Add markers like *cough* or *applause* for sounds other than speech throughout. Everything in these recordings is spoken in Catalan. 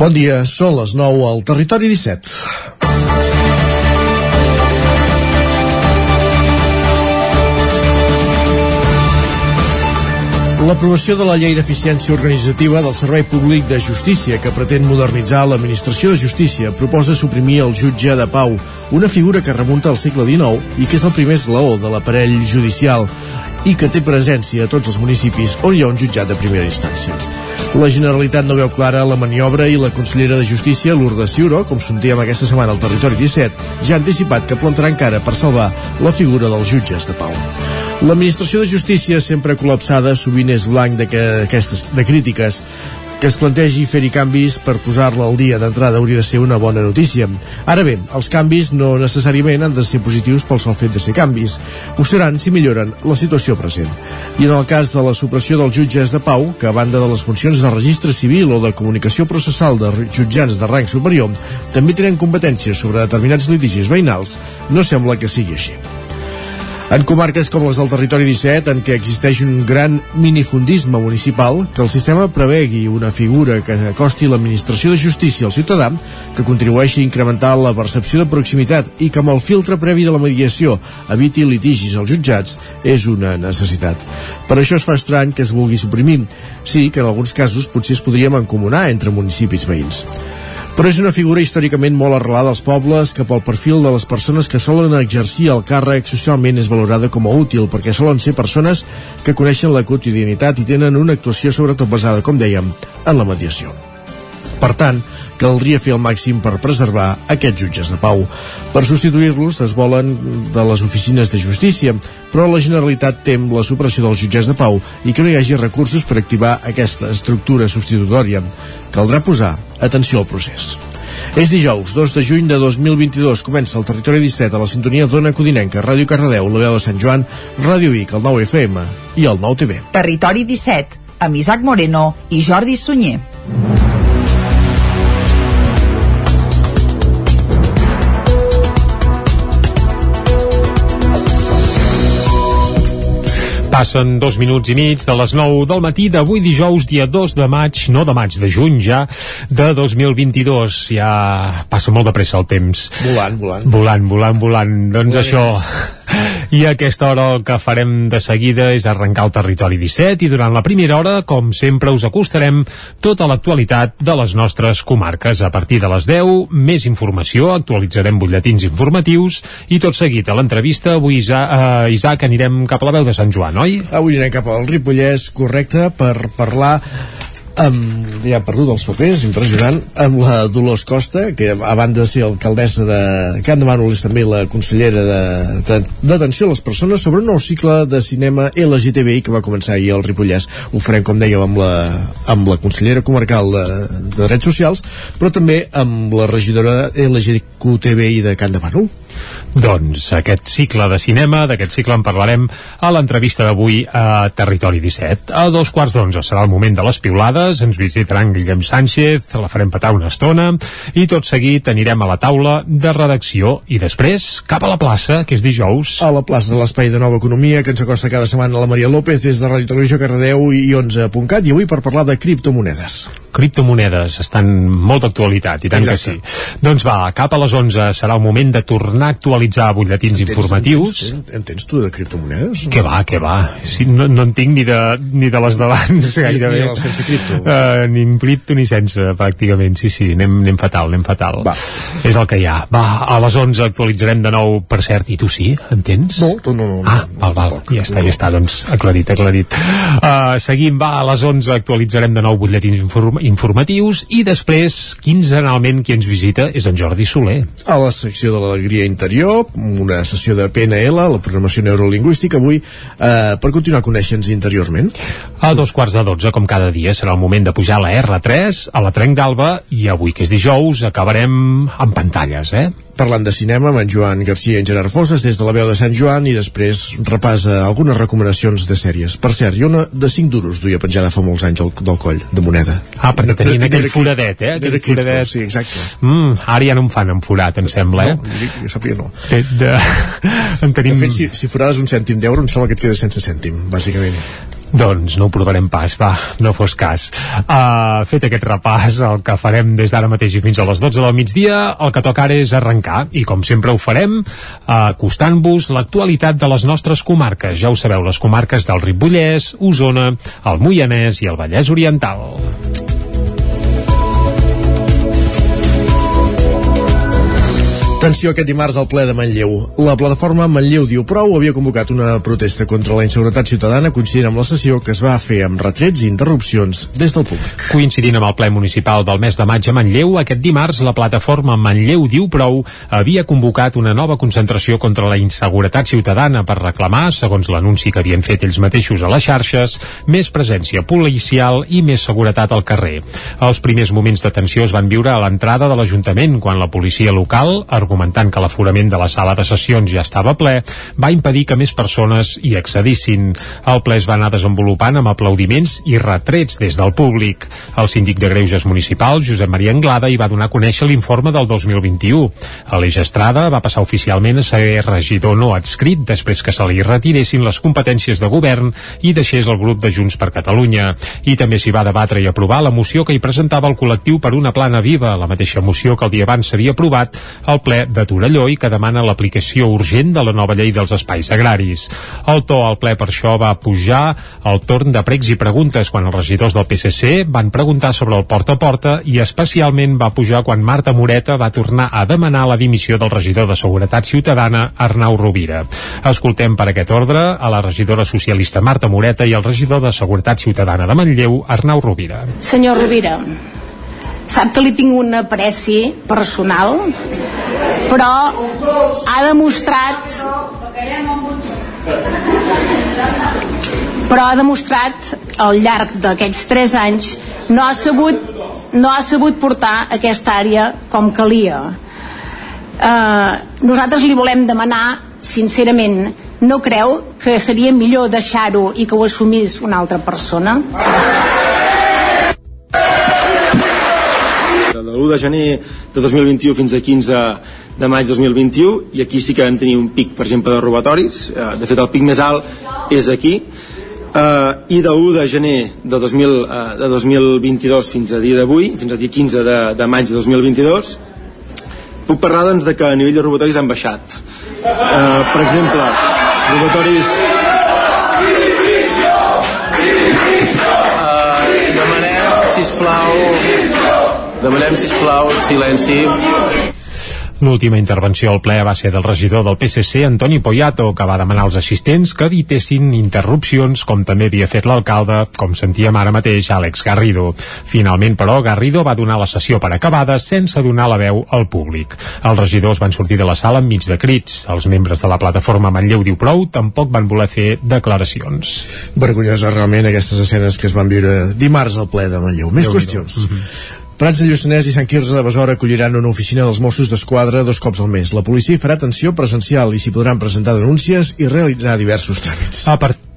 Bon dia, són les 9 al Territori 17. L'aprovació de la llei d'eficiència organitzativa del Servei Públic de Justícia, que pretén modernitzar l'administració de justícia, proposa suprimir el jutge de pau, una figura que remunta al segle XIX i que és el primer esglaó de l'aparell judicial i que té presència a tots els municipis on hi ha un jutjat de primera instància. La Generalitat no veu clara la maniobra i la consellera de Justícia, Lourdes Ciuró, com sentíem aquesta setmana al Territori 17, ja ha anticipat que plantarà encara per salvar la figura dels jutges de pau. L'administració de justícia, sempre col·lapsada, sovint és blanc de, de crítiques. Que es plantegi fer-hi canvis per posar-la al dia d'entrada hauria de ser una bona notícia. Ara bé, els canvis no necessàriament han de ser positius pel sol fet de ser canvis. Ho seran si milloren la situació present. I en el cas de la supressió dels jutges de pau, que a banda de les funcions de registre civil o de comunicació processal de jutjants de rang superior, també tenen competències sobre determinats litigis veïnals, no sembla que sigui així. En comarques com les del territori 17, en què existeix un gran minifundisme municipal, que el sistema prevegui una figura que acosti l'administració de justícia al ciutadà, que contribueixi a incrementar la percepció de proximitat i que amb el filtre previ de la mediació eviti litigis als jutjats, és una necessitat. Per això es fa estrany que es vulgui suprimir. Sí, que en alguns casos potser es podria mancomunar entre municipis veïns però és una figura històricament molt arrelada als pobles que pel perfil de les persones que solen exercir el càrrec socialment és valorada com a útil perquè solen ser persones que coneixen la quotidianitat i tenen una actuació sobretot basada, com dèiem, en la mediació. Per tant, caldria fer el màxim per preservar aquests jutges de pau. Per substituir-los es volen de les oficines de justícia, però la Generalitat tem la supressió dels jutges de pau i que no hi hagi recursos per activar aquesta estructura substitutòria. Caldrà posar atenció al procés. És dijous, 2 de juny de 2022. Comença el Territori 17 a la sintonia d'Ona Codinenca, Ràdio Cardedeu, la veu de Sant Joan, Ràdio Vic, el 9 FM i el 9 TV. Territori 17, amb Isaac Moreno i Jordi Sunyer. Passen dos minuts i mig de les 9 del matí d'avui dijous, dia 2 de maig, no de maig, de juny ja, de 2022. Ja passa molt de pressa el temps. Volant, volant. Volant, volant, volant. Doncs volant això... I a aquesta hora el que farem de seguida és arrencar el territori 17 i durant la primera hora, com sempre, us acostarem tota l'actualitat de les nostres comarques. A partir de les 10, més informació, actualitzarem butlletins informatius i tot seguit a l'entrevista avui, Isaac, uh, Isaac, anirem cap a la veu de Sant Joan, oi? Avui anirem cap al Ripollès, correcte, per parlar amb, ja he perdut els papers, impressionant, amb la Dolors Costa, que a banda de ser alcaldessa de Can de Mànol és també la consellera d'atenció a les persones sobre un nou cicle de cinema LGTBI que va començar ahir al Ripollès. Ho farem, com dèiem, amb la, amb la consellera comarcal de, de Drets Socials, però també amb la regidora LGTBI de Can de Mànol. Doncs aquest cicle de cinema, d'aquest cicle en parlarem a l'entrevista d'avui a Territori 17. A dos quarts d'onze serà el moment de les piulades, ens visitaran Guillem Sánchez, la farem petar una estona, i tot seguit anirem a la taula de redacció i després cap a la plaça, que és dijous. A la plaça de l'Espai de Nova Economia, que ens acosta cada setmana la Maria López des de Ràdio Televisió Cardedeu i 11.cat, i avui per parlar de criptomonedes. Criptomonedes estan molt d'actualitat, i tant Exacte. que sí. Doncs va, cap a les 11 serà el moment de tornar actualitzar butlletins entens, informatius. Entens, entens tu de criptomonedes? Que va, que va. Sí, no, no en tinc ni de, ni de les d'abans, gairebé. *laughs* Ni, ni de sense cripto. Uh, ni en cripto ni sense, pràcticament. Sí, sí, anem, anem fatal, anem fatal. Va. És el que hi ha. Va, a les 11 actualitzarem de nou, per cert, i tu sí, entens? No, tu no. no ah, val, val, no, ja està, ja està, doncs aclarit, aclarit. Uh, seguim, va, a les 11 actualitzarem de nou butlletins inform informatius i després, quinzenalment, qui ens visita és en Jordi Soler. A la secció de l'alegria interior, una sessió de PNL, la programació neurolingüística, avui, eh, per continuar coneixent-nos interiorment. A dos quarts de dotze, com cada dia, serà el moment de pujar a la R3, a la Trenc d'Alba, i avui, que és dijous, acabarem amb pantalles, eh? Parlant de cinema amb en Joan Garcia i en Gerard Fosses des de la veu de Sant Joan i després repasa algunes recomanacions de sèries. Per cert, hi ha una de 5 duros duia penjada fa molts anys del, del coll, de moneda. Ah, perquè tenien aquell foradet, eh? Aquell cripto, foradet. Sí, exacte. Mm, ara ja no em fan amb forat, em sembla, eh? No, ja sàpiga no. De, de... *laughs* en tenim... De fet, si, si forades un cèntim d'euro, em sembla que et quedes sense cèntim, bàsicament. Doncs no ho provarem pas, va, no fos cas. Uh, fet aquest repàs, el que farem des d'ara mateix i fins a les 12 del migdia, el que toca ara és arrencar, i com sempre ho farem, uh, acostant-vos l'actualitat de les nostres comarques. Ja ho sabeu, les comarques del Ripollès, Osona, el Moianès i el Vallès Oriental. Tensió aquest dimarts al ple de Manlleu. La plataforma Manlleu diu prou havia convocat una protesta contra la inseguretat ciutadana coincidint amb la sessió que es va fer amb retrets i interrupcions des del públic. Coincidint amb el ple municipal del mes de maig a Manlleu, aquest dimarts la plataforma Manlleu diu prou havia convocat una nova concentració contra la inseguretat ciutadana per reclamar, segons l'anunci que havien fet ells mateixos a les xarxes, més presència policial i més seguretat al carrer. Els primers moments de tensió es van viure a l'entrada de l'Ajuntament quan la policia local, argumentant que l'aforament de la sala de sessions ja estava ple, va impedir que més persones hi accedissin. El ple es va anar desenvolupant amb aplaudiments i retrets des del públic. El síndic de Greuges Municipal, Josep Maria Anglada, hi va donar a conèixer l'informe del 2021. Aleix Estrada va passar oficialment a ser regidor no adscrit després que se li retiressin les competències de govern i deixés el grup de Junts per Catalunya. I també s'hi va debatre i aprovar la moció que hi presentava el col·lectiu per una plana viva, la mateixa moció que el dia abans s'havia aprovat al ple de Torelló i que demana l'aplicació urgent de la nova llei dels espais agraris. El to al ple per això va pujar al torn de pregs i preguntes quan els regidors del PSC van preguntar sobre el porta a porta i especialment va pujar quan Marta Moreta va tornar a demanar la dimissió del regidor de Seguretat Ciutadana Arnau Rovira. Escoltem per aquest ordre a la regidora socialista Marta Moreta i el regidor de Seguretat Ciutadana de Manlleu Arnau Rovira. Senyor Rovira, sap que li tinc un apreci personal però ha demostrat però ha demostrat al llarg d'aquests tres anys no ha sabut no ha sabut portar aquesta àrea com calia eh, nosaltres li volem demanar sincerament no creu que seria millor deixar-ho i que ho assumís una altra persona? De l'1 de gener de 2021 fins a 15 de maig 2021 i aquí sí que vam tenir un pic per exemple de robatoris. Eh, de fet el pic més alt és aquí. Eh, i de 1 de gener de, 2000, eh, de 2022 fins a dia d'avui fins a dia 15 de, de maig de 2022 puc parlar doncs de que a nivell de robatoris han baixat. Eh, per exemple robatoris Demanem, sisplau, silenci. L'última intervenció al ple va ser del regidor del PSC, Antoni Poyato, que va demanar als assistents que evitessin interrupcions, com també havia fet l'alcalde, com sentíem ara mateix, Àlex Garrido. Finalment, però, Garrido va donar la sessió per acabada sense donar la veu al públic. Els regidors van sortir de la sala enmig de crits. Els membres de la plataforma Manlleu diu prou tampoc van voler fer declaracions. Vergonyosa realment aquestes escenes que es van viure dimarts al ple de Manlleu. Més qüestions. Mm -hmm. Prats de Lluçanès i Sant Quirze de Besora acolliran una oficina dels Mossos d'Esquadra dos cops al mes. La policia farà atenció presencial i s'hi podran presentar denúncies i realitzar diversos tràmits. A part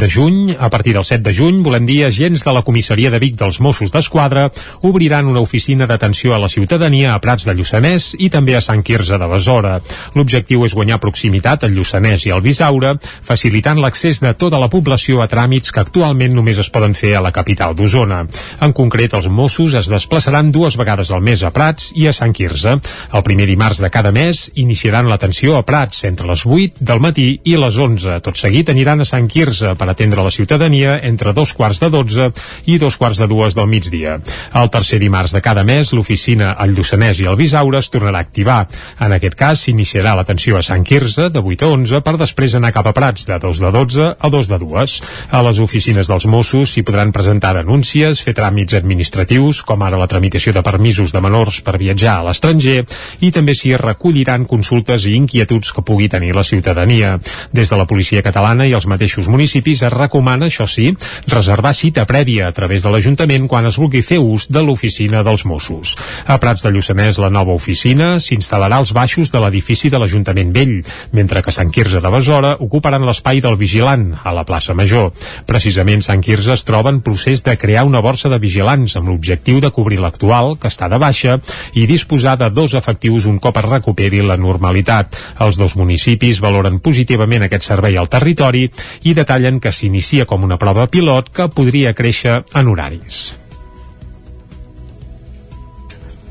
de juny, a partir del 7 de juny, volem dir, agents de la comissaria de Vic dels Mossos d'Esquadra obriran una oficina d'atenció a la ciutadania a Prats de Lluçanès i també a Sant Quirze de Besora. L'objectiu és guanyar proximitat al Lluçanès i al Bisaure, facilitant l'accés de tota la població a tràmits que actualment només es poden fer a la capital d'Osona. En concret, els Mossos es desplaçaran dues vegades al mes a Prats i a Sant Quirze. El primer dimarts de cada mes iniciaran l'atenció a Prats entre les 8 del matí i les 11. Tot seguit aniran a Sant Quirze per atendre la ciutadania entre dos quarts de dotze i dos quarts de dues del migdia. El tercer dimarts de cada mes, l'oficina al Lluçanès i al Bisaure es tornarà a activar. En aquest cas, s'iniciarà l'atenció a Sant Quirze de 8 a 11 per després anar cap a Prats de 2 de 12 a 2 de 2. A les oficines dels Mossos s'hi podran presentar denúncies, fer tràmits administratius, com ara la tramitació de permisos de menors per viatjar a l'estranger, i també s'hi recolliran consultes i inquietuds que pugui tenir la ciutadania. Des de la policia catalana i els mateixos municipis es recomana, això sí, reservar cita prèvia a través de l'Ajuntament quan es vulgui fer ús de l'oficina dels Mossos. A Prats de Lluçanès, la nova oficina s'instal·larà als baixos de l'edifici de l'Ajuntament Vell, mentre que Sant Quirze de Besora ocuparan l'espai del Vigilant, a la plaça Major. Precisament Sant Quirze es troba en procés de crear una borsa de vigilants amb l'objectiu de cobrir l'actual, que està de baixa, i disposar de dos efectius un cop es recuperi la normalitat. Els dos municipis valoren positivament aquest servei al territori i detallen que que s'inicia com una prova pilot que podria créixer en horaris.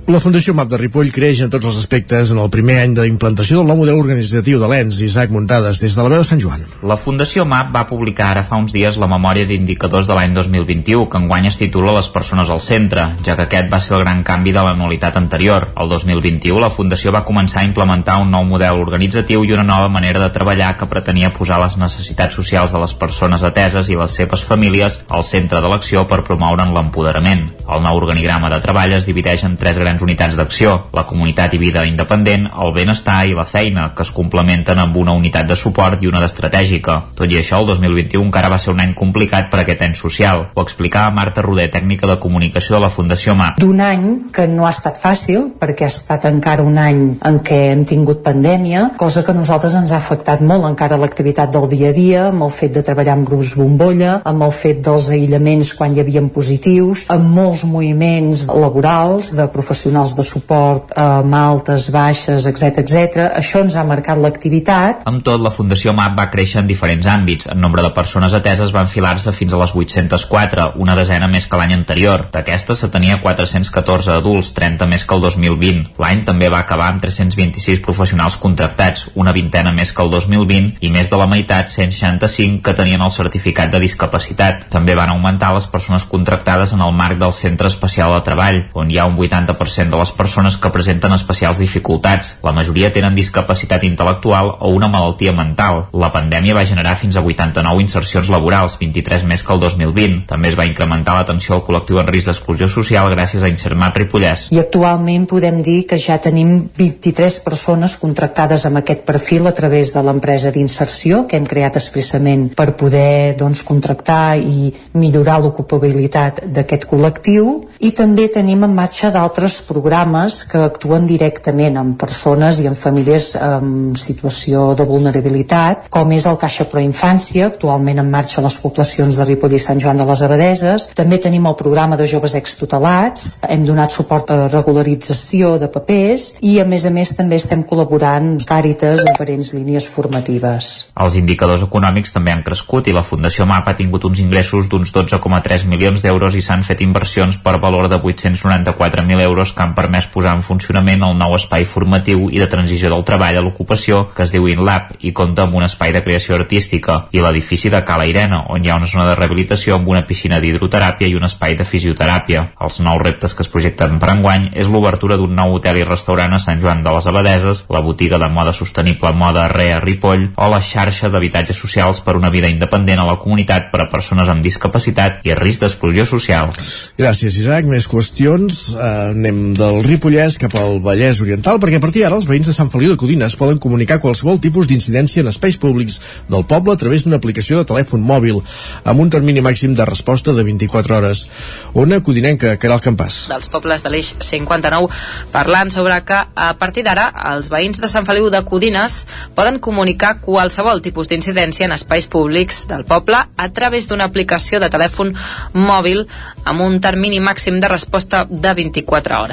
La Fundació MAP de Ripoll creix en tots els aspectes en el primer any d'implantació del nou model organitzatiu de l'ENS, Isaac Muntades, des de la veu de Sant Joan. La Fundació MAP va publicar ara fa uns dies la memòria d'indicadors de l'any 2021, que enguany es titula Les persones al centre, ja que aquest va ser el gran canvi de l'anualitat anterior. El 2021 la Fundació va començar a implementar un nou model organitzatiu i una nova manera de treballar que pretenia posar les necessitats socials de les persones ateses i les seves famílies al centre de l'acció per promoure'n l'empoderament. El nou organigrama de treball es divideix en tres grans unitats d'acció, la comunitat i vida independent, el benestar i la feina, que es complementen amb una unitat de suport i una d'estratègica. Tot i això, el 2021 encara va ser un any complicat per aquest any social. Ho explicava Marta Roder, tècnica de comunicació de la Fundació MAP. D'un any que no ha estat fàcil, perquè ha estat encara un any en què hem tingut pandèmia, cosa que a nosaltres ens ha afectat molt encara l'activitat del dia a dia, amb el fet de treballar amb grups bombolla, amb el fet dels aïllaments quan hi havia positius, amb molts moviments laborals de professionals de suport eh, amb altes, baixes, etc etc. Això ens ha marcat l'activitat. Amb tot, la Fundació MAP va créixer en diferents àmbits. En nombre de persones ateses va enfilar-se fins a les 804, una desena més que l'any anterior. D'aquestes se tenia 414 adults, 30 més que el 2020. L'any també va acabar amb 326 professionals contractats, una vintena més que el 2020 i més de la meitat, 165, que tenien el certificat de discapacitat. També van augmentar les persones contractades en el marc del Centre Especial de Treball, on hi ha un 80% de les persones que presenten especials dificultats. La majoria tenen discapacitat intel·lectual o una malaltia mental. La pandèmia va generar fins a 89 insercions laborals, 23 més que el 2020. També es va incrementar l'atenció al col·lectiu en risc d'exclusió social gràcies a Insermat Ripollès. I actualment podem dir que ja tenim 23 persones contractades amb aquest perfil a través de l'empresa d'inserció que hem creat expressament per poder doncs, contractar i millorar l'ocupabilitat d'aquest col·lectiu i també tenim en marxa d'altres programes que actuen directament amb persones i amb famílies en situació de vulnerabilitat, com és el Caixa Pro Infància, actualment en marxa a les poblacions de Ripoll i Sant Joan de les Abadeses. També tenim el programa de joves extutelats, hem donat suport a regularització de papers i a més a més també estem col·laborant Càritas en diferents línies formatives. Els indicadors econòmics també han crescut i la Fundació MAP ha tingut uns ingressos d'uns 12,3 milions d'euros i s'han fet inversions per valor de 894.000 euros que han permès posar en funcionament el nou espai formatiu i de transició del treball a l'ocupació que es diu InLab i compta amb un espai de creació artística i l'edifici de Cala Irena on hi ha una zona de rehabilitació amb una piscina d'hidroteràpia i un espai de fisioteràpia. Els nous reptes que es projecten per enguany és l'obertura d'un nou hotel i restaurant a Sant Joan de les Abadeses, la botiga de moda sostenible Moda Rea Ripoll o la xarxa d'habitatges socials per una vida independent a la comunitat per a persones amb discapacitat i risc d'exclusió social. Gràcies, Isaac. Més qüestions. Eh, del Ripollès cap al Vallès Oriental, perquè a partir d'ara els veïns de Sant Feliu de Codines poden comunicar qualsevol tipus d'incidència en espais públics del poble a través d'una aplicació de telèfon mòbil, amb un termini màxim de resposta de 24 hores. Ona Codinenca, Caral Campàs. Dels pobles de l'eix 59 parlant sobre que a partir d'ara els veïns de Sant Feliu de Codines poden comunicar qualsevol tipus d'incidència en espais públics del poble a través d'una aplicació de telèfon mòbil amb un termini màxim de resposta de 24 hores.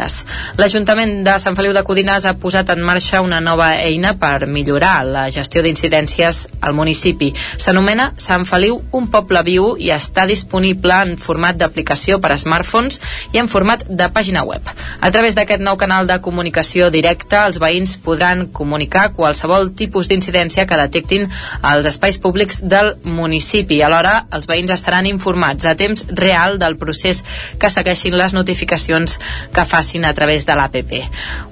L'Ajuntament de Sant Feliu de Codines ha posat en marxa una nova eina per millorar la gestió d'incidències al municipi. S'anomena Sant Feliu un poble viu i està disponible en format d'aplicació per a smartphones i en format de pàgina web. A través d'aquest nou canal de comunicació directa, els veïns podran comunicar qualsevol tipus d'incidència que detectin als espais públics del municipi. Alhora, els veïns estaran informats a temps real del procés que segueixin les notificacions que facin a través de l'APP.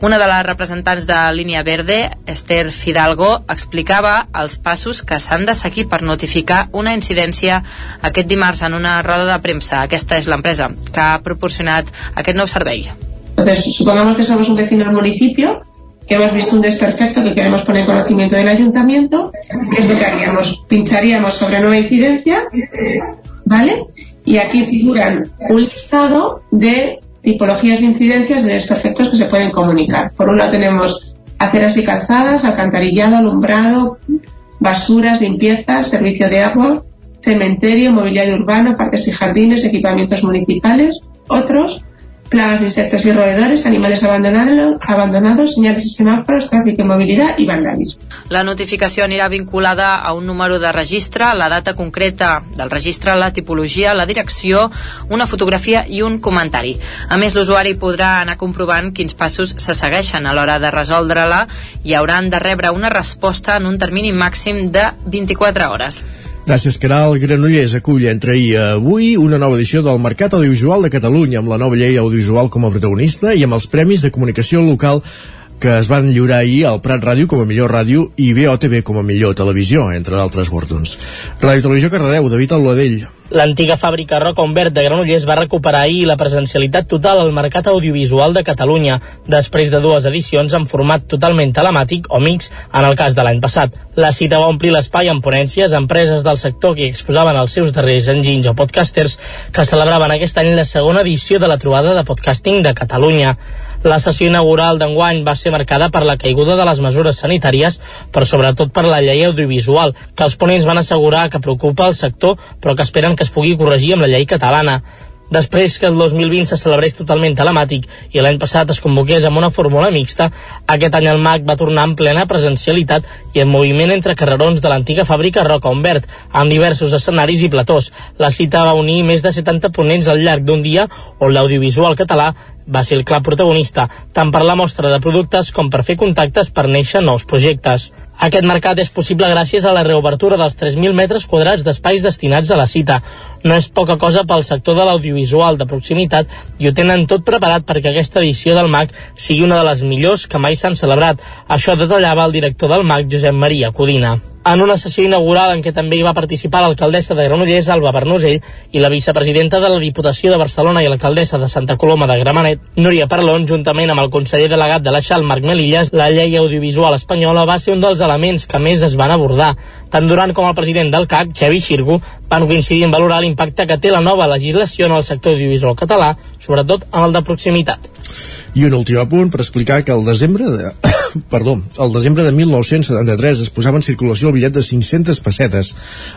Una de les representants de Línia Verde, Esther Fidalgo, explicava els passos que s'han de seguir per notificar una incidència aquest dimarts en una roda de premsa. Aquesta és l'empresa que ha proporcionat aquest nou servei. Entonces, supongamos que somos un vecino del municipio que hemos visto un desperfecto que queremos poner en conocimiento del ayuntamiento, ¿qué es lo que haríamos? Pincharíamos sobre nueva incidencia, ¿vale? Y aquí figuran un listado de tipologías de incidencias de desperfectos que se pueden comunicar. Por un lado tenemos aceras y calzadas, alcantarillado, alumbrado, basuras, limpiezas, servicio de agua, cementerio, mobiliario urbano, parques y jardines, equipamientos municipales. Otros plagas de insectos y roedores, animales abandonados, abandonados señales y semáforos, tráfico y movilidad y vandalismo. La notificació anirà vinculada a un número de registre, la data concreta del registre, la tipologia, la direcció, una fotografia i un comentari. A més, l'usuari podrà anar comprovant quins passos se segueixen a l'hora de resoldre-la i hauran de rebre una resposta en un termini màxim de 24 hores. Gràcies, Caral. Granollers acull entre ahir i avui una nova edició del Mercat Audiovisual de Catalunya amb la nova llei audiovisual com a protagonista i amb els Premis de Comunicació Local que es van lliurar ahir al Prat Ràdio com a millor ràdio i BOTV com a millor televisió, entre d'altres guardons. Ràdio Televisió Cardedeu, David Alladell. L'antiga fàbrica Roca Humbert de Granollers va recuperar ahir la presencialitat total al mercat audiovisual de Catalunya, després de dues edicions en format totalment telemàtic o mix en el cas de l'any passat. La cita va omplir l'espai amb ponències, empreses del sector que exposaven els seus darrers enginys o podcasters que celebraven aquest any la segona edició de la trobada de podcasting de Catalunya. La sessió inaugural d'enguany va ser marcada per la caiguda de les mesures sanitàries, però sobretot per la llei audiovisual, que els ponents van assegurar que preocupa el sector, però que esperen que es pugui corregir amb la llei catalana. Després que el 2020 se celebrés totalment telemàtic i l'any passat es convoqués amb una fórmula mixta, aquest any el MAC va tornar en plena presencialitat i en moviment entre carrerons de l'antiga fàbrica Roca Humbert, amb diversos escenaris i platós. La cita va unir més de 70 ponents al llarg d'un dia on l'audiovisual català va ser el clar protagonista, tant per la mostra de productes com per fer contactes per néixer nous projectes. Aquest mercat és possible gràcies a la reobertura dels 3.000 metres quadrats d'espais destinats a la cita. No és poca cosa pel sector de l'audiovisual de proximitat i ho tenen tot preparat perquè aquesta edició del MAC sigui una de les millors que mai s'han celebrat. Això detallava el director del MAC, Josep Maria Codina en una sessió inaugural en què també hi va participar l'alcaldessa de Granollers, Alba Bernusell, i la vicepresidenta de la Diputació de Barcelona i l'alcaldessa de Santa Coloma de Gramenet, Núria Parlon, juntament amb el conseller delegat de la XAL, Marc Melillas, la llei audiovisual espanyola va ser un dels elements que més es van abordar. Tant Duran com el president del CAC, Xavi Xirgu, van coincidir en valorar l'impacte que té la nova legislació en el sector audiovisual català, sobretot en el de proximitat. I un últim apunt per explicar que el desembre de... *coughs* Perdó, el desembre de 1973 es posava en circulació el bitllet de 500 pessetes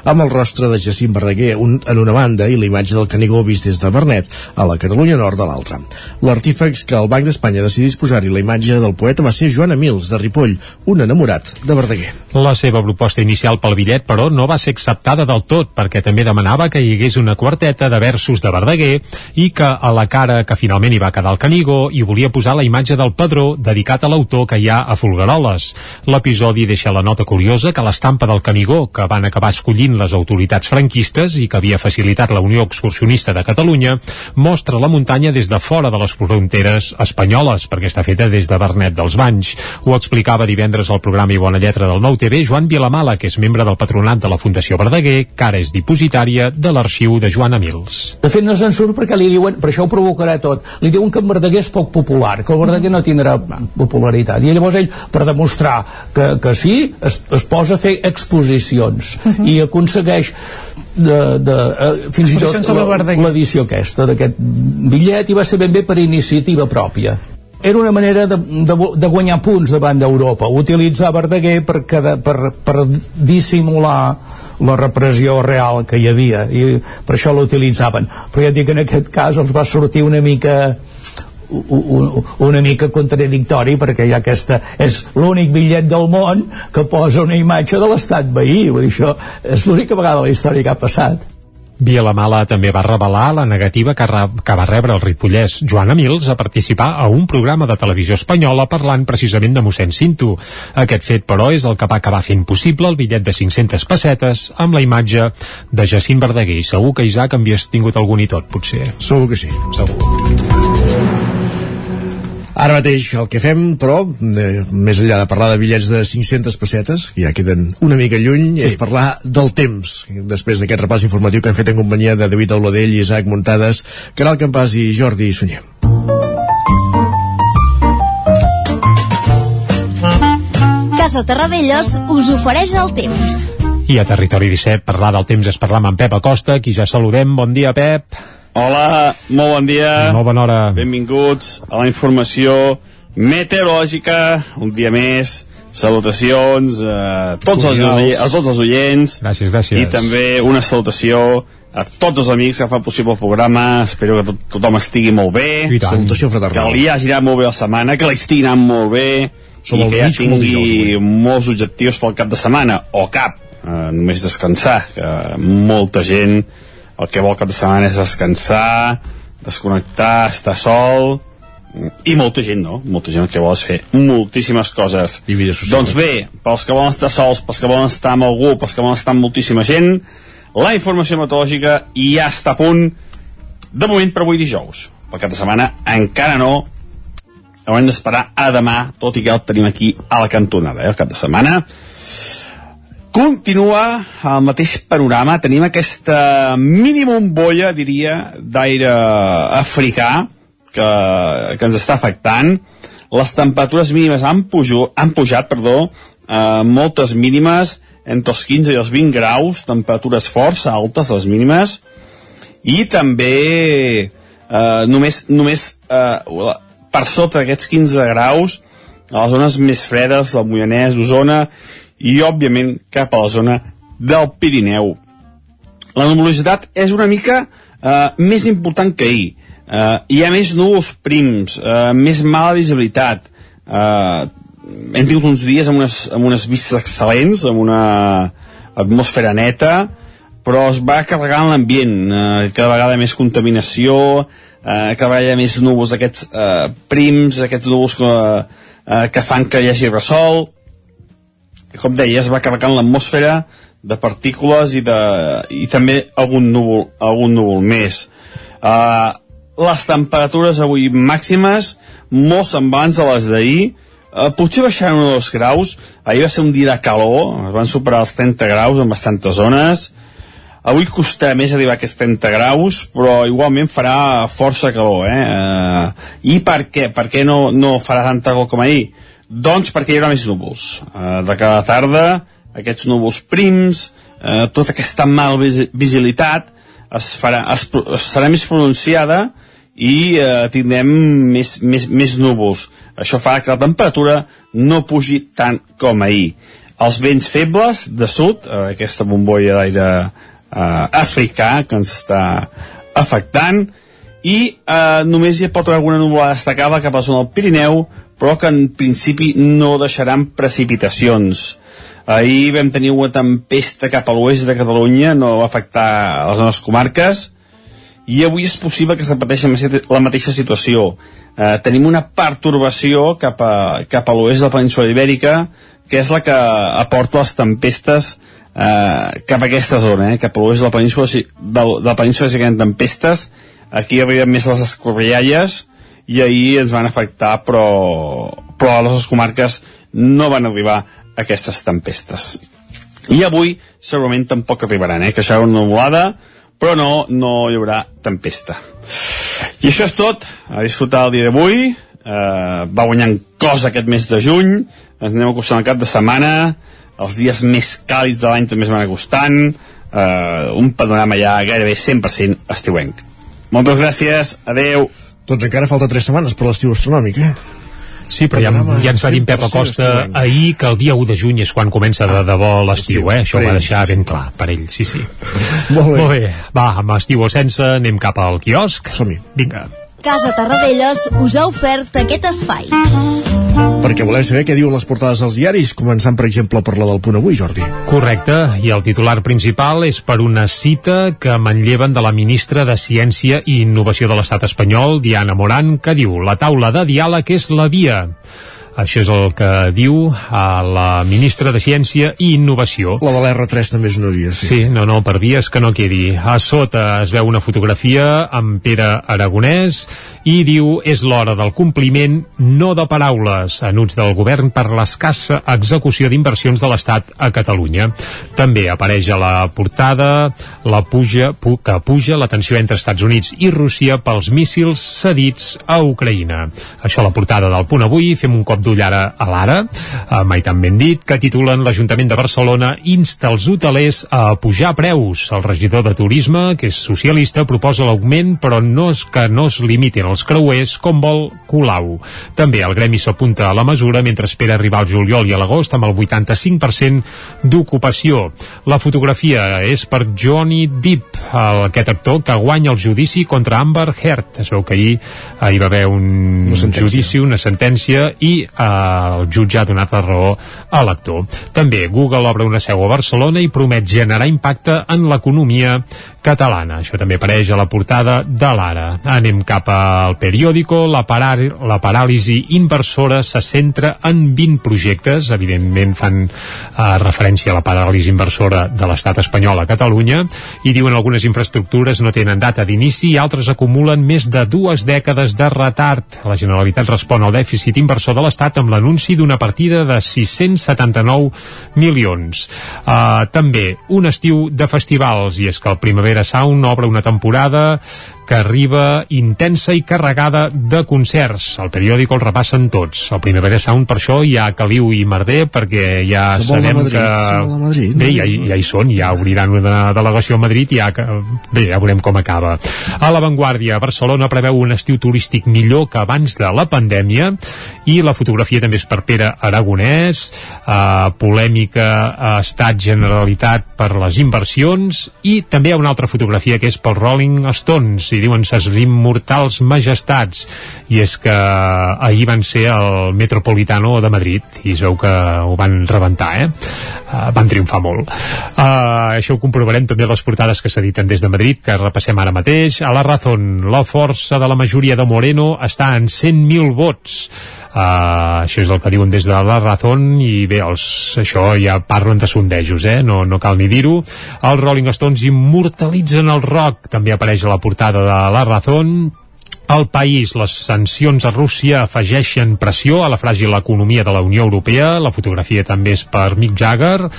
amb el rostre de Jacint Verdaguer un, en una banda i la imatge del Canigó vist des de Bernet a la Catalunya Nord de l'altra. L'artífex que el Banc d'Espanya decidís posar-hi la imatge del poeta va ser Joan Emils, de Ripoll, un enamorat de Verdaguer. La seva proposta inicial pel bitllet, però, no va ser acceptada del tot, perquè també demanava que hi hagués una quarteta de versos de Verdaguer i que a la cara que finalment hi va quedar el Canigó hi volia posar la imatge del padró dedicat a l'autor que hi ha a Folgueroles. L'episodi deixa la nota curiosa que l'estampa del Canigó, que van acabar escollint les autoritats franquistes i que havia facilitat la Unió Excursionista de Catalunya, mostra la muntanya des de fora de les fronteres espanyoles, perquè està feta des de Bernet dels Banys. Ho explicava divendres al programa i Bona Lletra del Nou TV Joan Vilamala, que és membre del patronat de la Fundació Verdaguer, que ara és dipositària de l'arxiu de Joan Emils. De fet, no se'n surt perquè li diuen, per això ho provocarà tot, li diuen que en Verdaguer és poc popular, que el Verdaguer no tindrà popularitat. I llavors ell, per demostrar que, que sí, es, es posa a fer exposicions uh -huh. i aconsegueix de, de, uh, fins i tot l'edició aquesta d'aquest bitllet i va ser ben bé per iniciativa pròpia era una manera de, de, de guanyar punts davant d'Europa utilitzar Verdaguer per, per, per, per dissimular la repressió real que hi havia i per això l'utilitzaven però ja et dic que en aquest cas els va sortir una mica una mica contradictori perquè hi ha aquesta és l'únic bitllet del món que posa una imatge de l'estat veí vull dir, això és l'única vegada a la història que ha passat Mala també va revelar la negativa que, que va rebre el ripollès Joan Amils a participar a un programa de televisió espanyola parlant precisament de mossèn Cinto. Aquest fet, però, és el que va acabar fent possible el bitllet de 500 pessetes amb la imatge de Jacint Verdaguer. Segur que, Isaac, havies tingut algun i tot, potser. Segur que sí. Segur. Ara mateix el que fem, però, eh, més enllà de parlar de bitllets de 500 pessetes, que ja queden una mica lluny, sí. és parlar del temps. Després d'aquest repàs informatiu que hem fet en companyia de David Auladell, Isaac Muntades, Caral Campàs i Jordi Sunyer. Casa Terradellos us ofereix el temps. I a Territori 17 parlar del temps és parlar amb en Pep Acosta, qui ja saludem. Bon dia, Pep. Hola, molt bon dia. Molt bona hora. Benvinguts a la informació meteorològica, un dia més. Salutacions a tots, els, a tots els oients. Gràcies, gràcies. I també una salutació a tots els amics que fan possible el programa, espero que tot, tothom estigui molt bé, I tant. Salutació fraternal. que li hagi anat molt bé la setmana, que li estigui anant molt bé, Som i que ja tingui dijous, molts objectius pel cap de setmana, o cap, eh, només descansar, que molta gent el que vol cap de setmana és descansar, desconnectar, estar sol, i molta gent, no? Molta gent el que vol és fer moltíssimes coses. I vida social. Doncs bé, pels que volen estar sols, pels que volen estar amb algú, pels que volen estar amb moltíssima gent, la informació meteorològica ja està a punt de moment per avui dijous. Pel cap de setmana encara no, haurem d'esperar a demà, tot i que el tenim aquí a la cantonada, eh, el cap de setmana. Continua el mateix panorama, tenim aquesta mini bombolla, diria, d'aire africà que, que ens està afectant. Les temperatures mínimes han, pujo, han pujat, perdó, eh, moltes mínimes, entre els 15 i els 20 graus, temperatures força altes, les mínimes, i també eh, només, només eh, per sota d'aquests 15 graus a les zones més fredes, del Moianès, d'Osona, i òbviament cap a la zona del Pirineu. La nuvolositat és una mica eh, més important que ahir. Eh, hi ha més núvols prims, eh, més mala visibilitat. Eh, hem tingut uns dies amb unes, amb unes vistes excel·lents, amb una atmosfera neta, però es va carregant l'ambient, eh, cada vegada més contaminació, eh, cada vegada més núvols aquests eh, prims, aquests núvols que, eh, que fan que hi hagi ressol, com deia, es va carregant l'atmosfera de partícules i, de, i també algun núvol, algun núvol més. Uh, les temperatures avui màximes, molt semblants a les d'ahir, uh, potser baixaran uns dos graus, ahir va ser un dia de calor, es van superar els 30 graus en bastantes zones, avui costarà més arribar a aquests 30 graus, però igualment farà força calor, eh? Uh, I per què? Per què no, no farà tanta calor com ahir? Doncs perquè hi haurà més núvols. Uh, de cada tarda, aquests núvols prims, uh, tota aquesta mal visibilitat es farà, es, es serà més pronunciada i uh, tindrem més, més, més núvols. Això farà que la temperatura no pugi tant com ahir. Els vents febles de sud, uh, aquesta bombolla d'aire uh, africà que ens està afectant, i eh, només hi pot haver alguna nuvolada destacada cap a la zona del Pirineu, però que en principi no deixaran precipitacions. Ahir vam tenir una tempesta cap a l'oest de Catalunya, no va afectar les nostres comarques, i avui és possible que es repeteixi la mateixa situació. Eh, tenim una pertorbació cap a, cap a l'oest de la península ibèrica, que és la que aporta les tempestes eh, cap a aquesta zona, eh, cap a l'oest de la península, de, de la península si queden tempestes, aquí arriben més les escorrialles, i ahir ens van afectar, però, però a les comarques no van arribar aquestes tempestes. I avui segurament tampoc arribaran, eh? que això una nuvolada, però no, no hi haurà tempesta. I això és tot, a disfrutar el dia d'avui, eh, va guanyant cos aquest mes de juny, ens anem acostant al cap de setmana, els dies més càlids de l'any també es van acostant, eh, un panorama ja gairebé 100% estiuenc. Moltes gràcies, adeu. Doncs encara falta 3 setmanes per l'estiu astronòmic, eh? Sí, però ja, ja ens va dir Pep Acosta ahir que el dia 1 de juny és quan comença de debò l'estiu, eh? Això ho va deixar ben clar per ell, sí, sí. *laughs* Molt bé. Molt bé. Va, amb estiu o sense, anem cap al quiosc. Som-hi. Vinga. Casa Tarradellas us ha ofert aquest espai. Perquè volem saber què diuen les portades dels diaris, començant, per exemple, per la del punt avui, Jordi. Correcte, i el titular principal és per una cita que manlleven de la ministra de Ciència i Innovació de l'Estat espanyol, Diana Morant, que diu «La taula de diàleg és la via». Això és el que diu a la ministra de Ciència i Innovació. La de l'R3 també és una via, sí. Sí, no, no, per vies que no quedi. A sota es veu una fotografia amb Pere Aragonès i diu és l'hora del compliment, no de paraules. Anuts del govern per l'escassa execució d'inversions de l'Estat a Catalunya. També apareix a la portada la puja, pu que puja la tensió entre Estats Units i Rússia pels míssils cedits a Ucraïna. Això a la portada del punt avui. Fem un cop d'ull ara a l'ara, uh, mai tan ben dit, que titulen l'Ajuntament de Barcelona insta els hotelers a pujar preus. El regidor de Turisme, que és socialista, proposa l'augment, però no és que no es limitin els creuers com vol Colau. També el gremi s'apunta a la mesura mentre espera arribar al juliol i a l'agost amb el 85% d'ocupació. La fotografia és per Johnny Depp, aquest actor que guanya el judici contra Amber Heard. Es veu que ahir eh, hi va haver un una judici, una sentència i eh, el jutge ha donat la raó a l'actor. També Google obre una seu a Barcelona i promet generar impacte en l'economia catalana. Això també apareix a la portada de l'Ara. Anem cap al periòdico. La, parar la paràlisi inversora se centra en 20 projectes. Evidentment fan eh, referència a la paràlisi inversora de l'estat espanyol a Catalunya i diuen algunes infraestructures no tenen data d'inici i altres acumulen més de dues dècades de retard. La Generalitat respon al dèficit inversor de l'Estat amb l'anunci d'una partida de 679 milions. Uh, també un estiu de festivals i és que el Primavera Primavera Sound obre una temporada que arriba intensa i carregada de concerts. El periòdic el repassen tots. El Primavera Sound per això hi ha Caliu i Merder perquè ja Som sabem Madrid, que... Madrid, Bé, ja, ja hi són, ja obriran una delegació a Madrid i ja, bé, ja veurem com acaba. A l'avantguàrdia, Barcelona preveu un estiu turístic millor que abans de la pandèmia i la fotografia també és per Pere Aragonès, eh, polèmica a Estat Generalitat per les inversions i també hi ha una altra fotografia que és pel Rolling Stones i diuen ses immortals majestats. I és que ahir van ser el Metropolitano de Madrid i es veu que ho van rebentar eh? Uh, van triomfar molt. Uh, això ho comprovarem també les portades que s'editen des de Madrid que repassem ara mateix. A la Razón, la força de la majoria de Moreno està en 100.000 vots Uh, això és el que diuen des de la Razón i bé, els, això ja parlen de sondejos, eh? no, no cal ni dir-ho. Els Rolling Stones immortalitzen el rock. També apareix a la portada de la Razón al país, les sancions a Rússia afegeixen pressió a la fràgil economia de la Unió Europea, la fotografia també és per Mick Jagger,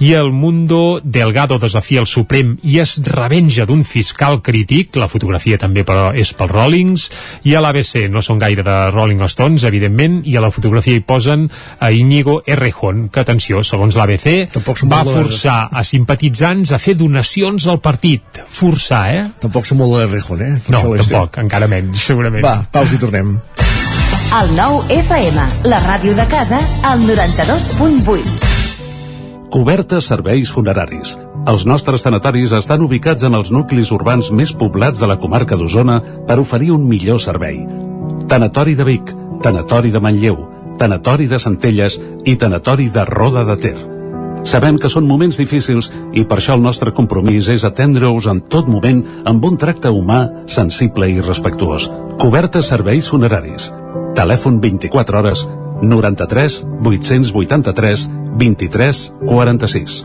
i el Mundo Delgado desafia el Suprem i es revenja d'un fiscal crític, la fotografia també però és pel Rollings, i a l'ABC no són gaire de Rolling Stones, evidentment, i a la fotografia hi posen a Íñigo Errejón, que atenció, segons l'ABC, va forçar a simpatitzants a fer donacions al partit. Forçar, eh? Tampoc som molt de l'Errejón, eh? Per No, tampoc, encara menys, segurament. Va, pausa i tornem. El nou FM, la ràdio de casa, al 92.8. Cobertes serveis funeraris. Els nostres tanatoris estan ubicats en els nuclis urbans més poblats de la comarca d'Osona per oferir un millor servei. Tanatori de Vic, Tanatori de Manlleu, Tanatori de Centelles i Tanatori de Roda de Ter. Sabem que són moments difícils i per això el nostre compromís és atendre-us en tot moment amb un tracte humà, sensible i respectuós. Cobertes serveis funeraris. Telèfon 24 hores 93 883 23 46.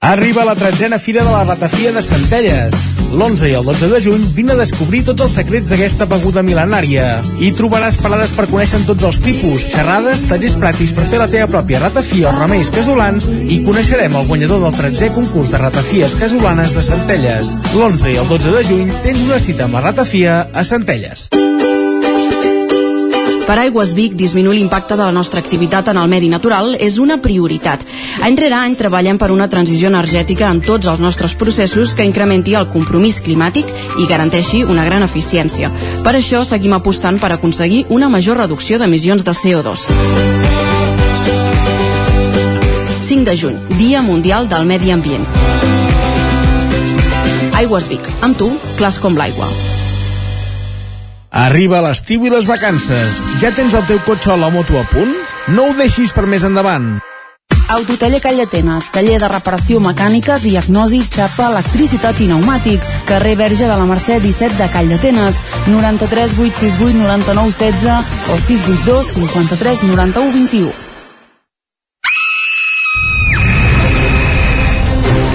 Arriba la tretzena Fira de la Ratafia de Centelles. L'11 i el 12 de juny vine a descobrir tots els secrets d'aquesta beguda mil·lenària. Hi trobaràs parades per conèixer tots els tipus, xerrades, tallers pràctics per fer la teva pròpia ratafia o remeis casolans i coneixerem el guanyador del 13è concurs de ratafies casolanes de Centelles. L'11 i el 12 de juny tens una cita amb la ratafia a Centelles. Per Aigües Vic, disminuir l'impacte de la nostra activitat en el medi natural és una prioritat. Any rere any treballem per una transició energètica en tots els nostres processos que incrementi el compromís climàtic i garanteixi una gran eficiència. Per això seguim apostant per aconseguir una major reducció d'emissions de CO2. 5 de juny, Dia Mundial del Medi Ambient. Aigües Vic, amb tu, clars com l'aigua. Arriba l'estiu i les vacances. Ja tens el teu cotxe o la moto a punt? No ho deixis per més endavant. Autotaller Callatenes, taller de reparació mecànica, diagnosi, xapa, electricitat i pneumàtics. Carrer Verge de la Mercè 17 de Callatenes, 93 868 99 16 o 682 53 91 21.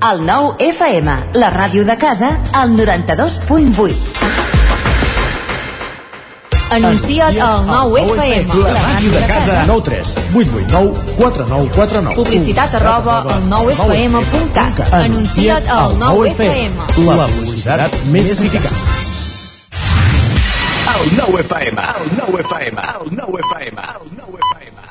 El nou FM, la ràdio de casa, al 92.8. Anuncia't al 9 FM. La màquina de casa. 9 3 8 8 9 4 9 4 9. Publicitat arroba al 9FM.cat. Anuncia't al 9 FM. La publicitat més eficaç. El 9 FM. El 9 FM. El 9 FM. El 9 FM.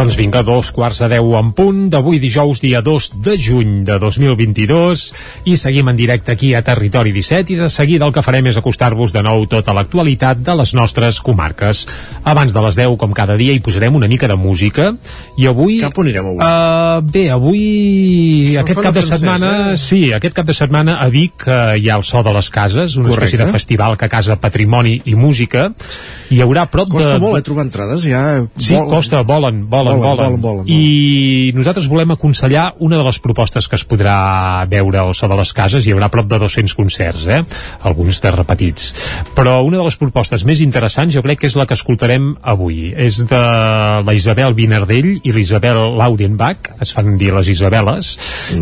Doncs vinga, dos quarts de deu en punt d'avui dijous, dia 2 de juny de 2022 i seguim en directe aquí a Territori 17 i de seguida el que farem és acostar-vos de nou tota l'actualitat de les nostres comarques. Abans de les 10, com cada dia, hi posarem una mica de música i avui... Cap on anirem avui? Uh, bé, avui Això aquest cap de francès, setmana eh? sí, aquest cap de setmana a Vic uh, hi ha el so de les cases, una Correcte. espècie de festival que casa patrimoni i música hi haurà prop Costa de... molt, eh, trobar entrades, ja... Sí, vol- costa, volen, volen, Volen, volen. volen, volen, I nosaltres volem aconsellar una de les propostes que es podrà veure al so de les cases. Hi haurà prop de 200 concerts, eh? alguns de repetits. Però una de les propostes més interessants jo crec que és la que escoltarem avui. És de la Isabel Vinardell i l'Isabel Laudenbach, es fan dir les Isabeles,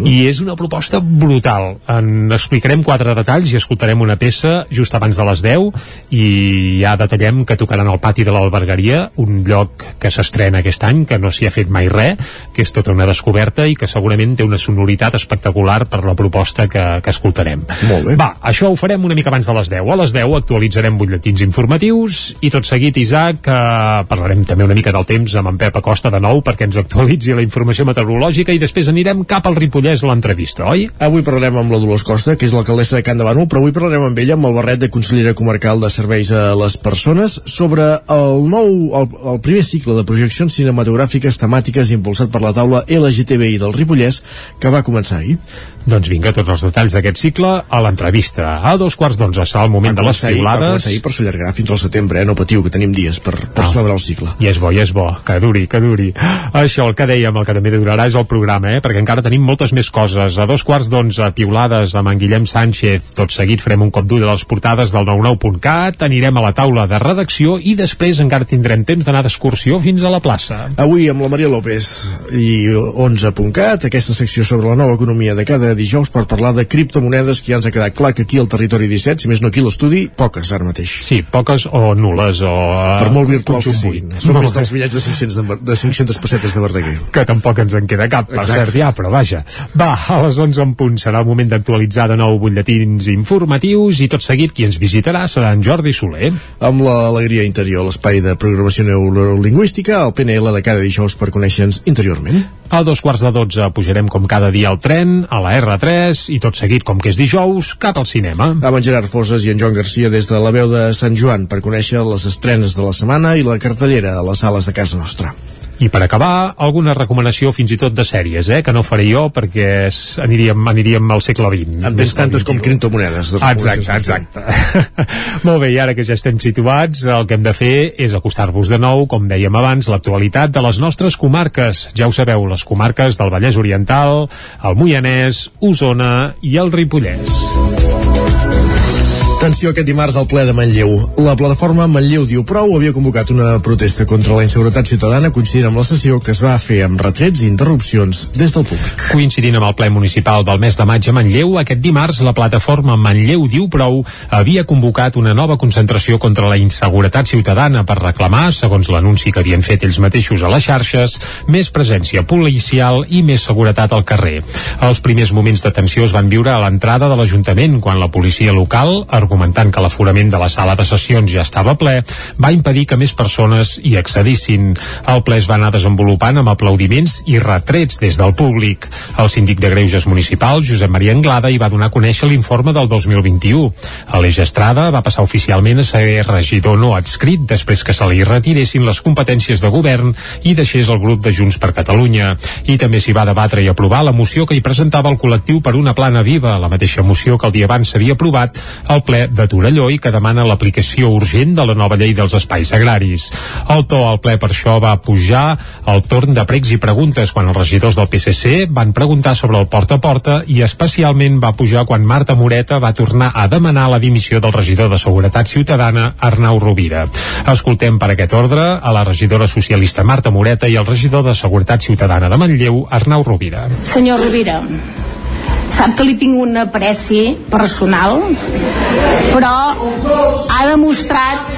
i és una proposta brutal. En explicarem quatre detalls i escoltarem una peça just abans de les 10 i ja detallem que tocaran al pati de l'Albergaria, un lloc que s'estrena aquest any, que no s'hi ha fet mai res, que és tota una descoberta i que segurament té una sonoritat espectacular per la proposta que, que escoltarem. Molt bé. Va, això ho farem una mica abans de les 10. A les 10 actualitzarem butlletins informatius i tot seguit, Isaac, eh, parlarem també una mica del temps amb en Pep Acosta de nou perquè ens actualitzi la informació meteorològica i després anirem cap al Ripollès a l'entrevista, oi? Avui parlarem amb la Dolors Costa, que és l'alcaldessa de Can de Bànol, però avui parlarem amb ella, amb el barret de consellera comarcal de serveis a les persones, sobre el nou, el, el primer cicle de projeccions cinematogràfiques temàtiques impulsat per la taula LGTBI del Ripollès, que va començar ahir. Doncs vinga, tots els detalls d'aquest cicle a l'entrevista. A dos quarts d'onze serà el moment de les ahir, va piulades. començar ahir, però s'allargarà fins al setembre, eh? no patiu, que tenim dies per, per Ah. celebrar el cicle. I és bo, i és bo, que duri, que duri. Això, el que dèiem, el que també durarà és el programa, eh? perquè encara tenim moltes més coses. A dos quarts d'onze, piulades amb en Guillem Sánchez. Tot seguit farem un cop d'ull a les portades del 99.cat, anirem a la taula de redacció i després encara tindrem temps d'anar d'excursió fins a la plaça. Avui amb la Maria López i 11.cat, aquesta secció sobre la nova economia de cada dijous per parlar de criptomonedes, que ja ens ha quedat clar que aquí al territori 17, si més no aquí l'estudi, poques ara mateix. Sí, poques o nules o... eh, Per molt virtuals que siguin. Són més dels bitllets de 500, de, de 500 pessetes de Verdaguer. que tampoc ens en queda cap, per Exacte. cert, ja, però vaja. Va, a les 11 en punt serà el moment d'actualitzar de nou butlletins informatius i tot seguit qui ens visitarà serà en Jordi Soler. Amb l'alegria interior, l'espai de programació neurolingüística, el PNL de cada dijous per conèixer-nos interiorment. A dos quarts de dotze pujarem com cada dia al tren, a la R3 i tot seguit, com que és dijous, cap al cinema. Amb en Gerard Foses i en Joan Garcia des de la veu de Sant Joan per conèixer les estrenes de la setmana i la cartellera a les sales de casa nostra. I per acabar, alguna recomanació fins i tot de sèries, eh, que no faré jo perquè aniríem, aniríem al segle XX. En tens tantes com criptomonedes. de Exacte, exacte. *laughs* Molt bé, i ara que ja estem situats, el que hem de fer és acostar-vos de nou, com dèiem abans, l'actualitat de les nostres comarques. Ja ho sabeu, les comarques del Vallès Oriental, el Moianès, Osona i el Ripollès. Atenció aquest dimarts al ple de Manlleu. La plataforma Manlleu diu prou havia convocat una protesta contra la inseguretat ciutadana coincidint amb la sessió que es va fer amb retrets i interrupcions des del públic. Coincidint amb el ple municipal del mes de maig a Manlleu, aquest dimarts la plataforma Manlleu diu prou havia convocat una nova concentració contra la inseguretat ciutadana per reclamar, segons l'anunci que havien fet ells mateixos a les xarxes, més presència policial i més seguretat al carrer. Els primers moments de tensió es van viure a l'entrada de l'Ajuntament, quan la policia local argumentant que l'aforament de la sala de sessions ja estava ple, va impedir que més persones hi accedissin. El ple es va anar desenvolupant amb aplaudiments i retrets des del públic. El síndic de Greuges Municipal, Josep Maria Anglada, hi va donar a conèixer l'informe del 2021. Aleix Estrada va passar oficialment a ser regidor no adscrit després que se li retiressin les competències de govern i deixés el grup de Junts per Catalunya. I també s'hi va debatre i aprovar la moció que hi presentava el col·lectiu per una plana viva, la mateixa moció que el dia abans s'havia aprovat al ple de Torelló i que demana l'aplicació urgent de la nova llei dels espais agraris. El to al ple per això va pujar al torn de pregs i preguntes quan els regidors del PSC van preguntar sobre el porta a porta i especialment va pujar quan Marta Moreta va tornar a demanar la dimissió del regidor de Seguretat Ciutadana, Arnau Rovira. Escoltem per aquest ordre a la regidora socialista Marta Moreta i el regidor de Seguretat Ciutadana de Manlleu, Arnau Rovira. Senyor Rovira, sap que li tinc un apreci personal, però ha demostrat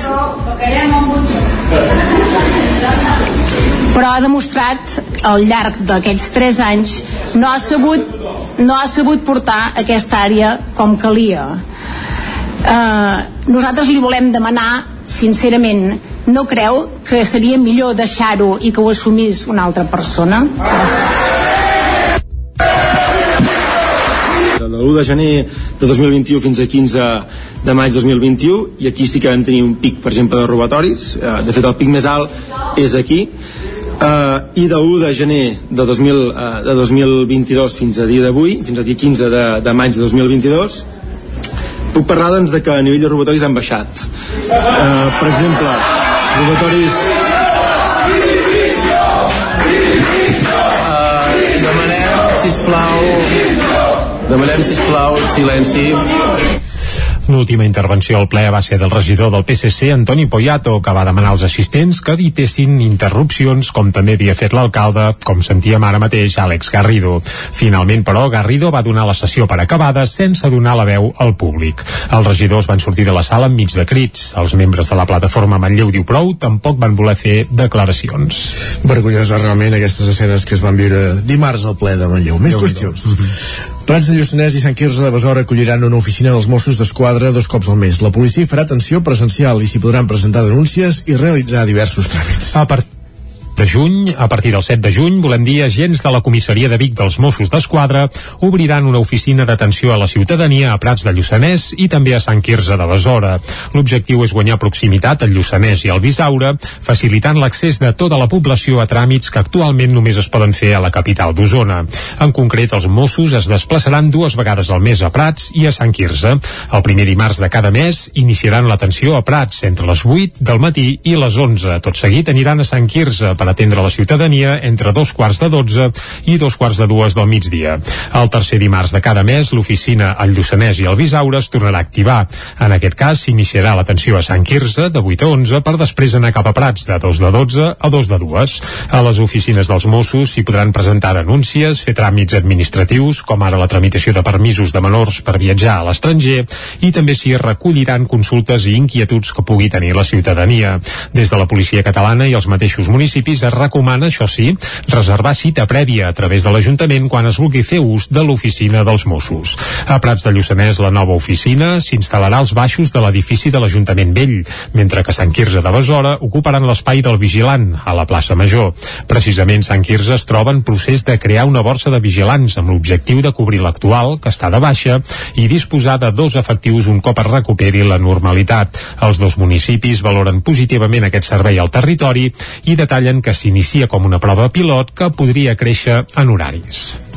però ha demostrat al llarg d'aquests tres anys no ha sabut, no ha sabut portar aquesta àrea com calia. Eh, nosaltres li volem demanar, sincerament, no creu que seria millor deixar-ho i que ho assumís una altra persona? De l'1 de gener de 2021 fins a 15 de maig 2021 i aquí sí que vam tenir un pic per exemple de robatoris. Eh, de fet el pic més alt és aquí. Eh, i de 1 de gener de, 2000, eh, de 2022 fins a dia d'avui fins a dia 15 de, de maig de 2022 puc parlar doncs de que a nivell de robatoris han baixat. Eh, per exemple robatoris demanem, sisplau, silenci. L'última intervenció al ple va ser del regidor del PSC, Antoni Poyato, que va demanar als assistents que evitessin interrupcions, com també havia fet l'alcalde, com sentíem ara mateix, Àlex Garrido. Finalment, però, Garrido va donar la sessió per acabada sense donar la veu al públic. Els regidors van sortir de la sala enmig de crits. Els membres de la plataforma Manlleu diu prou tampoc van voler fer declaracions. Vergonyosa realment aquestes escenes que es van viure dimarts al ple de Manlleu. Més qüestions. Prats de Lluçanès i Sant Quirze de Besora acolliran una oficina dels Mossos d'Esquadra dos cops al mes. La policia farà atenció presencial i s'hi podran presentar denúncies i realitzar diversos tràmits. A part de juny, a partir del 7 de juny, volem dir, agents de la comissaria de Vic dels Mossos d'Esquadra obriran una oficina d'atenció a la ciutadania a Prats de Lluçanès i també a Sant Quirze de Besora. L'objectiu és guanyar proximitat al Lluçanès i al Bisaure, facilitant l'accés de tota la població a tràmits que actualment només es poden fer a la capital d'Osona. En concret, els Mossos es desplaçaran dues vegades al mes a Prats i a Sant Quirze. El primer dimarts de cada mes iniciaran l'atenció a Prats entre les 8 del matí i les 11. Tot seguit aniran a Sant Quirze per atendre la ciutadania entre dos quarts de 12 i dos quarts de dues del migdia. El tercer dimarts de cada mes, l'oficina al Lluçanès i al Bisaure es tornarà a activar. En aquest cas, s'iniciarà l'atenció a Sant Quirze de 8 a 11 per després anar cap a Prats de 2 de 12 a 2 de 2. A les oficines dels Mossos s'hi podran presentar denúncies, fer tràmits administratius, com ara la tramitació de permisos de menors per viatjar a l'estranger, i també s'hi recolliran consultes i inquietuds que pugui tenir la ciutadania. Des de la policia catalana i els mateixos municipis es recomana, això sí, reservar cita prèvia a través de l'Ajuntament quan es vulgui fer ús de l'oficina dels Mossos. A Prats de Lluçanès, la nova oficina s'instal·larà als baixos de l'edifici de l'Ajuntament Vell, mentre que Sant Quirze de Besora ocuparan l'espai del Vigilant, a la plaça Major. Precisament Sant Quirze es troba en procés de crear una borsa de vigilants amb l'objectiu de cobrir l'actual, que està de baixa, i disposar de dos efectius un cop es recuperi la normalitat. Els dos municipis valoren positivament aquest servei al territori i detallen que s'inicia com una prova pilot que podria créixer en horaris.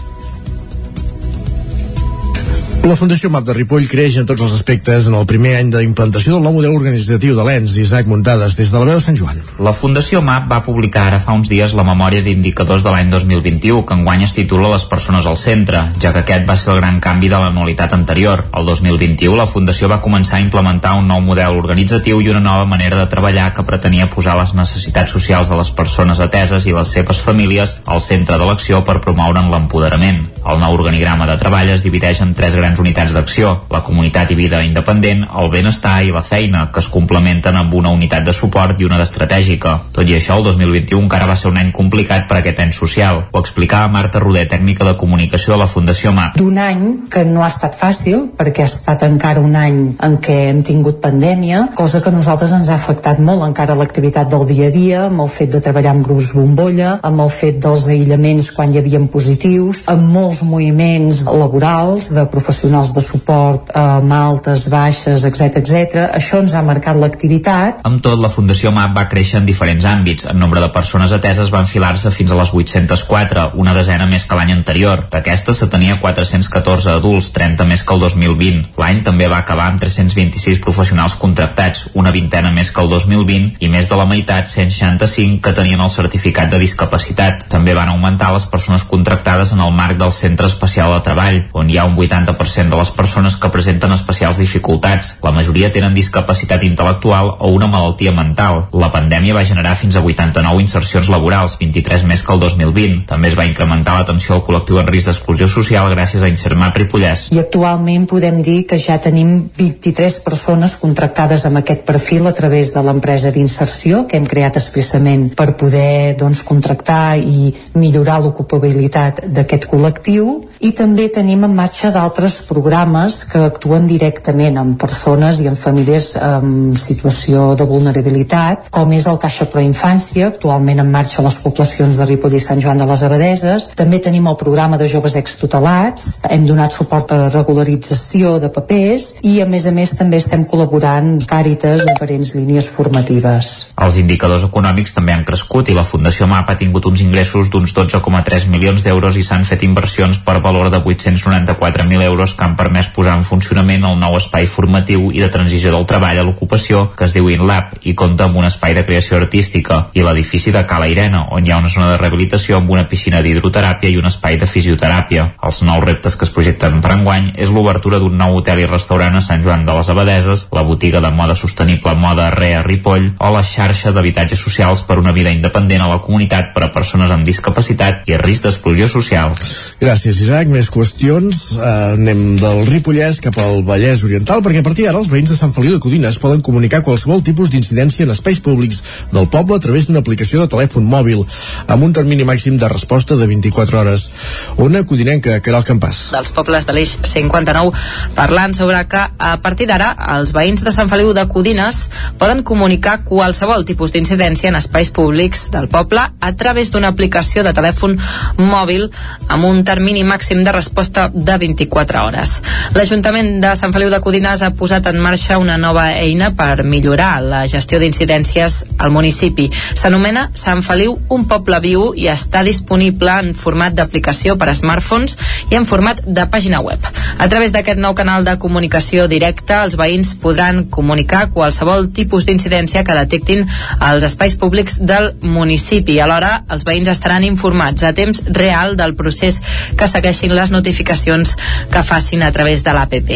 La Fundació MAP de Ripoll creix en tots els aspectes en el primer any d'implantació del nou model organitzatiu de l'ENS, Isaac Muntades, des de la veu de Sant Joan. La Fundació MAP va publicar ara fa uns dies la memòria d'indicadors de l'any 2021, que enguany es titula Les persones al centre, ja que aquest va ser el gran canvi de l'anualitat anterior. El 2021 la Fundació va començar a implementar un nou model organitzatiu i una nova manera de treballar que pretenia posar les necessitats socials de les persones ateses i les seves famílies al centre de l'acció per promoure'n l'empoderament. El nou organigrama de treball es divideix en tres grans grans unitats d'acció, la comunitat i vida independent, el benestar i la feina, que es complementen amb una unitat de suport i una d'estratègica. Tot i això, el 2021 encara va ser un any complicat per a aquest any social. Ho explicava Marta Roder, tècnica de comunicació de la Fundació MAP. D'un any que no ha estat fàcil, perquè ha estat encara un any en què hem tingut pandèmia, cosa que a nosaltres ens ha afectat molt encara l'activitat del dia a dia, amb el fet de treballar en grups bombolla, amb el fet dels aïllaments quan hi havia positius, amb molts moviments laborals de professionals de suport eh, altes, baixes, etc etc. Això ens ha marcat l'activitat. Amb tot, la Fundació MAP va créixer en diferents àmbits. En nombre de persones ateses va enfilar-se fins a les 804, una desena més que l'any anterior. D'aquestes se tenia 414 adults, 30 més que el 2020. L'any també va acabar amb 326 professionals contractats, una vintena més que el 2020 i més de la meitat, 165, que tenien el certificat de discapacitat. També van augmentar les persones contractades en el marc del Centre Especial de Treball, on hi ha un 80% de les persones que presenten especials dificultats. La majoria tenen discapacitat intel·lectual o una malaltia mental. La pandèmia va generar fins a 89 insercions laborals, 23 més que el 2020. També es va incrementar l'atenció al col·lectiu en risc d'exclusió social gràcies a Insermat Ripollès. I actualment podem dir que ja tenim 23 persones contractades amb aquest perfil a través de l'empresa d'inserció que hem creat expressament per poder doncs, contractar i millorar l'ocupabilitat d'aquest col·lectiu i també tenim en marxa d'altres programes que actuen directament amb persones i amb famílies en situació de vulnerabilitat, com és el Caixa Pro Infància, actualment en marxa a les poblacions de Ripoll i Sant Joan de les Abadeses. També tenim el programa de joves extutelats, hem donat suport a la regularització de papers i a més a més també estem col·laborant Càritas en diferents línies formatives. Els indicadors econòmics també han crescut i la Fundació MAP ha tingut uns ingressos d'uns 12,3 milions d'euros i s'han fet inversions per valor de 894.000 euros que han permès posar en funcionament el nou espai formatiu i de transició del treball a l'ocupació que es diu InLab i compta amb un espai de creació artística i l'edifici de Cala Irena on hi ha una zona de rehabilitació amb una piscina d'hidroteràpia i un espai de fisioteràpia. Els nous reptes que es projecten per enguany és l'obertura d'un nou hotel i restaurant a Sant Joan de les Abadeses, la botiga de moda sostenible Moda Rea Ripoll o la xarxa d'habitatges socials per una vida independent a la comunitat per a persones amb discapacitat i risc d'exclusió social. Gràcies, Isaac. Més qüestions. Eh, anem del Ripollès cap al Vallès Oriental, perquè a partir d'ara els veïns de Sant Feliu de Codines poden comunicar qualsevol tipus d'incidència en espais públics del poble a través d'una aplicació de telèfon mòbil, amb un termini màxim de resposta de 24 hores. Ona Codinenca, Caral Campàs. dels pobles de l'eix 59 parlant sobre que a partir d'ara els veïns de Sant Feliu de Codines poden comunicar qualsevol tipus d'incidència en espais públics del poble a través d'una aplicació de telèfon mòbil amb un termini màxim de resposta de 24 hores. L'Ajuntament de Sant Feliu de Codines ha posat en marxa una nova eina per millorar la gestió d'incidències al municipi. S'anomena Sant Feliu un poble viu i està disponible en format d'aplicació per a smartphones i en format de pàgina web. A través d'aquest nou canal de comunicació directa, els veïns podran comunicar qualsevol tipus d'incidència que detectin als espais públics del municipi. Alhora, els veïns estaran informats a temps real del procés que segueixin les notificacions que facin a través de l'APP.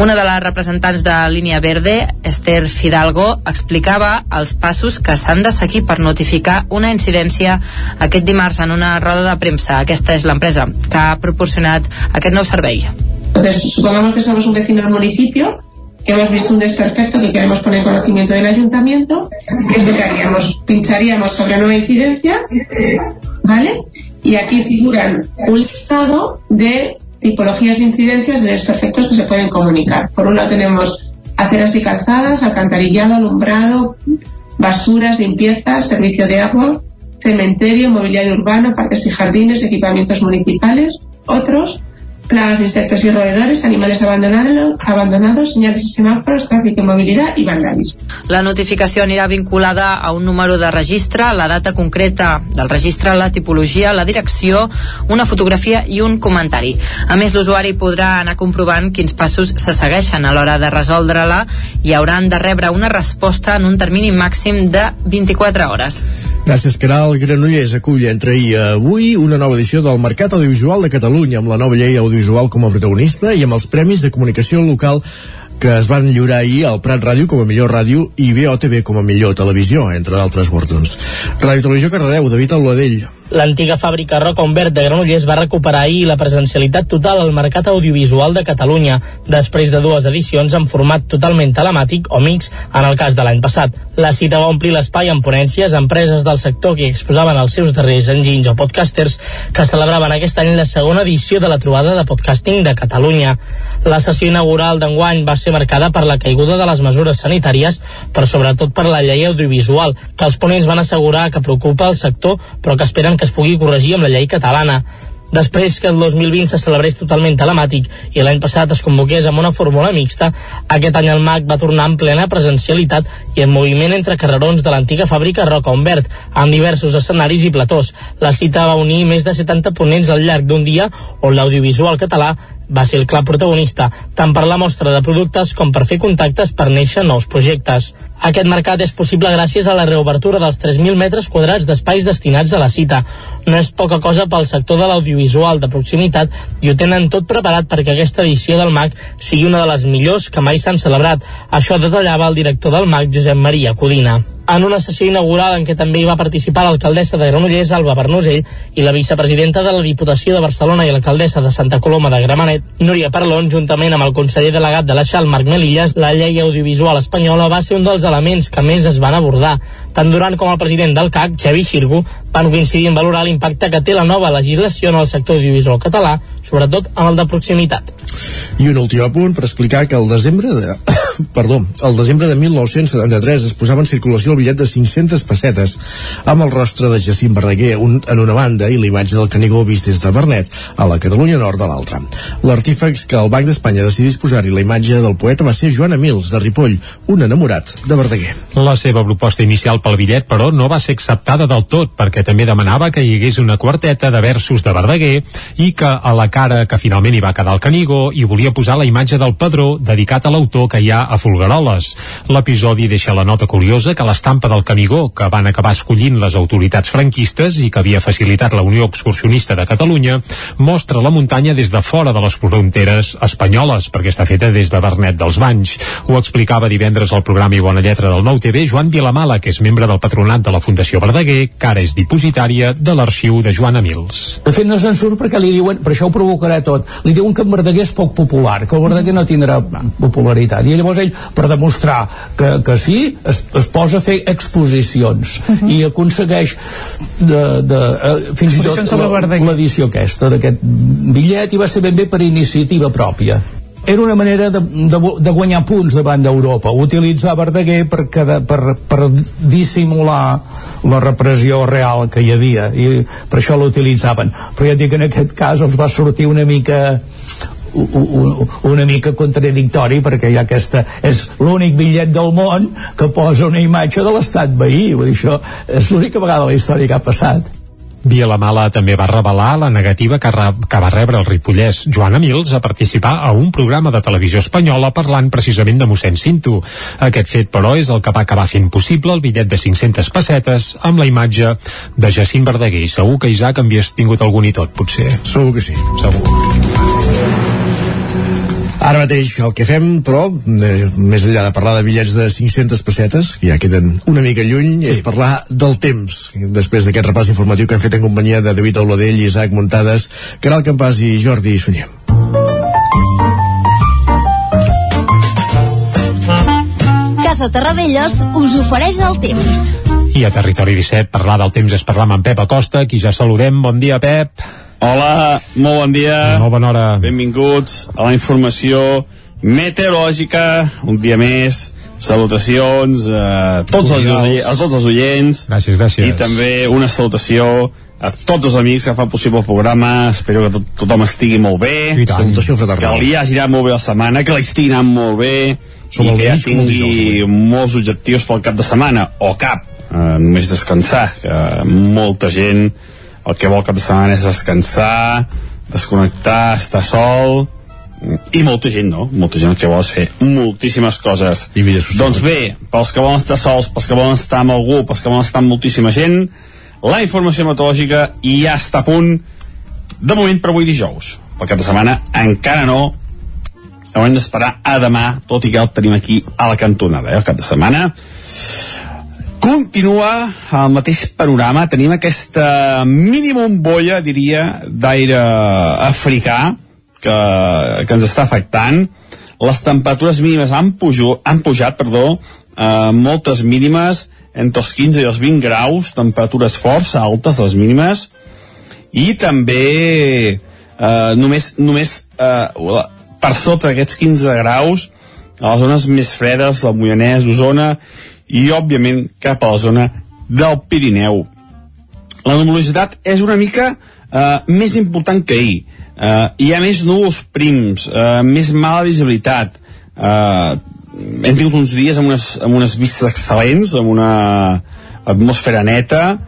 Una de les representants de Línia Verde, Esther Fidalgo, explicava els passos que s'han de seguir per notificar una incidència aquest dimarts en una roda de premsa. Aquesta és l'empresa que ha proporcionat aquest nou servei. Entonces, supongamos que somos un vecino del municipio, que hemos visto un desperfecto que queremos poner en conocimiento del ayuntamiento, ¿qué es lo que haríamos? Pincharíamos sobre nueva incidencia, ¿vale? Y aquí figuran un listado de tipologías de incidencias de desperfectos que se pueden comunicar. Por un lado tenemos aceras y calzadas, alcantarillado, alumbrado, basuras, limpieza, servicio de agua, cementerio, mobiliario urbano, parques y jardines, equipamientos municipales. Otros, plagas de insectos y roedores, animales abandonados, abandonados señales y semáforos, tráfico y movilidad y vandalismo. La notificació anirà vinculada a un número de registre, la data concreta del registre, la tipologia, la direcció, una fotografia i un comentari. A més, l'usuari podrà anar comprovant quins passos se segueixen a l'hora de resoldre-la i hauran de rebre una resposta en un termini màxim de 24 hores. Gràcies, Caral. Granollers acull entre ahir i avui una nova edició del Mercat Audiovisual de Catalunya amb la nova llei audiovisual com a protagonista i amb els Premis de Comunicació Local que es van lliurar ahir al Prat Ràdio com a millor ràdio i BOTV com a millor televisió, entre d'altres guardons. Ràdio Televisió Cardedeu, David Auladell. L'antiga fàbrica Roca Humbert de Granollers va recuperar ahir la presencialitat total al mercat audiovisual de Catalunya, després de dues edicions en format totalment telemàtic o mix en el cas de l'any passat. La cita va omplir l'espai amb ponències, empreses del sector que exposaven els seus darrers enginys o podcasters que celebraven aquest any la segona edició de la trobada de podcasting de Catalunya. La sessió inaugural d'enguany va ser marcada per la caiguda de les mesures sanitàries, però sobretot per la llei audiovisual, que els ponents van assegurar que preocupa el sector, però que esperen que es pugui corregir amb la llei catalana. Després que el 2020 se celebrés totalment telemàtic i l'any passat es convoqués amb una fórmula mixta, aquest any el MAC va tornar en plena presencialitat i en moviment entre carrerons de l'antiga fàbrica Roca Humbert, amb diversos escenaris i platós. La cita va unir més de 70 ponents al llarg d'un dia on l'audiovisual català va ser el clar protagonista, tant per la mostra de productes com per fer contactes per néixer nous projectes. Aquest mercat és possible gràcies a la reobertura dels 3.000 metres quadrats d'espais destinats a la cita. No és poca cosa pel sector de l'audiovisual de proximitat i ho tenen tot preparat perquè aquesta edició del MAC sigui una de les millors que mai s'han celebrat. Això detallava el director del MAC, Josep Maria Codina en una sessió inaugural en què també hi va participar l'alcaldessa de Granollers, Alba Bernusell, i la vicepresidenta de la Diputació de Barcelona i l'alcaldessa de Santa Coloma de Gramenet, Núria Parlon, juntament amb el conseller delegat de la XAL, Marc Melillas, la llei audiovisual espanyola va ser un dels elements que més es van abordar. Tant Duran com el president del CAC, Xavi Xirgu, van coincidir en valorar l'impacte que té la nova legislació en el sector audiovisual català, sobretot en el de proximitat. I un últim apunt per explicar que el desembre de... perdó, el desembre de 1973 es posava en circulació el bitllet de 500 pessetes amb el rostre de Jacint Verdaguer un, en una banda i l'imatge del Canigó vist des de Bernet a la Catalunya Nord de l'altra. L'artífex que el Banc d'Espanya decidís posar-hi la imatge del poeta va ser Joan Emils, de Ripoll, un enamorat de Verdaguer. La seva proposta inicial pel bitllet, però, no va ser acceptada del tot, perquè també demanava que hi hagués una quarteta de versos de Verdaguer i que a la cara que finalment hi va quedar el Canigó hi volia posar la imatge del padró dedicat a l'autor que hi ha a Folgueroles. L'episodi deixa la nota curiosa que l'estampa del Canigó, que van acabar escollint les autoritats franquistes i que havia facilitat la Unió Excursionista de Catalunya, mostra la muntanya des de fora de les fronteres espanyoles, perquè està feta des de Bernet dels Banys. Ho explicava divendres al programa i Bona Lletra del Nou TV Joan Vilamala, que és membre del patronat de la Fundació Verdaguer, que ara és dipositària de l'arxiu de Joan Emils. De fet, no se'n surt perquè li diuen, per això ho provocarà tot, li diuen que en Verdaguer és poc popular, que el Verdaguer no tindrà popularitat. I llavors ell, per demostrar que, que sí, es, es posa a fer exposicions uh -huh. i aconsegueix de, de, uh, fins i tot l'edició aquesta d'aquest bitllet i va ser ben bé per iniciativa pròpia. Era una manera de, de, de guanyar punts davant d'Europa, utilitzar Verdaguer per, cada, per, per dissimular la repressió real que hi havia i per això l'utilitzaven. Però ja dic que en aquest cas els va sortir una mica una mica contradictori perquè hi ha aquesta és l'únic bitllet del món que posa una imatge de l'estat veí vull dir, això és l'única vegada a la història que ha passat Vilamala també va revelar la negativa que, re que va rebre el ripollès Joan Emils a participar a un programa de televisió espanyola parlant precisament de mossèn Cinto. Aquest fet, però, és el que va acabar fent possible el bitllet de 500 pessetes amb la imatge de Jacint Verdaguer. I segur que, Isaac, havies tingut algun i tot, potser. Segur que sí. Segur. Ara mateix el que fem, però, eh, més enllà de parlar de bitllets de 500 pessetes, que ja queden una mica lluny, sí. és parlar del temps. Després d'aquest repàs informatiu que hem fet en companyia de David Auladell, Isaac Muntades, Caral Campàs i Jordi Sunyer. Casa Terradellos us ofereix el temps. I a Territori 17 parlar del temps és parlar amb en Pep Acosta, qui ja saludem. Bon dia, Pep. Hola, molt bon dia. Molt bona hora. Benvinguts a la informació meteorològica, un dia més, salutacions a tots, els, a tots els oients. Gràcies, gràcies. I també una salutació a tots els amics que fan possible el programa espero que tot, tothom estigui molt bé salutació fraternal que li hagi anat molt bé la setmana que l'estigui anant molt bé Som i que ja tingui dijous, molts objectius pel cap de setmana o cap, eh, només descansar que molta gent el que vol cap de setmana és descansar desconnectar, estar sol i molta gent no molta gent el que vol fer moltíssimes coses. I vida social. doncs bé, pels que volen estar sols pels que volen estar amb algú, pels que volen estar amb moltíssima gent la informació meteorològica ja està a punt de moment per avui dijous. Pel cap de setmana encara no. Haurem d'esperar a demà tot i que el tenim aquí a la cantonada eh, el cap de setmana Continua el mateix panorama, tenim aquesta mini bombolla, diria, d'aire africà que, que ens està afectant. Les temperatures mínimes han, pujo, han pujat, perdó, eh, moltes mínimes, entre els 15 i els 20 graus, temperatures força altes, les mínimes, i també eh, només, només eh, per sota d'aquests 15 graus a les zones més fredes, del Moianès, d'Osona, i òbviament cap a la zona del Pirineu. La nuvolositat és una mica eh, més important que ahir. Eh, hi ha més núvols prims, eh, més mala visibilitat. Eh, hem tingut uns dies amb unes, amb unes vistes excel·lents, amb una atmosfera neta,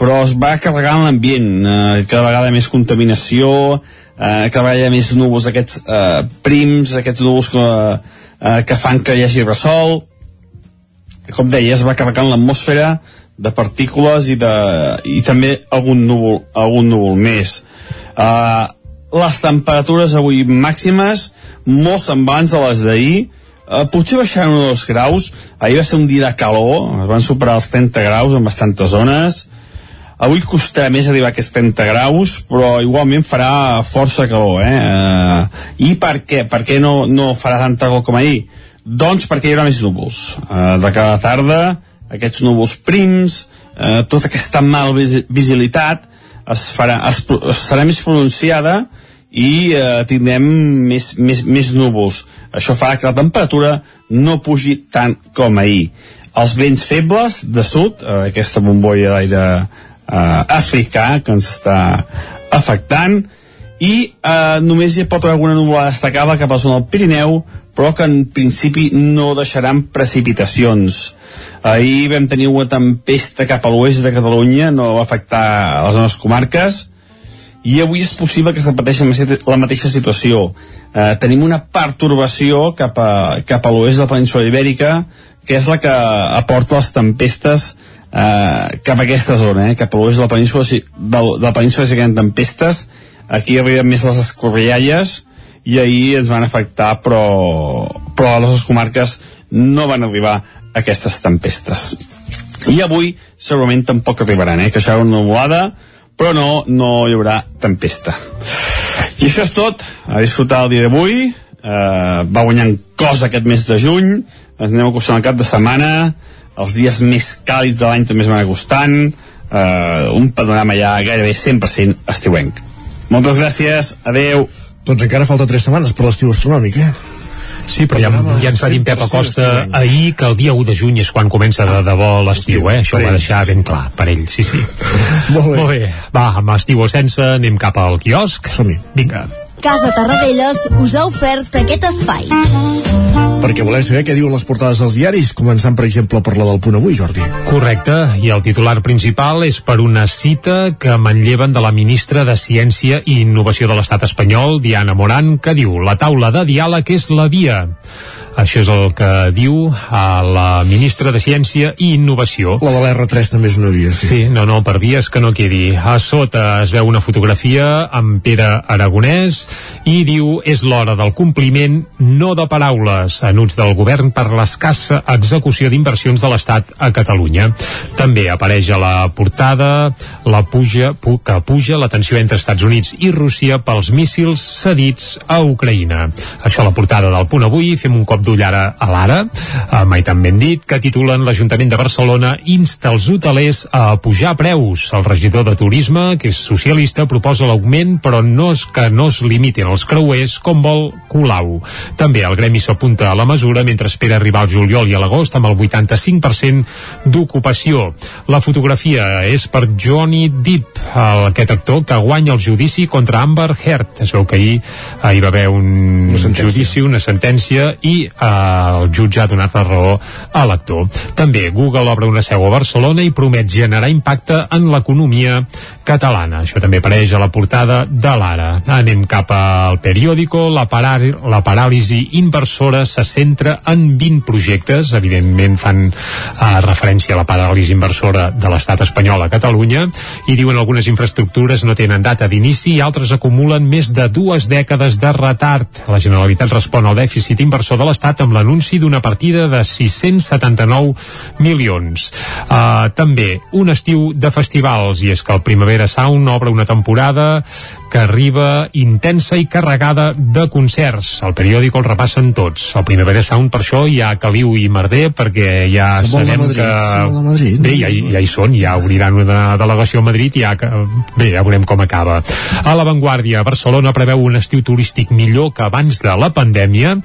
però es va carregant l'ambient, eh, cada vegada més contaminació, eh, cada vegada més núvols aquests eh, prims, aquests núvols que, eh, que fan que hi hagi ressol, com deia, es va carregant l'atmosfera de partícules i, de, i també algun núvol, algun núvol més. Uh, les temperatures avui màximes molt semblants a les d'ahir, uh, potser baixaran uns dos graus, ahir va ser un dia de calor, es van superar els 30 graus en bastantes zones, avui costarà més arribar a aquests 30 graus, però igualment farà força calor, eh? Uh, I per què? Per què no, no farà tanta calor com ahir? Doncs perquè hi haurà més núvols. Uh, de cada tarda, aquests núvols prims, uh, tota aquesta mal visibilitat es, farà, es, es serà més pronunciada i uh, tindrem més, més, més núvols. Això farà que la temperatura no pugi tant com ahir. Els vents febles de sud, uh, aquesta bombolla d'aire uh, africà que ens està afectant, i eh, només hi pot haver alguna nuvolada destacada cap a la zona del Pirineu, però que en principi no deixaran precipitacions. Ahir vam tenir una tempesta cap a l'oest de Catalunya, no va afectar a les nostres comarques, i avui és possible que es repeteixi la mateixa situació. Eh, tenim una pertorbació cap a, cap a l'oest de la península ibèrica, que és la que aporta les tempestes eh, cap a aquesta zona, eh, cap a l'oest de la península, de, de la península si tempestes, aquí arriben més les escorrialles, i ahir ens van afectar però, però a les comarques no van arribar aquestes tempestes. I avui segurament tampoc arribaran eh? que això una nuvolada però no, no hi haurà tempesta. I això és tot. A disfrutar el dia d'avui. Eh, va guanyant cos aquest mes de juny. Ens anem acostant al cap de setmana. Els dies més càlids de l'any també es van acostant. Eh, un panorama ja gairebé 100% estiuenc. Moltes gràcies, adeu doncs encara falta 3 setmanes per l'estiu astronòmic, eh? Sí, però ja, ja ens va dir Pep Acosta ahir que el dia 1 de juny és quan comença de debò l'estiu, eh? Això ho va deixar ben clar per ell, sí, sí. *laughs* Molt bé. Molt bé. Va, amb estiu o sense, anem cap al quiosc. Som-hi. Vinga. Casa Tarradellas us ha ofert aquest espai. Perquè volem saber què diuen les portades dels diaris, començant, per exemple, per la del punt avui, Jordi. Correcte, i el titular principal és per una cita que manlleven de la ministra de Ciència i Innovació de l'Estat espanyol, Diana Moran, que diu «La taula de diàleg és la via». Això és el que diu a la ministra de Ciència i Innovació. La de l'R3 també és una via, sí. Sí, no, no, per vies que no quedi. A sota es veu una fotografia amb Pere Aragonès i diu és l'hora del compliment, no de paraules, anuts del govern per l'escassa execució d'inversions de l'Estat a Catalunya. També apareix a la portada la puja, pu, que puja la tensió entre Estats Units i Rússia pels míssils cedits a Ucraïna. Això a la portada del punt avui, fem un cop d'ull ara a l'ara, eh, mai tan ben dit, que titulen l'Ajuntament de Barcelona insta els hotelers a pujar preus. El regidor de Turisme, que és socialista, proposa l'augment, però no és que no es limitin els creuers com vol Colau. També el gremi s'apunta a la mesura mentre espera arribar al juliol i a l'agost amb el 85% d'ocupació. La fotografia és per Johnny Depp, el, aquest actor que guanya el judici contra Amber Heard. Es veu que ahir, ahir va haver un judici, una sentència, i el jutge ha donat la raó a l'actor. També Google obre una seu a Barcelona i promet generar impacte en l'economia catalana. Això també apareix a la portada de l'Ara. Anem cap al periòdico. La, parar la paràlisi inversora se centra en 20 projectes. Evidentment fan uh, referència a la paràlisi inversora de l'estat espanyol a Catalunya i diuen algunes infraestructures no tenen data d'inici i altres acumulen més de dues dècades de retard. La Generalitat respon al dèficit inversor de l'estat l'Estat amb l'anunci d'una partida de 679 milions. Uh, també un estiu de festivals, i és que el Primavera Sound obre una temporada que arriba intensa i carregada de concerts. El periòdic el repassen tots. El Primavera Sound per això hi ha Caliu i Merder perquè ja sabem Madrid, que... Madrid. Bé, ja, ja hi són, ja obriran una delegació a Madrid i ja, bé, ja veurem com acaba. A l'avantguàrdia, Barcelona preveu un estiu turístic millor que abans de la pandèmia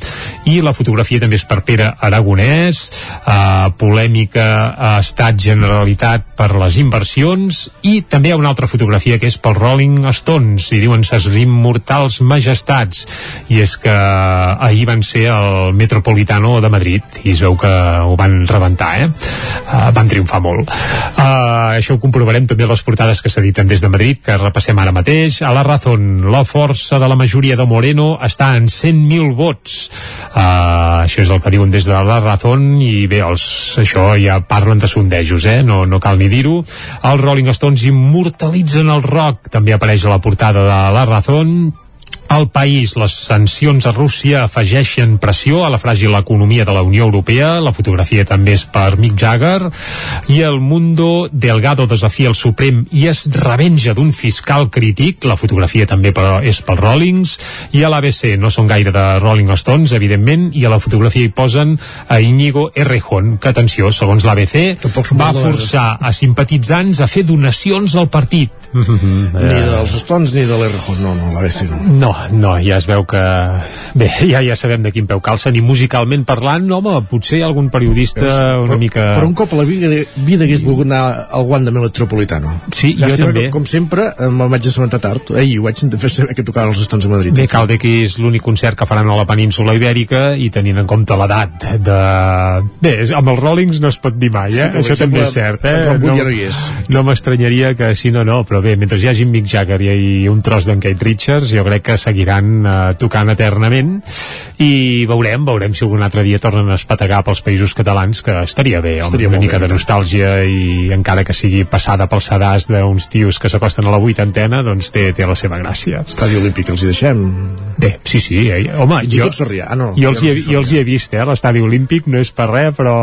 i la fotografia també és per Pere Aragonès, eh, polèmica a estat generalitat per les inversions. I també hi ha una altra fotografia que és pel Rolling Stones. I diuen ses immortals majestats i és que ahir van ser el Metropolitano de Madrid. I es veu que ho van rebentar eh? Uh, van triomfar molt. Uh, això ho comprovarem també a les portades que s'editen des de Madrid que repassem ara mateix. A la Razón, la força de la majoria de Moreno està en 100.000 vots. Uh, això és el que diuen des de la Razón i bé, els, això ja parlen de sondejos eh? no, no cal ni dir-ho. Els Rolling Stones immortalitzen el rock. També apareix a la portada de la Razón al país, les sancions a Rússia afegeixen pressió a la fràgil economia de la Unió Europea. La fotografia també és per Mick Jagger. I el Mundo Delgado desafia el Suprem i es revenja d'un fiscal crític. La fotografia també però és pel Rollings. I a l'ABC no són gaire de Rolling Stones, evidentment, i a la fotografia hi posen a Íñigo Errejón, que, atenció, segons l'ABC, va forçar a simpatitzants a fer donacions al partit. Ni dels Stones ni de l'Errejón, no, no, l'ABC no. No, no, ja es veu que... Bé, ja ja sabem de quin peu calcen i musicalment parlant, home, potser algun periodista una mica... Per un cop a la vida, vida hagués volgut anar al guant de Metropolitano. Sí, jo Llàstima també. Que, com sempre, me'l vaig assabentar tard. Ahir ho vaig fer saber que tocaven els Stones a Madrid. Bé, cal dir que és l'únic concert que faran a la península ibèrica i tenint en compte l'edat de... Bé, amb els Rollings no es pot dir mai, Sí, eh? però, per Això també és cert, eh? Wood ja no hi és. no m'estranyaria que sí, no, no, però bé, mentre hi hagi Mick Jagger i, un tros d'en Kate Richards, jo crec que seguiran eh, tocant eternament i veurem, veurem si algun altre dia tornen a espategar pels països catalans, que estaria bé, home, Estaria una mica bé, de nostàlgia i encara que sigui passada pel sedàs d'uns tios que s'acosten a la vuitantena, doncs té, té la seva gràcia. Estadi Olímpic els hi deixem. Bé, sí, sí, eh? home, i jo. Ah, no, jo, els hi, jo els hi he vist, eh? l'estadi olímpic no és per res, però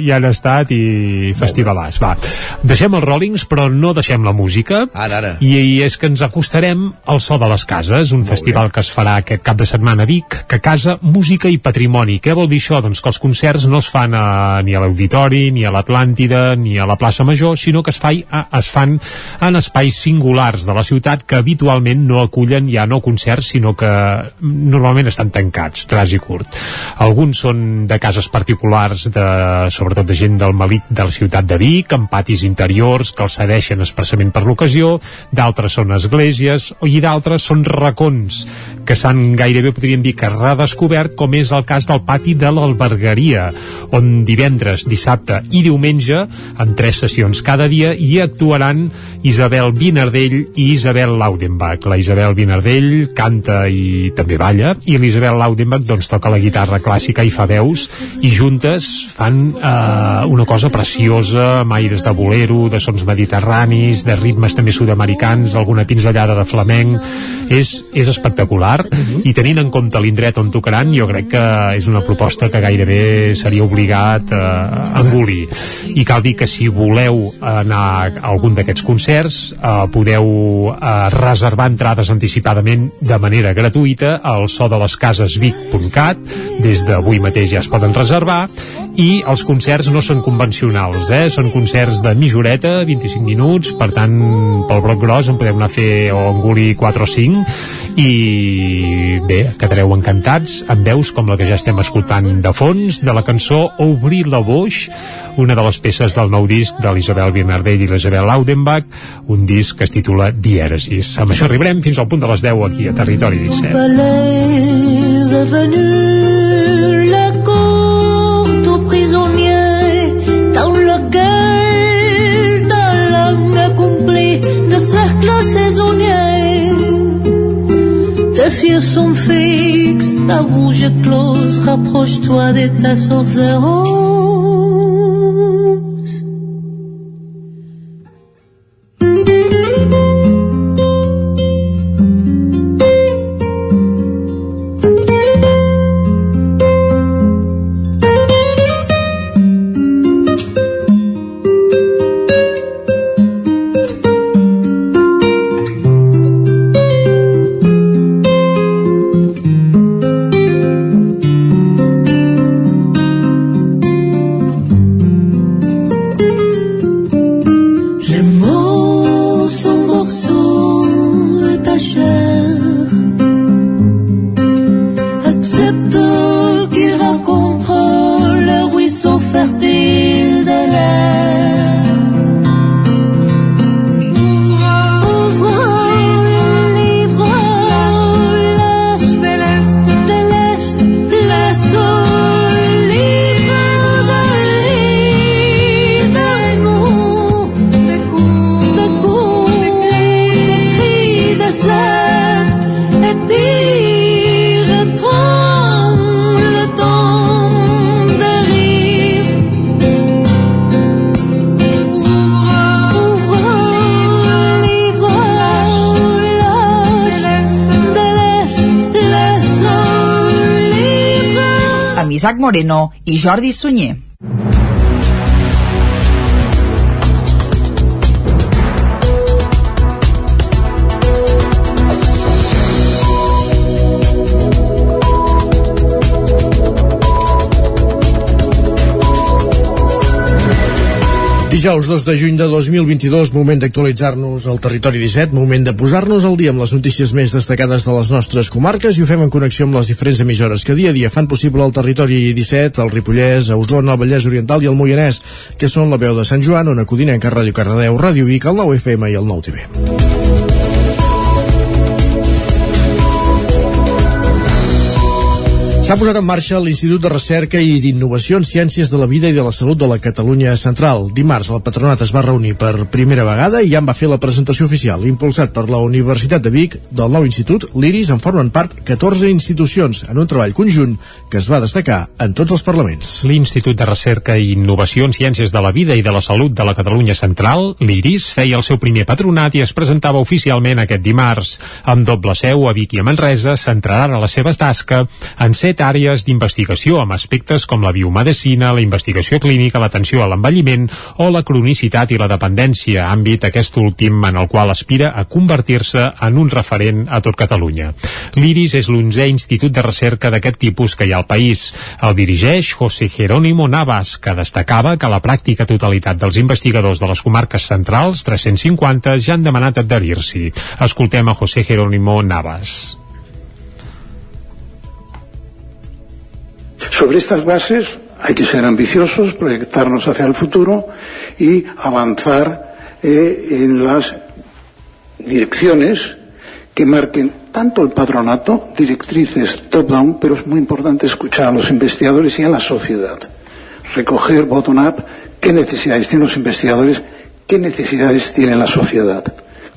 hi han estat i festivalars. Va, deixem els Rollings, però no deixem la música. Ara, ara. I, I és que ens acostarem al So de les Cases, un festival que es farà aquest cap de setmana a Vic, que casa música i patrimoni. Què vol dir això? Doncs que els concerts no es fan a, ni a l'Auditori, ni a l'Atlàntida, ni a la plaça Major, sinó que es, fa, a, es fan en espais singulars de la ciutat que habitualment no acullen ja no concerts, sinó que normalment estan tancats, ras i curt. Alguns són de cases particulars, de, sobretot de gent del Malic de la ciutat de Vic, amb patis interiors que els cedeixen expressament per l'ocasió, d'altres són esglésies i d'altres són racons que s'han gairebé, podríem dir, que redescobert, com és el cas del pati de l'Albergaria, on divendres, dissabte i diumenge, en tres sessions cada dia, hi actuaran Isabel Vinardell i Isabel Laudenbach. La Isabel Vinardell canta i també balla, i l'Isabel Laudenbach doncs toca la guitarra clàssica i fa veus, i juntes fan eh, una cosa preciosa, amb aires de bolero, de sons mediterranis, de ritmes també sud-americans, alguna pinzellada de flamenc, és, és espectacular, i tenint en compte l'indret on tocaran, jo crec que és una proposta que gairebé seria obligat eh, a engolir. I cal dir que si voleu anar a algun d'aquests concerts, eh, podeu eh, reservar entrades anticipadament de manera gratuïta al so de les cases vic.cat, des d'avui mateix ja es poden reservar, i els concerts no són convencionals, eh? són concerts de mitjoreta, 25 minuts, per tant, bloc gros en podeu anar a fer o engolir 4 o 5, i bé, quedareu encantats amb veus com la que ja estem escoltant de fons, de la cançó Obrir la Boix, una de les peces del nou disc de l'Isabel Bernardell i l'Isabel Laudenbach, un disc que es titula Dièresis. Amb això arribarem fins al punt de les 10 aquí a Territori 17. palais revenu tes yeux sont fixes ta bouche est close rapproche-toi de ta source rose Moreno i Jordi Sunyer. Dijous 2 de juny de 2022, moment d'actualitzar-nos al territori 17, moment de posar-nos al dia amb les notícies més destacades de les nostres comarques i ho fem en connexió amb les diferents emissores que dia a dia fan possible el territori 17, el Ripollès, a Osona, el Vallès Oriental i el Moianès, que són la veu de Sant Joan, Ona Codinenca, Ràdio Cardedeu, Ràdio Vic, el 9 FM i el 9 S'ha posat en marxa l'Institut de Recerca i d'Innovació en Ciències de la Vida i de la Salut de la Catalunya Central. Dimarts el patronat es va reunir per primera vegada i ja en va fer la presentació oficial. Impulsat per la Universitat de Vic, del nou institut, l'IRIS en formen part 14 institucions en un treball conjunt que es va destacar en tots els parlaments. L'Institut de Recerca i Innovació en Ciències de la Vida i de la Salut de la Catalunya Central, l'IRIS, feia el seu primer patronat i es presentava oficialment aquest dimarts. Amb doble seu a Vic i a Manresa, centrarà la seva tasca en set àrees d'investigació amb aspectes com la biomedicina, la investigació clínica, l'atenció a l'envelliment o la cronicitat i la dependència, àmbit aquest últim en el qual aspira a convertir-se en un referent a tot Catalunya. L'IRIS és l'onzè institut de recerca d'aquest tipus que hi ha al país. El dirigeix José Jerónimo Navas, que destacava que la pràctica totalitat dels investigadors de les comarques centrals, 350, ja han demanat adherir-s'hi. Escoltem a José Jerónimo Navas. Sobre estas bases hay que ser ambiciosos, proyectarnos hacia el futuro y avanzar eh, en las direcciones que marquen tanto el patronato, directrices top-down, pero es muy importante escuchar a los investigadores y a la sociedad. Recoger bottom-up qué necesidades tienen los investigadores, qué necesidades tiene la sociedad,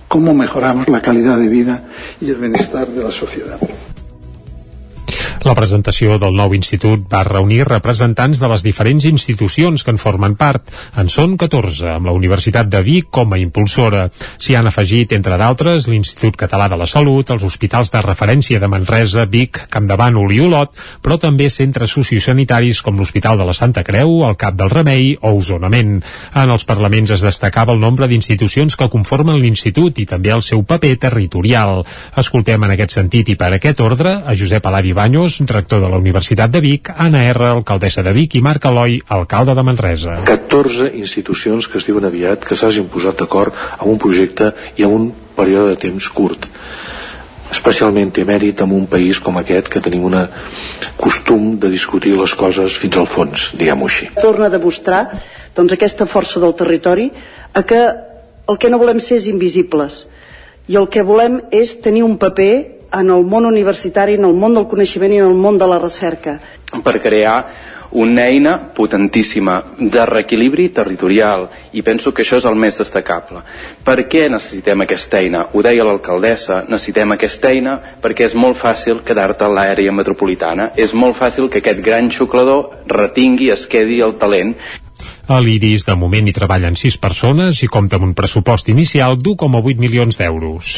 cómo mejoramos la calidad de vida y el bienestar de la sociedad. La presentació del nou institut va reunir representants de les diferents institucions que en formen part. En són 14, amb la Universitat de Vic com a impulsora. S'hi han afegit, entre d'altres, l'Institut Català de la Salut, els hospitals de referència de Manresa, Vic, Campdevànol i Olot, però també centres sociosanitaris com l'Hospital de la Santa Creu, el Cap del Remei o Osonament. En els parlaments es destacava el nombre d'institucions que conformen l'Institut i també el seu paper territorial. Escoltem en aquest sentit i per aquest ordre a Josep Alavi Rector de la Universitat de Vic, Anna R, alcaldessa de Vic i Marc Eloi, alcalde de Manresa. 14 institucions que es diuen aviat que s'hagin posat d'acord amb un projecte i amb un període de temps curt especialment té mèrit en un país com aquest que tenim un costum de discutir les coses fins al fons, diguem-ho així. Torna a demostrar doncs, aquesta força del territori a que el que no volem ser és invisibles i el que volem és tenir un paper en el món universitari, en el món del coneixement i en el món de la recerca. Per crear una eina potentíssima de reequilibri territorial i penso que això és el més destacable. Per què necessitem aquesta eina? Ho deia l'alcaldessa, necessitem aquesta eina perquè és molt fàcil quedar-te a l'àrea metropolitana, és molt fàcil que aquest gran xuclador retingui, es quedi el talent a l'IRIS de moment hi treballen 6 persones i compta amb un pressupost inicial d'1,8 milions d'euros.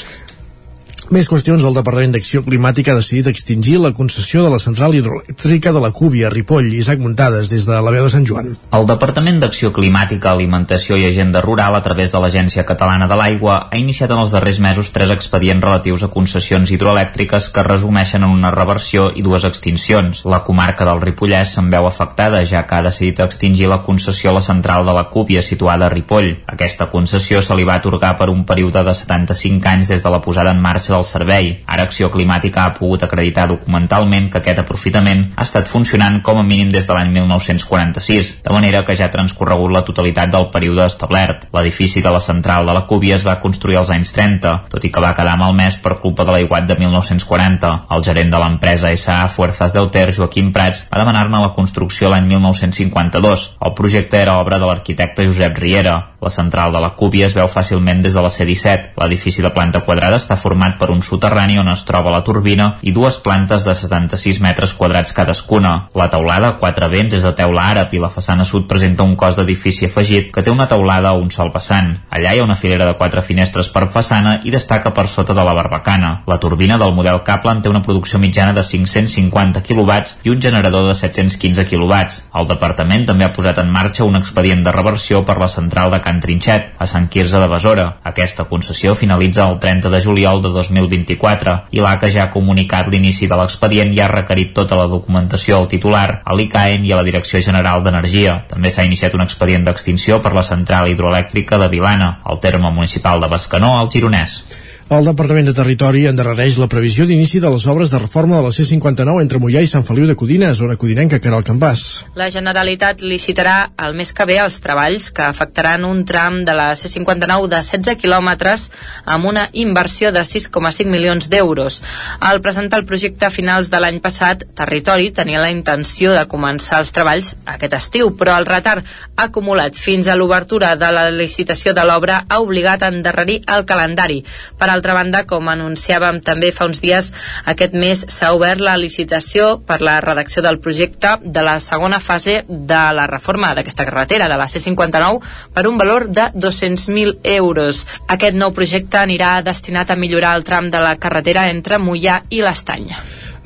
Més qüestions, el Departament d'Acció Climàtica ha decidit extingir la concessió de la central hidroelèctrica de la Cúbia, Ripoll, Isaac Muntades, des de la veu de Sant Joan. El Departament d'Acció Climàtica, Alimentació i Agenda Rural, a través de l'Agència Catalana de l'Aigua, ha iniciat en els darrers mesos tres expedients relatius a concessions hidroelèctriques que resumeixen en una reversió i dues extincions. La comarca del Ripollès se'n veu afectada, ja que ha decidit extingir la concessió a la central de la Cúbia, situada a Ripoll. Aquesta concessió se li va atorgar per un període de 75 anys des de la posada en marxa del servei. Ara Acció Climàtica ha pogut acreditar documentalment que aquest aprofitament ha estat funcionant com a mínim des de l'any 1946, de manera que ja ha transcorregut la totalitat del període establert. L'edifici de la central de la Cúbia es va construir als anys 30, tot i que va quedar malmès per culpa de l'aiguat de 1940. El gerent de l'empresa SA Fuerzas del Ter, Joaquim Prats, va demanar-ne la construcció l'any 1952. El projecte era obra de l'arquitecte Josep Riera. La central de la Cúbia es veu fàcilment des de la C-17. L'edifici de planta quadrada està format per per un soterrani on es troba la turbina i dues plantes de 76 metres quadrats cadascuna. La teulada, quatre vents, és de teula àrab i la façana sud presenta un cos d'edifici afegit que té una teulada a un sol vessant. Allà hi ha una filera de quatre finestres per façana i destaca per sota de la barbacana. La turbina del model Kaplan té una producció mitjana de 550 kW i un generador de 715 kW. El departament també ha posat en marxa un expedient de reversió per la central de Can Trinxet, a Sant Quirze de Besora. Aquesta concessió finalitza el 30 de juliol de 2024 i l'ACA ja ha comunicat l'inici de l'expedient i ha requerit tota la documentació al titular, a l'ICAEN i a la Direcció General d'Energia. També s'ha iniciat un expedient d'extinció per la central hidroelèctrica de Vilana, al terme municipal de Bescanó, al Gironès. El Departament de Territori endarrereix la previsió d'inici de les obres de reforma de la C-59 entre Mollà i Sant Feliu de Codina, zona codinenca, el Campàs. La Generalitat licitarà el mes que ve els treballs que afectaran un tram de la C-59 de 16 quilòmetres amb una inversió de 6,5 milions d'euros. Al presentar el projecte a finals de l'any passat, Territori tenia la intenció de començar els treballs aquest estiu, però el retard acumulat fins a l'obertura de la licitació de l'obra ha obligat a endarrerir el calendari. Per altra banda, com anunciàvem també fa uns dies, aquest mes s'ha obert la licitació per la redacció del projecte de la segona fase de la reforma d'aquesta carretera, de la C59, per un valor de 200.000 euros. Aquest nou projecte anirà destinat a millorar el tram de la carretera entre Mollà i l'Estany.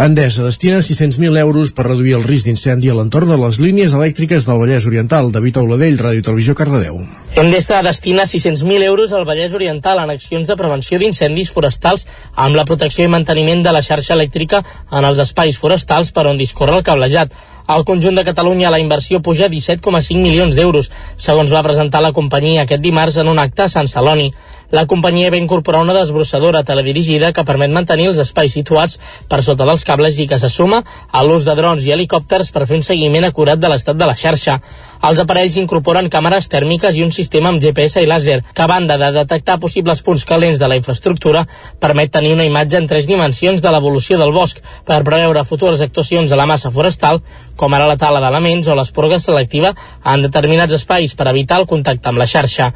Endesa destina 600.000 euros per reduir el risc d'incendi a l'entorn de les línies elèctriques del Vallès Oriental. David Auladell, Ràdio Televisió, Cardedeu. Endesa destina 600.000 euros al Vallès Oriental en accions de prevenció d'incendis forestals amb la protecció i manteniment de la xarxa elèctrica en els espais forestals per on discorre el cablejat. Al conjunt de Catalunya la inversió puja 17,5 milions d'euros, segons va presentar la companyia aquest dimarts en un acte a Sant Celoni. La companyia va incorporar una desbrossadora teledirigida que permet mantenir els espais situats per sota dels cables i que se suma a l'ús de drons i helicòpters per fer un seguiment acurat de l'estat de la xarxa. Els aparells incorporen càmeres tèrmiques i un sistema amb GPS i làser que, a banda de detectar possibles punts calents de la infraestructura, permet tenir una imatge en tres dimensions de l'evolució del bosc per preveure futures actuacions a la massa forestal, com ara la tala d'elements o l'esporga selectiva en determinats espais per evitar el contacte amb la xarxa.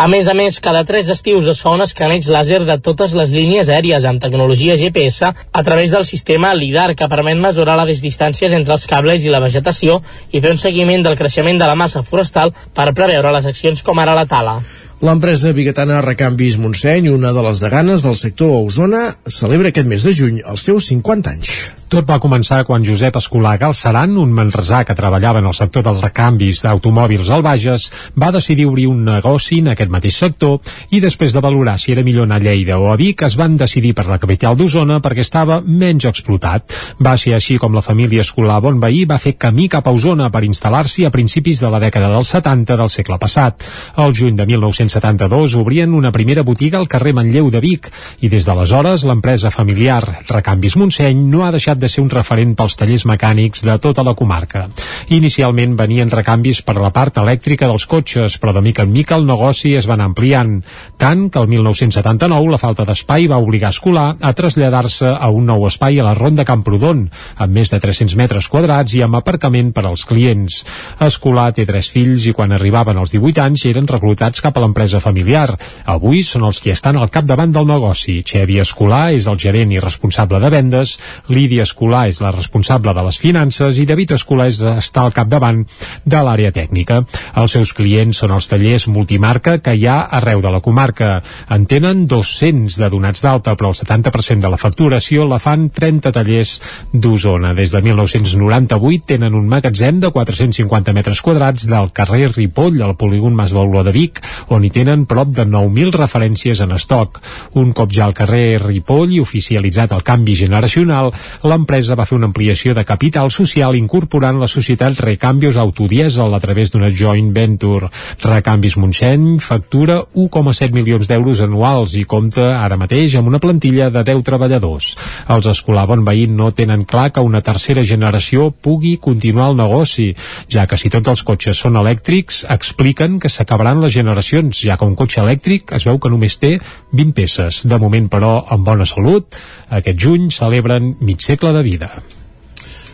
A més a més, cada tres estius es fa un escaneig làser de totes les línies aèries amb tecnologia GPS a través del sistema LIDAR que permet mesurar les distàncies entre els cables i la vegetació i fer un seguiment del creixement de la massa forestal per preveure les accions com ara la tala. L'empresa biguetana Recanvis Montseny, una de les deganes del sector a Osona, celebra aquest mes de juny els seus 50 anys. Tot va començar quan Josep Escolà Galceran, un manresà que treballava en el sector dels recanvis d'automòbils al Bages, va decidir obrir un negoci en aquest mateix sector i després de valorar si era millor anar a Lleida o a Vic es van decidir per la capital d'Osona perquè estava menys explotat. Va ser així com la família Escolà Bonveí va fer camí cap a Osona per instal·lar-s'hi a principis de la dècada dels 70 del segle passat. El juny de 1972 obrien una primera botiga al carrer Manlleu de Vic i des d'aleshores l'empresa familiar Recanvis Montseny no ha deixat de ser un referent pels tallers mecànics de tota la comarca. Inicialment venien recanvis per la part elèctrica dels cotxes, però de mica en mica el negoci es va anar ampliant, tant que el 1979 la falta d'espai va obligar Escolar a traslladar-se a un nou espai a la Ronda Camprodon, amb més de 300 metres quadrats i amb aparcament per als clients. Escolar té tres fills i quan arribaven als 18 anys eren reclutats cap a l'empresa familiar. Avui són els qui estan al capdavant del negoci. Xevi Escolar és el gerent i responsable de vendes, Lídia Escolar és la responsable de les finances i David Escolar és, està al capdavant de l'àrea tècnica. Els seus clients són els tallers multimarca que hi ha arreu de la comarca. En tenen 200 de donats d'alta, però el 70% de la facturació la fan 30 tallers d'Osona. Des de 1998 tenen un magatzem de 450 metres quadrats del carrer Ripoll, al polígon Mas Bauló de Vic, on hi tenen prop de 9.000 referències en estoc. Un cop ja al carrer Ripoll i oficialitzat el canvi generacional, l'empresa va fer una ampliació de capital social incorporant la societat Recambios Autodiesel a través d'una joint venture. Recanvis Montseny factura 1,7 milions d'euros anuals i compta ara mateix amb una plantilla de 10 treballadors. Els Escolar Bonveí no tenen clar que una tercera generació pugui continuar el negoci, ja que si tots els cotxes són elèctrics, expliquen que s'acabaran les generacions, ja que un cotxe elèctric es veu que només té 20 peces. De moment, però, amb bona salut, aquest juny celebren mig segle de vida.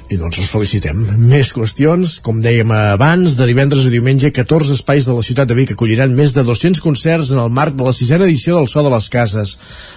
I doncs els felicitem. Més qüestions, com dèiem abans, de divendres a diumenge, 14 espais de la ciutat de Vic acolliran més de 200 concerts en el marc de la sisena edició del So de les Cases.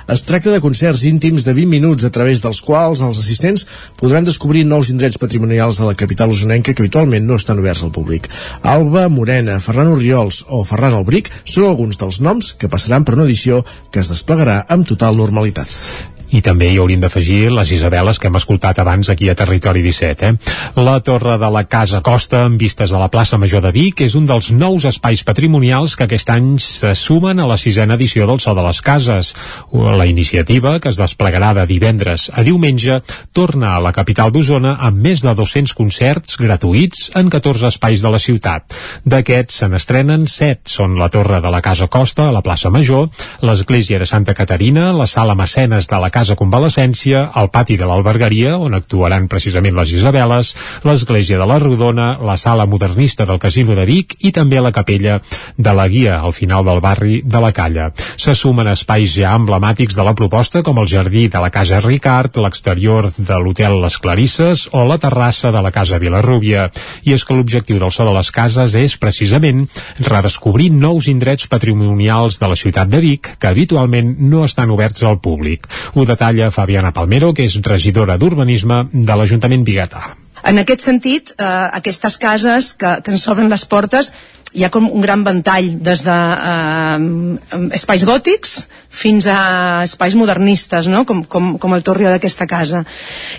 Es tracta de concerts íntims de 20 minuts a través dels quals els assistents podran descobrir nous indrets patrimonials de la capital usonenca que habitualment no estan oberts al públic. Alba Morena, Ferran Oriols o Ferran Albric són alguns dels noms que passaran per una edició que es desplegarà amb total normalitat i també hi hauríem d'afegir les Isabeles que hem escoltat abans aquí a Territori 17. Eh? La Torre de la Casa Costa, amb vistes a la plaça Major de Vic, és un dels nous espais patrimonials que aquest any se sumen a la sisena edició del So de les Cases. La iniciativa, que es desplegarà de divendres a diumenge, torna a la capital d'Osona amb més de 200 concerts gratuïts en 14 espais de la ciutat. D'aquests se n'estrenen 7. Són la Torre de la Casa Costa, a la plaça Major, l'Església de Santa Caterina, la Sala Mecenes de la Casa Convalescència, el pati de l'Albergaria, on actuaran precisament les Isabeles, l'Església de la Rodona, la Sala Modernista del Casino de Vic i també la capella de la Guia, al final del barri de la Calla. Se sumen espais ja emblemàtics de la proposta, com el jardí de la Casa Ricard, l'exterior de l'Hotel Les Clarisses o la terrassa de la Casa Vilarrúbia. I és que l'objectiu del So de les Cases és, precisament, redescobrir nous indrets patrimonials de la ciutat de Vic que habitualment no estan oberts al públic. Ho detalla Fabiana Palmero, que és regidora d'Urbanisme de l'Ajuntament Biguetà. En aquest sentit, eh, aquestes cases que, que ens obren les portes hi ha com un gran ventall des de eh, espais gòtics fins a espais modernistes no? com, com, com el torre d'aquesta casa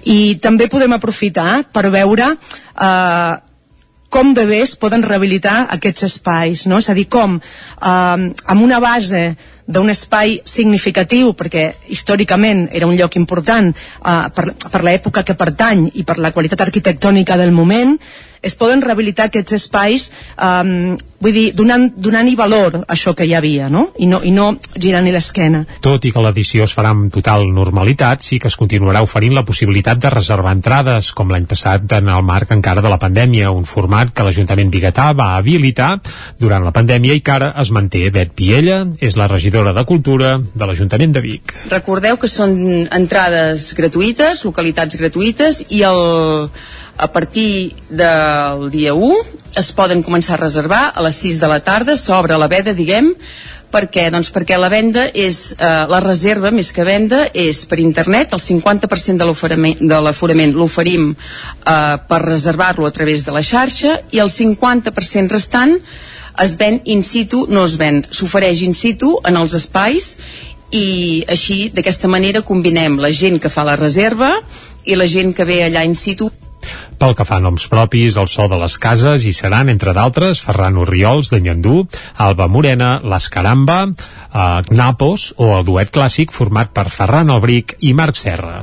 i també podem aprofitar per veure eh, com de bé es poden rehabilitar aquests espais, no? és a dir, com eh, amb una base d'un espai significatiu, perquè històricament era un lloc important eh, per, per l'època que pertany i per la qualitat arquitectònica del moment, es poden rehabilitar aquests espais um, vull dir, donant, donant-hi valor a això que hi havia, no? I no, i no girant-hi l'esquena. Tot i que l'edició es farà amb total normalitat, sí que es continuarà oferint la possibilitat de reservar entrades, com l'any passat en el marc encara de la pandèmia, un format que l'Ajuntament Biguetà va habilitar durant la pandèmia i que ara es manté. Bet Piella és la regidora de Cultura de l'Ajuntament de Vic. Recordeu que són entrades gratuïtes, localitats gratuïtes i el a partir del dia 1 es poden començar a reservar a les 6 de la tarda, s'obre la veda, diguem, per què? Doncs perquè la venda és, eh, la reserva més que venda és per internet, el 50% de l'aforament l'oferim eh, per reservar-lo a través de la xarxa i el 50% restant es ven in situ, no es ven, s'ofereix in situ en els espais i així, d'aquesta manera, combinem la gent que fa la reserva i la gent que ve allà in situ pel que fa a noms propis, el so de les cases hi seran, entre d'altres, Ferran Oriols de Nyandú, Alba Morena, Les Caramba, eh, Napos o el duet clàssic format per Ferran Albric i Marc Serra.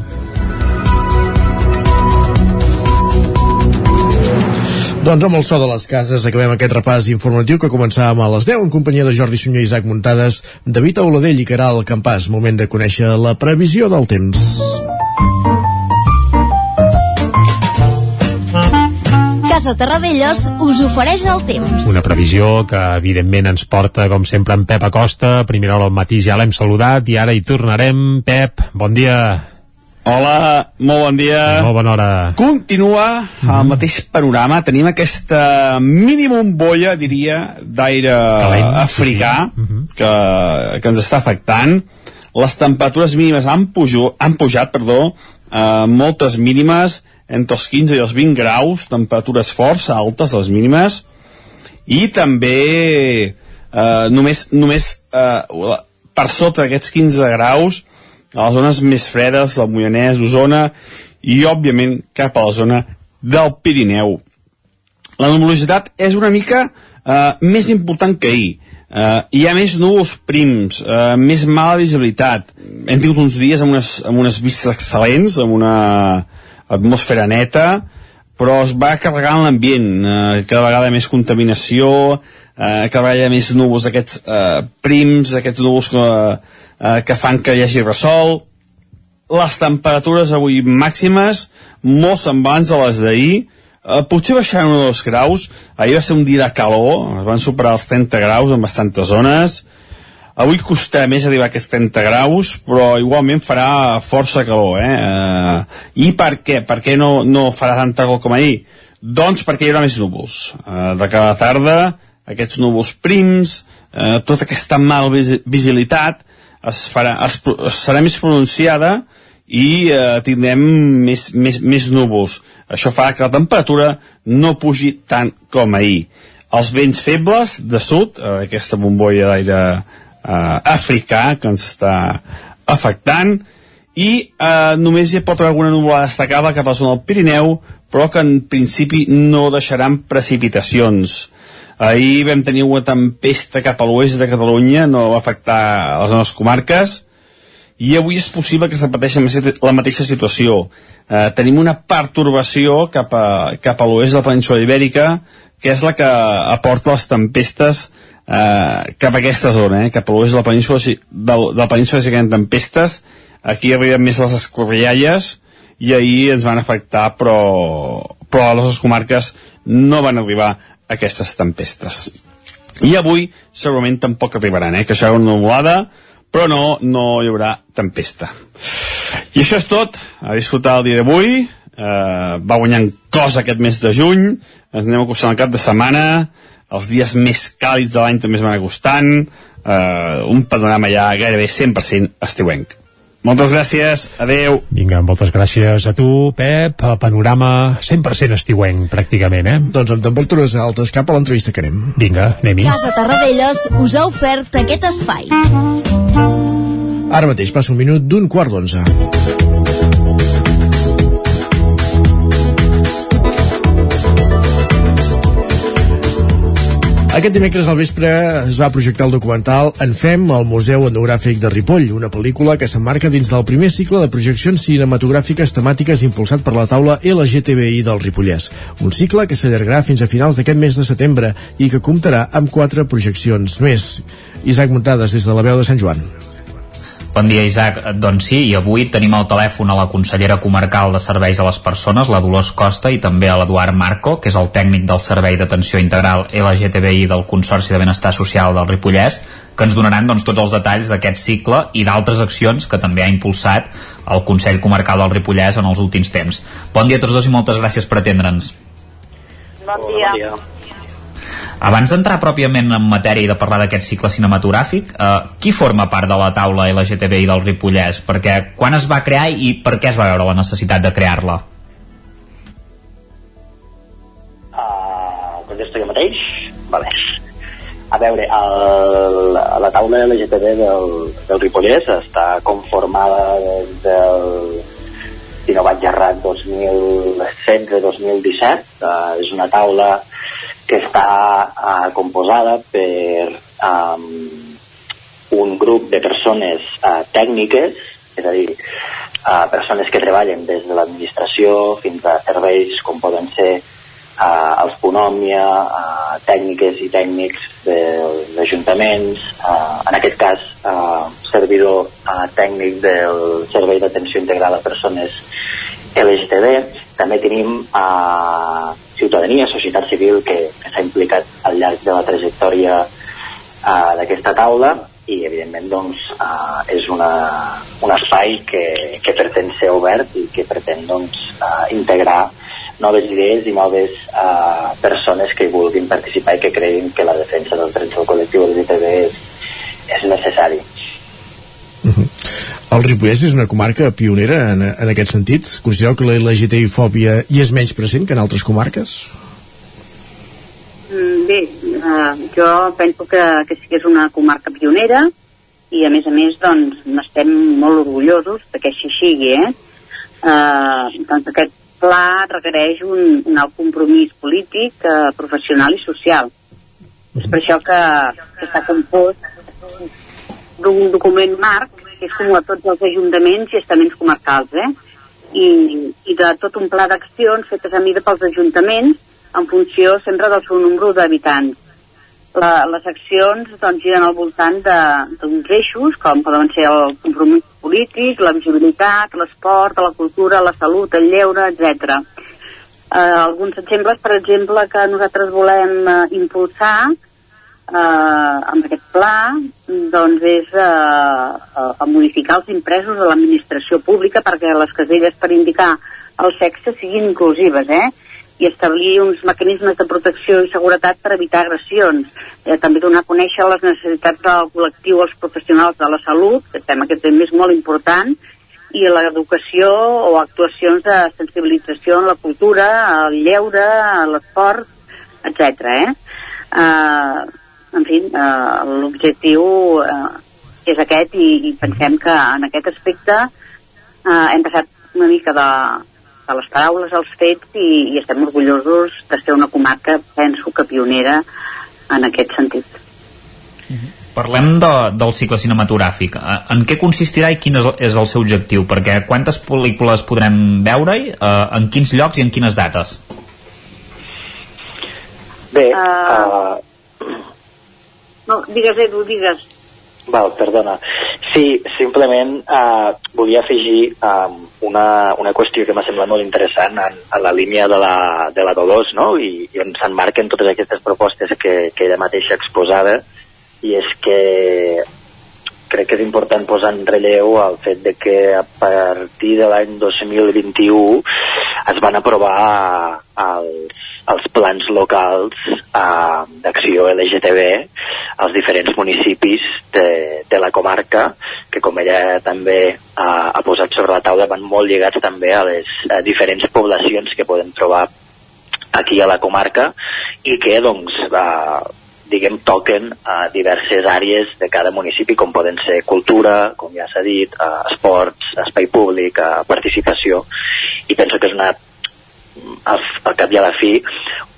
Doncs amb el so de les cases acabem aquest repàs informatiu que començàvem a les 10 en companyia de Jordi Sunyer i Isaac Muntades, David Auladell i Caral Campàs. Moment de conèixer la previsió del temps. Casa Terradellos us ofereix el temps. Una previsió que evidentment ens porta com sempre en Pep Acosta. A primera hora al matí ja l'hem saludat i ara hi tornarem. Pep, bon dia. Hola, molt bon dia. Molt bona hora. Continua mm el mateix panorama. Tenim aquesta mini bombolla, diria, d'aire africà sí. mm -hmm. que, que ens està afectant. Les temperatures mínimes han, pujo, han pujat, perdó, eh, moltes mínimes, entre els 15 i els 20 graus, temperatures força altes, les mínimes, i també eh, només, només eh, per sota d'aquests 15 graus a les zones més fredes, del Moianès, d'Osona i, òbviament, cap a la zona del Pirineu. La nuvolositat és una mica eh, més important que ahir. Eh, hi ha més núvols prims, eh, més mala visibilitat. Hem tingut uns dies amb unes, amb unes vistes excel·lents, amb una atmosfera neta, però es va carregant l'ambient, eh, cada vegada més contaminació, eh, cada vegada més núvols aquests eh, prims, aquests núvols que, eh, que fan que hi hagi resol. Les temperatures avui màximes, molt semblants a les d'ahir, eh, potser baixaran un o dos graus, ahir va ser un dia de calor, es van superar els 30 graus en bastantes zones, Avui costarà més arribar a aquests 30 graus, però igualment farà força calor, eh? eh I per què? Per què no, no farà tanta calor com ahir? Doncs perquè hi haurà més núvols. Eh, de cada tarda, aquests núvols prims, eh, tota aquesta mal vis visibilitat es farà, es, serà més pronunciada i eh, tindrem més, més, més núvols. Això farà que la temperatura no pugi tant com ahir. Els vents febles de sud, eh, aquesta bombolla d'aire eh, africà que ens està afectant, i eh, només hi pot haver alguna nuvolada destacada cap a la zona del Pirineu, però que en principi no deixaran precipitacions. Ahir vam tenir una tempesta cap a l'oest de Catalunya, no va afectar les nostres comarques, i avui és possible que es la mateixa situació. Eh, tenim una pertorbació cap a, cap a l'oest de la península ibèrica, que és la que aporta les tempestes eh, cap a aquesta zona, eh, cap a l'oest de la península, de, de la península si tempestes, aquí arriben més les escorrialles, i ahir ens van afectar, però, però a les comarques no van arribar aquestes tempestes. I avui segurament tampoc arribaran, eh? que això una nuvolada, però no, no hi haurà tempesta. I això és tot, a disfrutar el dia d'avui, eh, va guanyant cos aquest mes de juny, ens anem acostant al cap de setmana, els dies més càlids de l'any també es van acostant, eh, un panorama ja gairebé 100% estiuenc. Moltes gràcies, adeu. Vinga, moltes gràcies a tu, Pep. El panorama 100% estiuenc, pràcticament, eh? Doncs amb temperatures altes cap a l'entrevista que anem. Vinga, anem-hi. Casa Tarradellas us ha ofert aquest espai. Ara mateix passa un minut d'un quart d'onze. Aquest dimecres al vespre es va projectar el documental En Fem al Museu Etnogràfic de Ripoll, una pel·lícula que s'emmarca dins del primer cicle de projeccions cinematogràfiques temàtiques impulsat per la taula LGTBI del Ripollès. Un cicle que s'allargarà fins a finals d'aquest mes de setembre i que comptarà amb quatre projeccions més. Isaac Muntades, des de la veu de Sant Joan. Bon dia, Isaac. Doncs sí, i avui tenim al telèfon a la consellera comarcal de Serveis a les Persones, la Dolors Costa, i també a l'Eduard Marco, que és el tècnic del Servei d'Atenció Integral LGTBI del Consorci de Benestar Social del Ripollès, que ens donaran doncs, tots els detalls d'aquest cicle i d'altres accions que també ha impulsat el Consell Comarcal del Ripollès en els últims temps. Bon dia a tots dos i moltes gràcies per atendre'ns. Bon dia. Bon dia. Abans d'entrar pròpiament en matèria i de parlar d'aquest cicle cinematogràfic, eh, qui forma part de la taula LGTBI del Ripollès? Perquè quan es va crear i per què es va veure la necessitat de crear-la? Uh, contesto jo mateix? Vale. A veure, el, la taula LGTB del, del Ripollès està conformada des del si no vaig errat 2016-2017 uh, és una taula que està uh, composada per um, un grup de persones uh, tècniques, és a dir, uh, persones que treballen des de l'administració fins a serveis com poden ser uh, els Ponòmia, uh, tècniques i tècnics dels ajuntaments, uh, en aquest cas uh, servidor uh, tècnic del Servei d'Atenció Integral a Persones LGTB, també tenim uh, ciutadania, societat civil que, que s'ha implicat al llarg de la trajectòria uh, d'aquesta taula i evidentment doncs, uh, és una, un espai que, que pretén ser obert i que pretén doncs, uh, integrar noves idees i noves uh, persones que vulguin participar i que creguin que la defensa dels drets del col·lectiu LGTB és, és necessari. Uh -huh. El Ripollès és una comarca pionera en, en aquest sentit? Considereu que la LGTBI-fòbia hi és menys present que en altres comarques? Mm, bé, uh, jo penso que, que sí que és una comarca pionera i a més a més doncs n'estem molt orgullosos de que així sigui eh? Uh, doncs aquest pla requereix un, un alt compromís polític, uh, professional i social. És per això que, que està compost d'un document marc que és com a tots els ajuntaments i estaments comarcals, eh? I, i de tot un pla d'accions fetes a mida pels ajuntaments en funció sempre del seu nombre d'habitants. La, les accions doncs, giren al voltant d'uns eixos com poden ser el compromís polític, la visibilitat, l'esport, la cultura, la salut, el lleure, etc. Eh, alguns exemples, per exemple, que nosaltres volem eh, impulsar eh, amb aquest pla doncs és eh, a, a modificar els impresos de l'administració pública perquè les caselles per indicar el sexe siguin inclusives, eh? i establir uns mecanismes de protecció i seguretat per evitar agressions. Eh, també donar a conèixer les necessitats del col·lectiu als professionals de la salut, que tema que també és molt important, i l'educació o actuacions de sensibilització en la cultura, el lleure, l'esport, etc. Eh? Eh, en fi, eh, l'objectiu eh, és aquest i, i pensem que en aquest aspecte eh, hem passat una mica de, de les paraules als fets i, i estem orgullosos de ser una comarca, penso que pionera en aquest sentit. Parlem de, del cicle cinematogràfic. Eh, En què consistirà i quin és el, és el seu objectiu? Perquè quantes pel·lícules podrem veure-hi, eh, en quins llocs i en quines dates? Bé, Uh, no, digues, Edu, digues. Val, perdona. Sí, simplement eh, volia afegir eh, una, una qüestió que m'ha semblat molt interessant en, en la línia de la, de la Dolors, no? I, i on s'enmarquen totes aquestes propostes que, que ella mateixa exposava, i és que crec que és important posar en relleu el fet de que a partir de l'any 2021 es van aprovar els, els plans locals eh, d'acció LGTB als diferents municipis de, de la comarca, que com ella també eh, ha posat sobre la taula, van molt lligats també a les a diferents poblacions que podem trobar aquí a la comarca i que, doncs, eh, diguem, toquen a diverses àrees de cada municipi, com poden ser cultura, com ja s'ha dit, eh, esports, espai públic, eh, participació, i penso que és una, al, al cap i a la fi,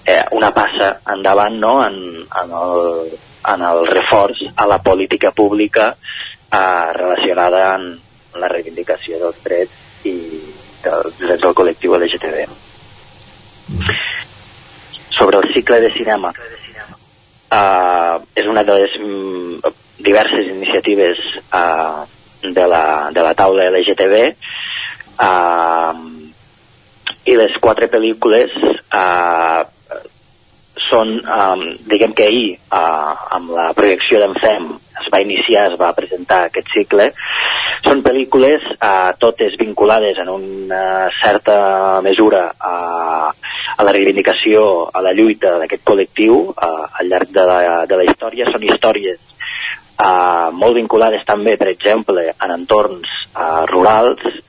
eh, una passa endavant no? en, en, el, en el reforç a la política pública eh, relacionada amb la reivindicació dels drets i dels drets del col·lectiu LGTB. Sobre el cicle de cinema, eh, és una de les mm, diverses iniciatives eh, de, la, de la taula LGTB eh, i les quatre pel·lícules eh, són, um, diguem que ahir, uh, amb la projecció d'en FEM, es va iniciar, es va presentar aquest cicle, són pel·lícules uh, totes vinculades en una certa mesura a, a la reivindicació, a la lluita d'aquest col·lectiu uh, al llarg de la, de la història. Són històries uh, molt vinculades també, per exemple, en entorns uh, rurals,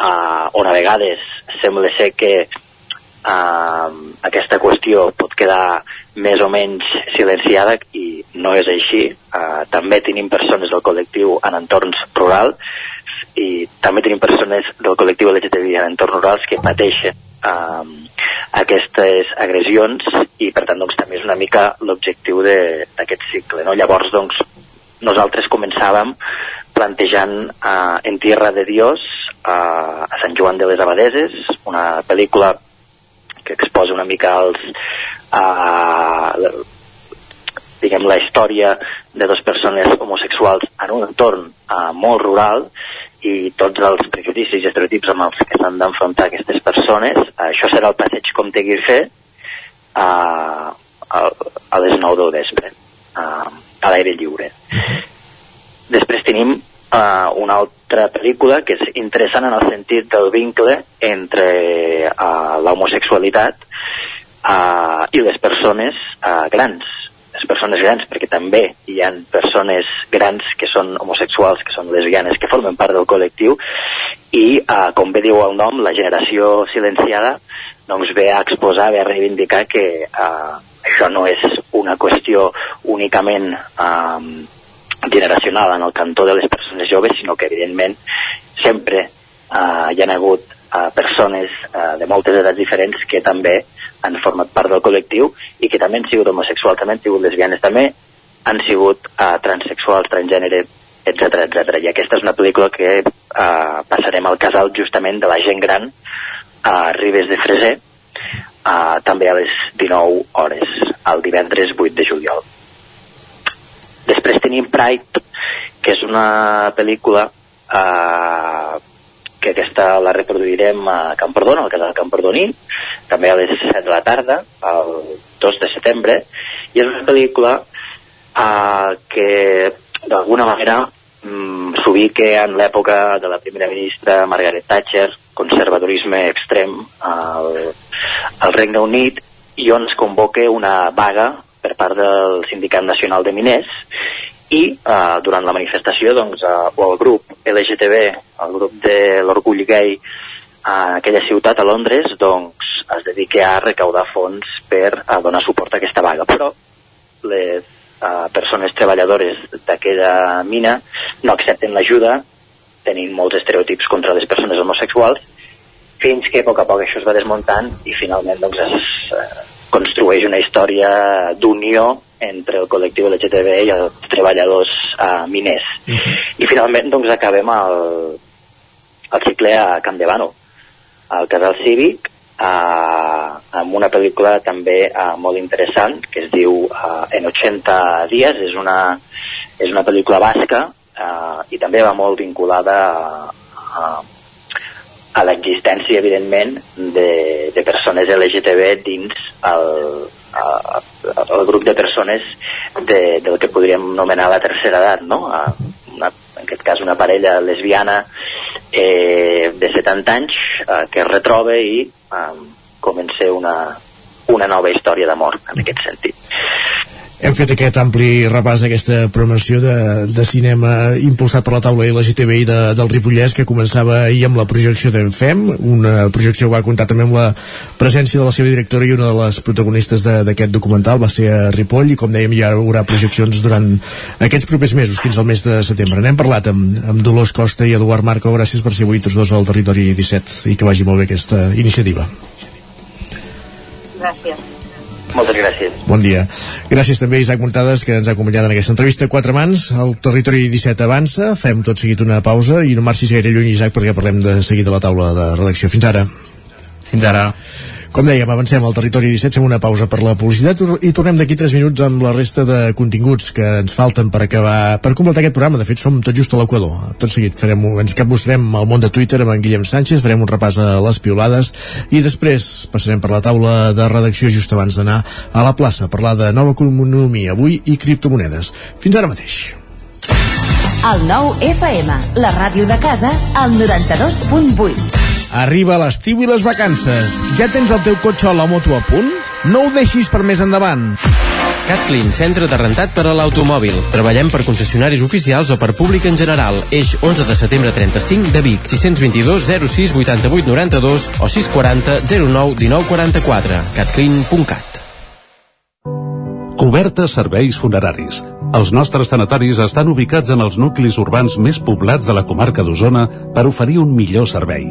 uh, on a vegades sembla ser que uh, aquesta qüestió pot quedar més o menys silenciada i no és així. Uh, també tenim persones del col·lectiu en entorns rurals i també tenim persones del col·lectiu LGTBI en entorns rurals que pateixen uh, aquestes agressions i per tant doncs, també és una mica l'objectiu d'aquest cicle. No? Llavors doncs, nosaltres començàvem plantejant uh, En Tierra de Dios uh, a Sant Joan de les Abadeses, una pel·lícula que exposa una mica els, uh, la, diguem, la història de dues persones homosexuals en un entorn uh, molt rural i tots els prejudicis i estereotips amb els que s'han d'enfrontar aquestes persones. Això serà el passeig com té fer uh, a, a les 9 del vespre, uh, a l'aire lliure. Després tenim uh, una altra pel·lícula que és interessant en el sentit del vincle entre uh, l'homosexualitat uh, i les persones uh, grans. Les persones grans, perquè també hi ha persones grans que són homosexuals, que són lesbianes, que formen part del col·lectiu i, uh, com bé diu el nom, la generació silenciada doncs ve a exposar, ve a reivindicar que uh, això no és una qüestió únicament uh, generacional en el cantó de les persones joves, sinó que evidentment sempre eh, hi ha hagut eh, persones eh, de moltes edats diferents que també han format part del col·lectiu i que també han sigut homosexuals, també han sigut lesbianes, també han sigut eh, transexuals, transgènere, etc etc. I aquesta és una pel·lícula que eh, passarem al casal justament de la gent gran a Ribes de Freser, eh, també a les 19 hores, el divendres 8 de juliol. Després tenim Pride, que és una pel·lícula eh, que aquesta la reproduirem a Camprodon, al casal Camprodoní, també a les 7 de la tarda, el 2 de setembre, i és una pel·lícula uh, que d'alguna manera mm, s'ubique en l'època de la primera ministra Margaret Thatcher, conservadorisme extrem al, al Regne Unit, i on es convoca una vaga per part del Sindicat Nacional de Miners i eh, durant la manifestació doncs, eh, el grup LGTB, el grup de l'orgull gay a aquella ciutat, a Londres, doncs es dedica a recaudar fons per a donar suport a aquesta vaga. Però les eh, persones treballadores d'aquella mina no accepten l'ajuda, tenint molts estereotips contra les persones homosexuals, fins que a poc a poc això es va desmuntant i finalment doncs, es eh, construeix una història d'unió entre el col·lectiu LGTB i els treballadors uh, miners. Mm -hmm. I finalment doncs, acabem el, el cicle a Camp de Bano, al Casal Cívic, uh, amb una pel·lícula també uh, molt interessant que es diu uh, En 80 dies, és una, és una pel·lícula basca uh, i també va molt vinculada a, a, a l'existència, evidentment, de, de persones LGTB dins el, el grup de persones de, del que podríem anomenar la tercera edat, no? Una, en aquest cas una parella lesbiana eh, de 70 anys eh, que es retroba i eh, comença una, una nova història d'amor en aquest sentit hem fet aquest ampli repàs d'aquesta promoció de, de cinema impulsat per la taula LGTBI de, del Ripollès que començava ahir amb la projecció d'en FEM una projecció que va comptar també amb la presència de la seva directora i una de les protagonistes d'aquest documental va ser a Ripoll i com dèiem ja hi haurà projeccions durant aquests propers mesos fins al mes de setembre. N'hem parlat amb, amb Dolors Costa i Eduard Marco gràcies per ser avui tots dos al territori 17 i que vagi molt bé aquesta iniciativa. Gràcies moltes gràcies. Bon dia. Gràcies també a Isaac Montades, que ens ha acompanyat en aquesta entrevista. Quatre mans, el territori 17 avança, fem tot seguit una pausa i no marxis gaire lluny, Isaac, perquè parlem de seguida de la taula de redacció. Fins ara. Fins ara. Com dèiem, avancem al territori 17, fem una pausa per la publicitat i tornem d'aquí 3 minuts amb la resta de continguts que ens falten per acabar, per completar aquest programa. De fet, som tot just a l'Equador. Tot seguit farem, ens capbussarem al món de Twitter amb en Guillem Sánchez, farem un repàs a les piolades i després passarem per la taula de redacció just abans d'anar a la plaça a parlar de nova economia avui i criptomonedes. Fins ara mateix. El nou FM, la ràdio de casa, al 92.8. Arriba l'estiu i les vacances. Ja tens el teu cotxe o la moto a punt? No ho deixis per més endavant. CatClean, centre de rentat per a l'automòbil. Treballem per concessionaris oficials o per públic en general. Eix 11 de setembre 35 de Vic. 622 06 88 92 o 640 09 19 44. catclean.cat Cobertes serveis funeraris. Els nostres tanatoris estan ubicats en els nuclis urbans més poblats de la comarca d'Osona per oferir un millor servei.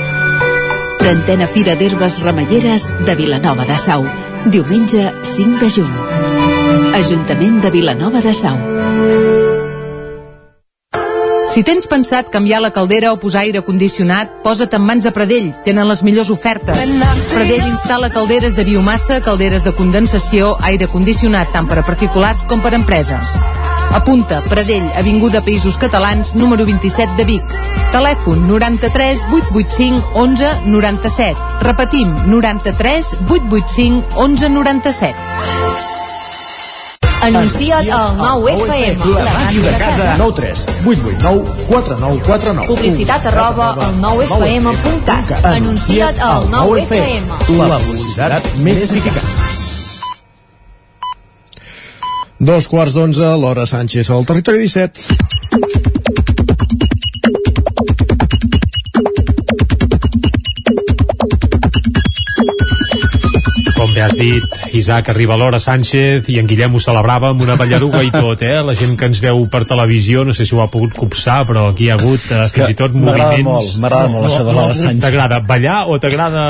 Trentena Fira d'Herbes Remeieres de Vilanova de Sau. Diumenge 5 de juny. Ajuntament de Vilanova de Sau. Si tens pensat canviar la caldera o posar aire condicionat, posa't en mans de Pradell. Tenen les millors ofertes. Pradell instal·la calderes de biomassa, calderes de condensació, aire condicionat tant per a particulars com per a empreses. Apunta, Pradell, Avinguda Països Catalans, número 27 de Vic. Telèfon 93 885 11 97. Repetim, 93 885 11 97. Anuncia't al 9FM. La màquina de casa. 9 3 8 8 9 4 9 4 9 Publicitat arroba al 9FM.cat. Anuncia't al 9FM. La publicitat més eficaç. Dos quarts d'onze, l'hora Sánchez al territori 17. Com bé has dit, Isaac, arriba l'hora Sánchez i en Guillem ho celebrava amb una ballaruga i tot, eh? La gent que ens veu per televisió, no sé si ho ha pogut copsar, però aquí hi ha hagut eh, fins i tot m'agrada moviments... molt, m'agrada molt això de l'hora Sánchez. T'agrada ballar o t'agrada...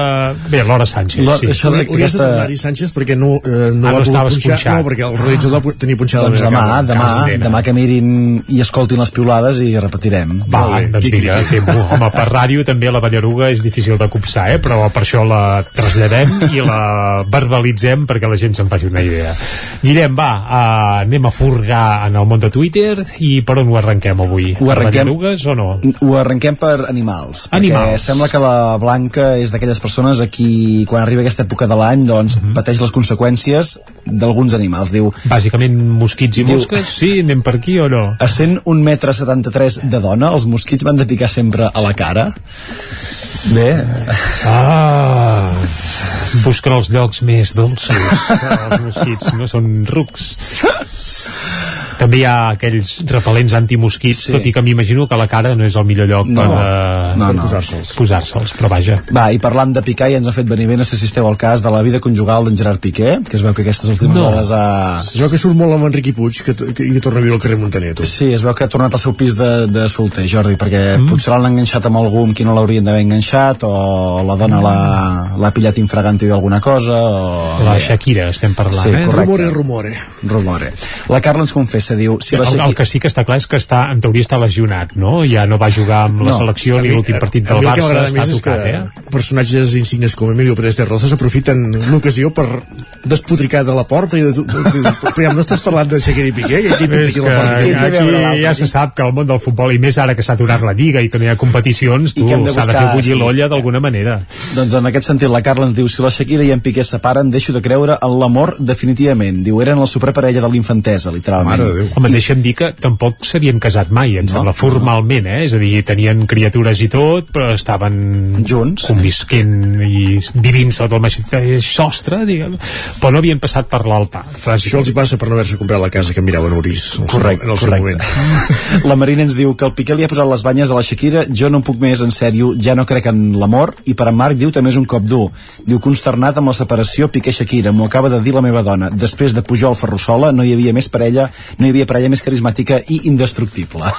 Bé, l'hora Sánchez, sí. això de- Hauries aquesta- de tornar-hi, Sánchez, perquè no, eh, no, Ah, ha no pogut punxar. punxat. No, perquè el realitzador pu- tenia punxada Doncs demà, demà, cama. demà que mirin i escoltin les piulades i repetirem. Va, doncs vinga, fem-ho. Home, per ràdio també la ballaruga és difícil de copsar, eh? però per això la traslladem i la verbalitzem perquè la gent se'n faci una idea. Guillem, va, uh, anem a furgar en el món de Twitter i per on ho arrenquem avui? Ho Per arrenquem- ballarugues o no? Ho arrenquem per animals. Animals. Perquè sembla que la Blanca és d'aquelles persones a qui, quan arriba aquesta època de l'any, doncs, Mhm. pateix les conseqüències d'alguns animals. Diu, Bàsicament mosquits i Diu- mosques, sí, anem per aquí o no? a 101 metre 73 de dona, els mosquits van de picar sempre a la cara. Bé, Ah, busquen els llocs més dolços. els mosquits no són rucs. *laughs* També hi ha aquells repel·lents antimosquits, Sí. tot i que m'imagino que la cara no és el millor lloc No, per, eh, no, per no. posar-se'ls. Posar-se'ls, però vaja. Va, i parlant de picar, ja ens ha fet venir bé, no sé si esteu al cas de la vida conjugal d'en Gerard Piqué, que es veu que aquestes últimes No. hores ha... Es veu que surt molt amb Enriqui Puig, que, que, que torna a viure al carrer Montaner, tu. Sí, es veu que ha tornat al seu pis de, de solter, Jordi, perquè mm. potser l'han enganxat amb algú amb qui no l'haurien d'haver enganxat, o la dona l'ha l'ha pillat infraganti d'alguna cosa, o... La Shakira estem parlant, Sí, eh? correcte. Rumore, rumore. Rumore. La Carla ens confessa, diu... Si la el, el que sí que està clar és que està, en teoria està lesionat, no? Ja no va jugar amb la No. selecció ni l'últim partit A del mi el que Barça, m'agrada està més és tocat, que eh? personatges insignes com Emilio Pérez de Rozas aprofiten l'ocasió per despotricar de la porta i de, de, de, no estàs parlant de Shakira i Piqué, i aquí És aquí que la porta. aquí ja se sap que el món del futbol, i més ara que s'ha aturat la Lliga i que no hi ha competicions, tu que hem de s'ha de fer bullir sí. l'olla d'alguna manera. Doncs en aquest sentit la Carla ens diu si la Shakira i en Piqué separen deixo de creure en l'amor definitivament diu eren la superparella de l'infantesa literalment Home, deixa'm dir que tampoc s'havien casat mai, em sembla, formalment, eh? És a dir, tenien criatures i tot, però estaven junts, convisquent i vivint sota el mateix sostre, diguem, però no havien passat per l'altar. Això els passa per no haver-se comprat la casa que miraven Orís en seu- Correcte, en el correcte. moment. *laughs* La Marina ens diu que el Piqué li ha posat les banyes a la Shakira, jo no puc més, en sèrio, ja no crec en l'amor, i per en Marc diu també és un cop dur. Diu, consternat amb la separació Piqué-Shakira, m'ho acaba de dir la meva dona. Després de Pujol Ferrusola no hi havia més parella, no hi havia parella més carismàtica i indestructible.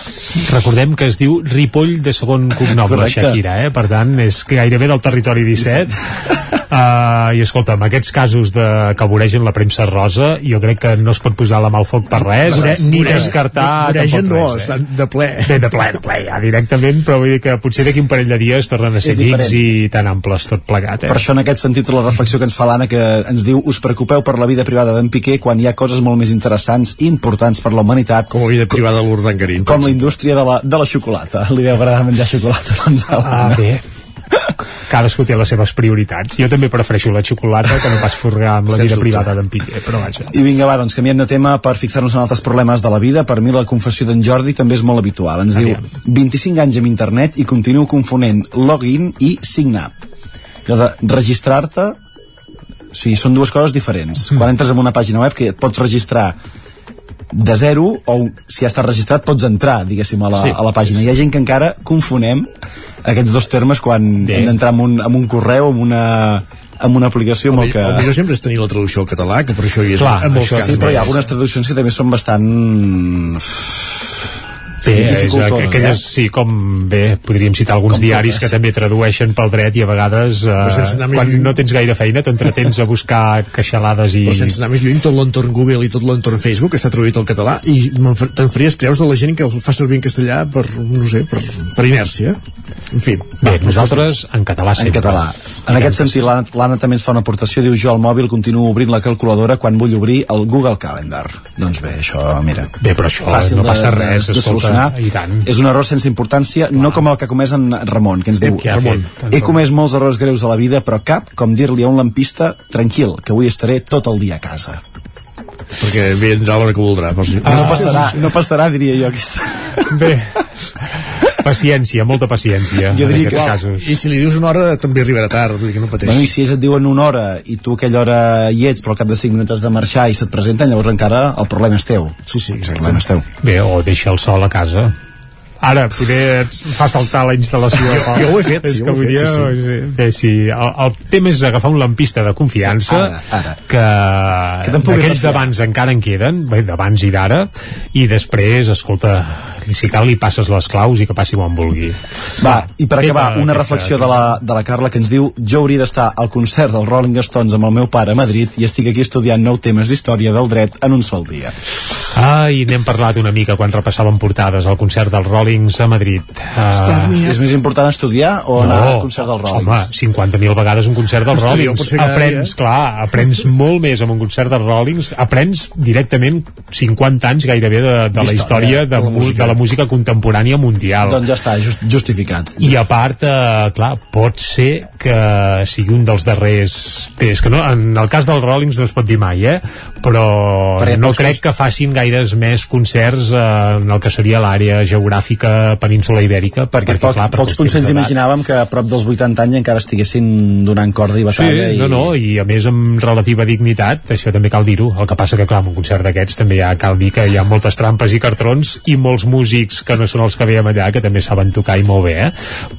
Recordem que es diu Ripoll de segon cognom, la. Shakira, eh? Per tant, és gairebé del territori 17. Uh, I escolta'm, aquests casos de, que voregen la premsa rosa, jo crec que no es pot posar la mà al foc per res, Vore- ni voregen- descartar voregen no, res, eh? de ple. Bé, de ple, de ple, ja, directament, però vull dir que potser d'aquí un parell de dies tornen a ser diferent. i tan amples tot plegat, eh? Per això en aquest sentit la reflexió que ens fa l'Anna que ens diu us preocupeu per la vida privada d'en Piqué quan hi ha coses molt més interessants i importants per la humanitat com la vida privada de l'Urdangarín com la indústria de la, de la xocolata *laughs* li deu agradar menjar xocolata doncs a Ah, bé. Cadascú té les seves prioritats. Jo també prefereixo la xocolata que no pas furgar amb la Sens vida dubte. privada d'en Piqué, però vaja. I vinga, va, doncs canviem de tema per fixar-nos en altres problemes de la vida. Per mi la confessió d'en Jordi també és molt habitual. Ens diu, 25 anys amb internet i continuo confonent login i sign up. Allò de registrar-te o sigui, són dues coses diferents. Mm. Quan entres en una pàgina web que et pots registrar de zero o si ja estàs registrat pots entrar, diguéssim, a la, Sí, a la pàgina. sí, sí. Hi ha gent que encara confonem aquests dos termes quan Bé. hem d'entrar en, un, en un correu, en una, en una aplicació amb el que... El millor sempre és tenir la traducció al català, que per això hi és Clar, en molts casos. Sí, però hi ha algunes traduccions que també són bastant... Bé, Sí, és aqu- aquelles, sí, com bé, podríem citar alguns Com diaris totes. que també tradueixen pel dret i a vegades eh, quan lluny. no tens gaire feina t'entretens a buscar queixalades i... Però sense anar més lluny, tot l'entorn Google i tot l'entorn Facebook està traduït al català i te'n faries creus de la gent que el fa servir en castellà per, no sé, per, per inèrcia. En fi. Bé, nosaltres en català En català. En aquest sentit, l'Anna l'Anna també ens fa una aportació, diu jo al mòbil continuo obrint la calculadora quan vull obrir el Google Calendar. Doncs bé, això, mira... Bé, però això fàcil no de- passa res, de, de escolta, solucionar. i tant. És un error sense importància, no com el que ha comès en Ramon, que ens diu ha Ramon, he comès molts errors greus a la vida, però cap com dir-li a un lampista tranquil, que avui estaré tot el dia a casa. Perquè vindrà l'hora que voldrà. Però, sí. Ah, no passarà, no passarà, diria jo. Aquesta. Bé, *laughs* paciència, molta paciència Jo en diria aquests que- casos. I si li dius una hora també arribarà tard, vull dir que no pateix. Bueno, I si ells et diuen una hora i tu aquella hora hi ets, però al cap de 5 minuts has de marxar i se't presenten, llavors encara el problema és teu. Sí, sí, El problema és teu. Bé, o deixa el sol a casa. Ara, poder et fa saltar la instal·lació. Jo- jo ho he fet, És sí, que ho he fet, sí, sí. Bé, sí, el, el tema és agafar un lampista de confiança Ara, ara. que, Que d'aquells d'abans encara en queden, bé, d'abans i d'ara, i després, escolta, si cal li passes les claus i que passi quan vulgui. Va, i per acabar, una aquesta- reflexió de la, de la Carla que ens diu jo hauria d'estar al concert dels Rolling Stones amb el meu pare a Madrid i estic aquí estudiant nou temes d'història del dret en un sol dia. Ai, n'hem parlat una mica quan repassàvem portades al concert dels Rollings a Madrid. Uh, És més important estudiar o anar al concert dels Rollings? Home, 50.000 vegades un concert dels Rollings. Aprens, dia. clar, aprens molt més amb un concert dels Rollings. Aprens directament 50 anys gairebé de, de la història de, de la música. de la música contemporània mundial. Doncs ja està, just, justificat. I a part, eh, clar, pot ser que sigui un dels darrers... Bé, és que no, en el cas dels Rollings no es pot dir mai, eh? Però Perquè no crec que facin gaires més concerts eh, en el que seria l'àrea geogràfica península ibèrica, perquè, Poc, clar, per pocs qüestions punts ens d'edat- imaginàvem que a prop dels 80 anys encara estiguessin donant corda i batalla. Sí, i... no, no, i a més amb relativa dignitat, això també cal dir-ho. El que passa que, clar, en un concert d'aquests també ja cal dir que hi ha moltes trampes i cartrons i molts músics que no són els que veiem allà, que també saben tocar i molt bé, eh?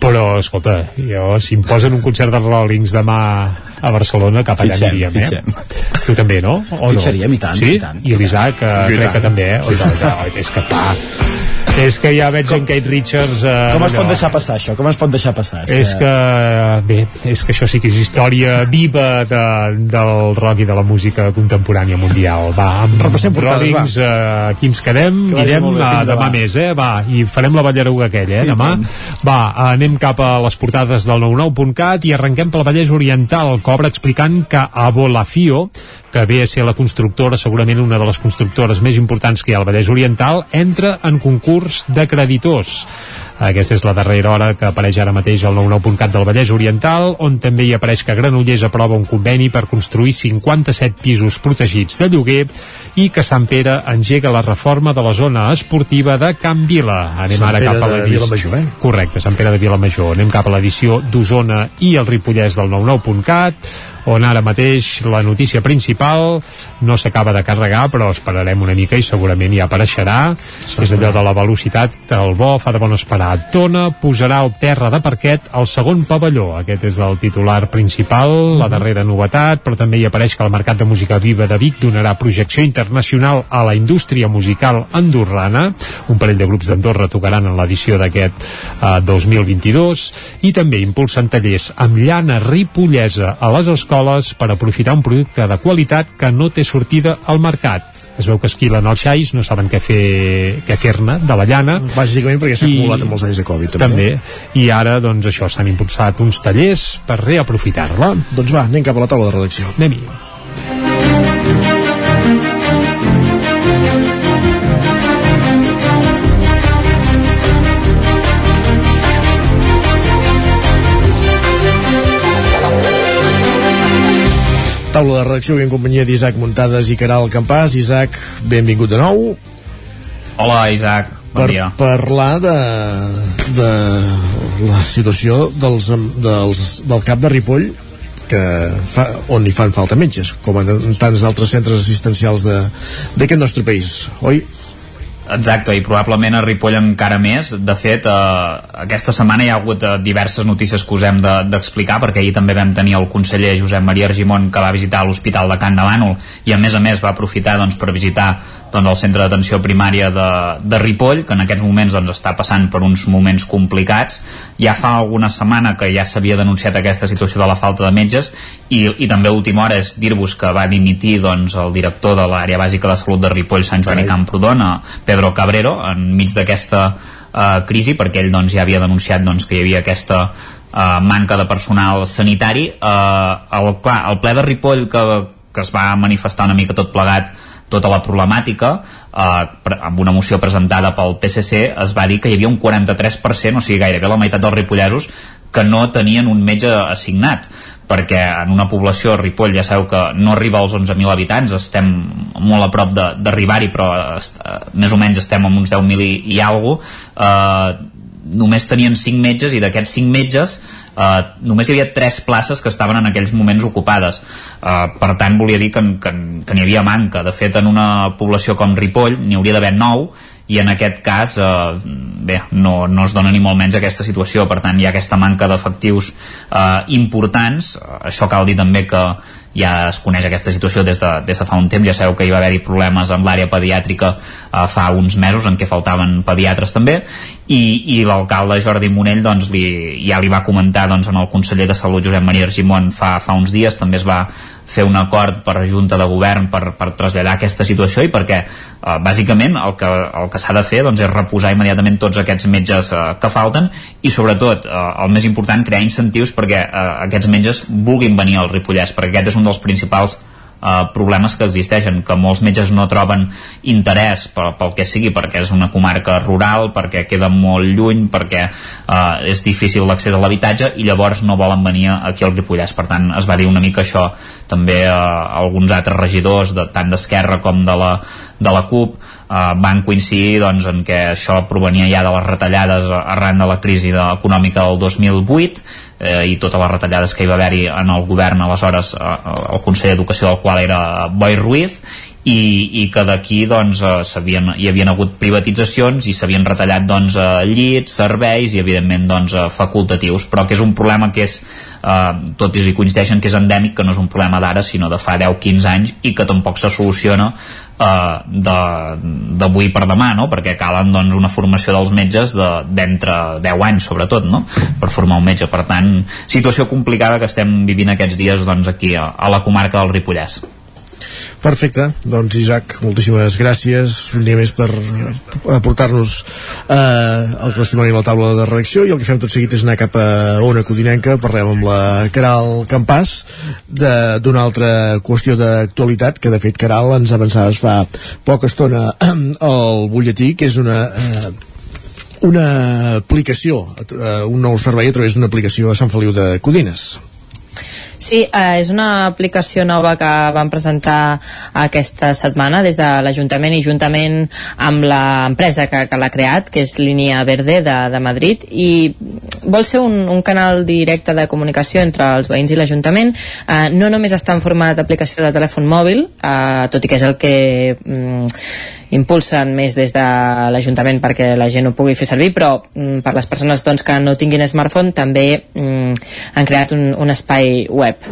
Però, escolta, jo, si em posen un concert de Rollings demà a Barcelona, cap allà Fitxem, aniríem, eh? fitxem. Tu també, no? O Fitxaríem, no? i tant, sí? i tant, I l'Isaac, eh, crec tant. que també, eh? Sí, Sí, sí. sí. És que, clar, és que ja veig en Kate Richards... Eh, Com es pot deixar passar això? Com es pot deixar passar? És que, bé, és que això sí que és història viva de, del rock i de la música contemporània mundial. Va, amb Repassem eh, aquí ens quedem, Que molt bé, fins demà demà. més, eh? Va, i farem la ballaruga aquella, eh, demà. Va, anem cap a les portades del 99.cat i arrenquem pel Vallès Oriental, que obre explicant que Abolafio, que ve a ser la constructora, segurament una de les constructores més importants que hi ha al Vallès Oriental, entra en concurs de creditors. Aquesta és la darrera hora que apareix ara mateix al 99.cat del Vallès Oriental, on també hi apareix que Granollers aprova un conveni per construir 57 pisos protegits de lloguer i que Sant Pere engega la reforma de la zona esportiva de Can Vila. Anem Sant ara Pere cap a de l'edició... Vilamajor, eh? Correcte, Sant Pere de Vilamajor. Anem cap a l'edició d'Osona i el Ripollès del 99.cat, on ara mateix la notícia principal no s'acaba de carregar, però esperarem una mica i segurament ja apareixerà. És allò de la velocitat, el bo fa de bon esperar. Tona posarà al terra de parquet el segon pavelló. Aquest és el titular principal, la darrera novetat, però també hi apareix que el Mercat de Música Viva de Vic donarà projecció internacional a la indústria musical andorrana. Un parell de grups d'Andorra tocaran en l'edició d'aquest eh, 2022 i també impulsen tallers amb llana ripollesa a les escoles per aprofitar un producte de qualitat que no té sortida al mercat. Es veu que esquilen els xais, no saben què fer què fer-ne de la llana. Bàsicament perquè s'ha acumulat amb els anys de Covid també. també, i ara doncs això s'han impulsat uns tallers per reaprofitar-la. Doncs va, anem cap a la taula de redacció. anem-hi De redacció avui en companyia d'Isaac Muntades i Caral Campàs. Isaac, benvingut de nou. Hola, Isaac. Bon per dia. parlar de, de la situació dels, dels, del cap de Ripoll que fa, on hi fan falta metges com en tants altres centres assistencials de- d'aquest nostre país, oi? Exacte, i probablement a Ripoll encara més. De fet, eh, aquesta setmana hi ha hagut eh, diverses notícies que us hem de- d'explicar, perquè ahir també vam tenir el conseller Josep Maria Argimon que va visitar l'Hospital de Can de i a més a més va aprofitar doncs, per visitar doncs, el centre d'atenció primària de, de Ripoll, que en aquests moments doncs, està passant per uns moments complicats. Ja fa alguna setmana que ja s'havia denunciat aquesta situació de la falta de metges i, i també a última hora és dir-vos que va dimitir doncs, el director de l'àrea bàsica de salut de Ripoll, Sant Joan i Camprodon, Pedro Cabrero, enmig d'aquesta eh, crisi, perquè ell doncs, ja havia denunciat doncs, que hi havia aquesta eh, manca de personal sanitari. Eh, el, clar, el ple de Ripoll que, que es va manifestar una mica tot plegat tota la problemàtica eh, amb una moció presentada pel PSC es va dir que hi havia un 43% o sigui gairebé la meitat dels ripollesos que no tenien un metge assignat perquè en una població, Ripoll ja sabeu que no arriba als 11.000 habitants, estem molt a prop d'arribar-hi, però est, eh, més o menys estem amb uns 10.000 i, i alguna eh, només tenien 5 metges i d'aquests 5 metges eh, només hi havia 3 places que estaven en aquells moments ocupades. Eh, per tant volia dir que, que, que n'hi havia manca. De fet en una població com Ripoll n'hi hauria d'haver 9 i en aquest cas eh, bé, no, no es dona ni molt menys aquesta situació. Per tant hi ha aquesta manca d'efectius eh, importants. Això cal dir també que ja es coneix aquesta situació des de, des de fa un temps, ja sabeu que hi va haver-hi problemes amb l'àrea pediàtrica eh, fa uns mesos en què faltaven pediatres també. I, i l'alcalde Jordi Monell doncs, li, ja li va comentar doncs, en el conseller de Salut Josep Maria Argimon fa, fa uns dies, també es va fer un acord per Junta de Govern per, per traslladar aquesta situació i perquè eh, bàsicament el que, el que s'ha de fer doncs, és reposar immediatament tots aquests metges eh, que falten i sobretot eh, el més important crear incentius perquè eh, aquests metges vulguin venir al Ripollès perquè aquest és un dels principals eh, problemes que existeixen, que molts metges no troben interès pel, pel que sigui, perquè és una comarca rural, perquè queda molt lluny, perquè eh, és difícil l'accés a l'habitatge i llavors no volen venir aquí al Ripollès. Per tant, es va dir una mica això també eh, alguns altres regidors, de, tant d'Esquerra com de la, de la CUP, eh, van coincidir doncs, en què això provenia ja de les retallades arran de la crisi econòmica del 2008 eh, i totes les retallades que hi va haver-hi en el govern aleshores eh, el conseller d'Educació del qual era Boi Ruiz i, i que d'aquí doncs, eh, hi havien hagut privatitzacions i s'havien retallat doncs, eh, llits, serveis i evidentment doncs, eh, facultatius. Però que és un problema que és eh, tot i coincideixen que és endèmic que no és un problema d'ara sinó de fa 10-15 anys i que tampoc se soluciona eh, d'avui per demà, no? perquè calen doncs, una formació dels metges d'entre de, 10 anys, sobretot, no? per formar un metge. Per tant, situació complicada que estem vivint aquests dies doncs, aquí a, a la comarca del Ripollès. Perfecte, doncs Isaac, moltíssimes gràcies. Un dia més per aportar-nos eh, el testimoni a la taula de redacció. I el que fem tot seguit és anar cap a Ona Codinenca, parlem amb la Caral Campàs d'una altra qüestió d'actualitat que de fet Caral ens avançaves fa poca estona *clears throat* al butlletí, que és una eh, una aplicació, eh, un nou servei a través d'una aplicació a Sant Feliu de Codines. Sí, eh, és una aplicació nova que vam presentar aquesta setmana des de l'Ajuntament i juntament amb l'empresa que, que l'ha creat, que és Línia Verde de, de Madrid i vol ser un, un canal directe de comunicació entre els veïns i l'Ajuntament. Eh, no només està en format d'aplicació de telèfon mòbil, eh, tot i que és el que mm, impulsen més des de l'Ajuntament perquè la gent ho pugui fer servir, però mm, per les persones doncs, que no tinguin smartphone també mm, han creat un, un espai web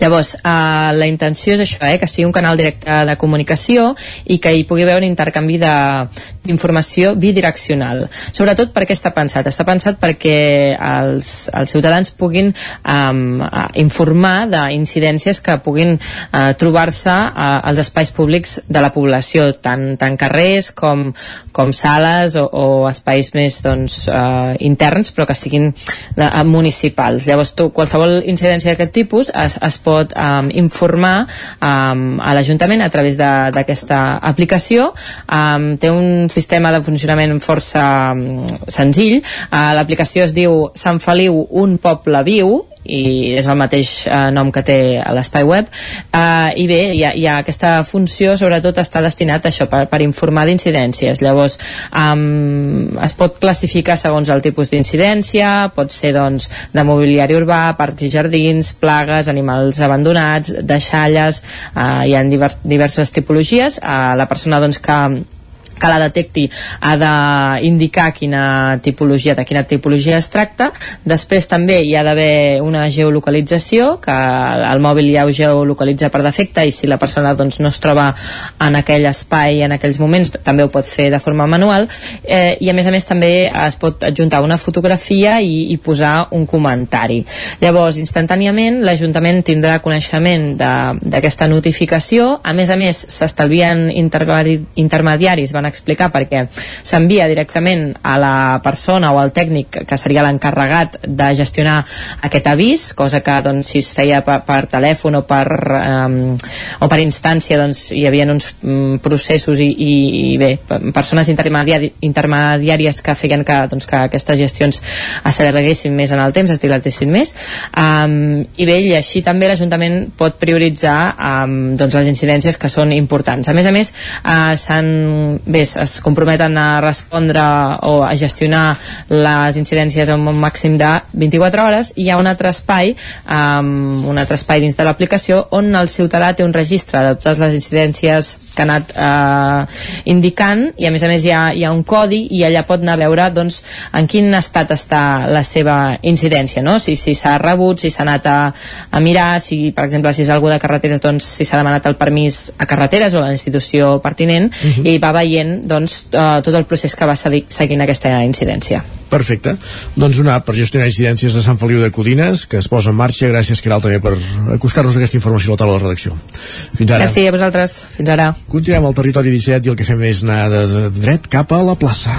Llavors, eh, la intenció és això, eh, que sigui un canal directe de comunicació i que hi pugui haver un intercanvi d'informació bidireccional. Sobretot perquè està pensat? Està pensat perquè els, els ciutadans puguin eh, informar d'incidències que puguin eh, trobar-se eh, als espais públics de la població, tant, tant carrers com, com sales o, o espais més doncs, eh, interns, però que siguin de, eh, municipals. Llavors, tu, qualsevol incidència d'aquest tipus es, es pot um, informar um, a l'Ajuntament a través d'aquesta aplicació. Um, té un sistema de funcionament força um, senzill. Uh, L'aplicació es diu Sant Feliu, un poble viu, i és el mateix eh, nom que té a l'espai web. Eh, i bé, hi ha, hi ha aquesta funció sobretot està destinat a això per, per informar d'incidències. Llavors um, es pot classificar segons el tipus d'incidència pot ser doncs de mobiliari urbà parcs i jardins, plagues, animals abandonats, deixalles eh, hi ha divers, diverses tipologies. Eh, la persona doncs que que la detecti ha d'indicar quina tipologia, de quina tipologia es tracta. Després també hi ha d'haver una geolocalització, que el mòbil ja ho geolocalitza per defecte i si la persona doncs, no es troba en aquell espai en aquells moments també ho pot fer de forma manual eh, i a més a més també es pot adjuntar una fotografia i, i posar un comentari. Llavors, instantàniament l'Ajuntament tindrà coneixement d'aquesta notificació, a més a més s'estalvien intermediaris, van explicar perquè s'envia directament a la persona o al tècnic que seria l'encarregat de gestionar aquest avís, cosa que doncs, si es feia per, per telèfon o per, um, o per instància doncs, hi havia uns um, processos i, i, i bé, persones intermediari, intermediàries que feien que, doncs, que aquestes gestions s'allarguessin més en el temps, es dilatessin més um, i bé, i així també l'Ajuntament pot prioritzar um, doncs, les incidències que són importants. A més a més, uh, s'han, bé, es comprometen a respondre o a gestionar les incidències en un màxim de 24 hores i hi ha un altre espai um, un altre espai dins de l'aplicació on el ciutadà té un registre de totes les incidències que ha anat eh, indicant i a més a més hi ha, hi ha un codi i allà pot anar a veure doncs, en quin estat està la seva incidència no? si s'ha si rebut, si s'ha anat a, a mirar si per exemple si és algú de carreteres doncs, si s'ha demanat el permís a carreteres o a la institució pertinent uh mhm. -huh. i va veient doncs, eh, tot el procés que va seguint aquesta incidència Perfecte. Doncs una app per gestionar incidències de Sant Feliu de Codines, que es posa en marxa. Gràcies, Caral, també per acostar-nos aquesta informació a la taula de redacció. Fins ara. Gràcies a vosaltres. Fins ara. Continuem al territori 17 i el que fem és anar de, de dret cap a la plaça.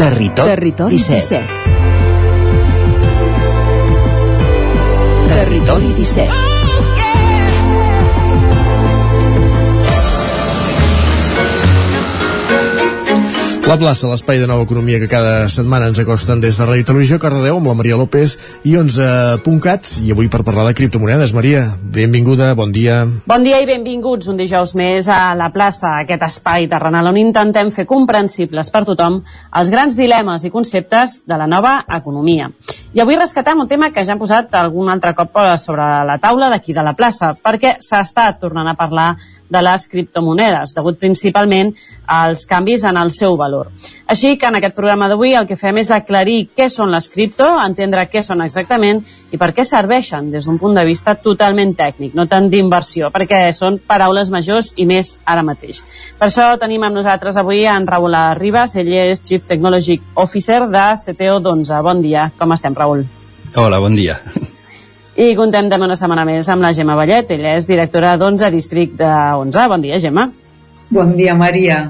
Territori, Territori 17. 17. Territori 17. La plaça, l'espai de nova economia que cada setmana ens acosten des de Ràdio Televisió, Cardedeu, amb la Maria López i 11.cat, i avui per parlar de criptomonedes. Maria, benvinguda, bon dia. Bon dia i benvinguts un dijous més a la plaça, aquest espai terrenal on intentem fer comprensibles per tothom els grans dilemes i conceptes de la nova economia. I avui rescatem un tema que ja hem posat algun altre cop sobre la taula d'aquí de la plaça, perquè s'ha estat tornant a parlar de les criptomonedes, degut principalment als canvis en el seu valor. Així que en aquest programa d'avui el que fem és aclarir què són les cripto, entendre què són exactament i per què serveixen des d'un punt de vista totalment tècnic, no tant d'inversió, perquè són paraules majors i més ara mateix. Per això tenim amb nosaltres avui en Raül Ribas, ell és Chief Technology Officer de CTO 11. Bon dia, com estem, Raül? Hola, bon dia. I contem també una setmana més amb la Gemma Vallet. Ella és directora d'11 districte 11. Bon dia, Gemma. Bon dia, Maria.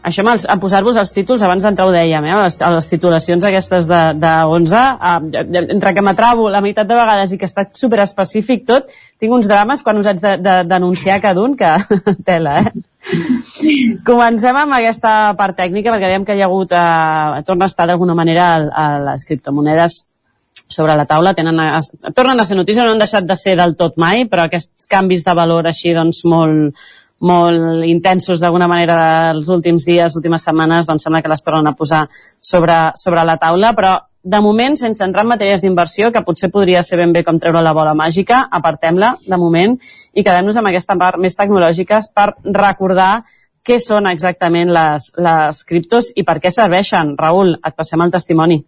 Això, amb, els, amb posar-vos els títols, abans d'entrar ho dèiem, eh, les, les titulacions aquestes de, de 11, eh, entre que m'atravo la meitat de vegades i que està super específic tot, tinc uns drames quan us haig de, de, cada un que *laughs* tela, eh? Comencem amb aquesta part tècnica, perquè dèiem que hi ha hagut, eh, torna a estar d'alguna manera a, a les criptomonedes sobre la taula, tenen a, tornen a ser notícies, no han deixat de ser del tot mai, però aquests canvis de valor així doncs molt, molt intensos d'alguna manera els últims dies, últimes setmanes, doncs sembla que les tornen a posar sobre, sobre la taula, però de moment, sense entrar en matèries d'inversió, que potser podria ser ben bé com treure la bola màgica, apartem-la de moment i quedem-nos amb aquesta part més tecnològiques per recordar què són exactament les, les criptos i per què serveixen. Raül, et passem el testimoni.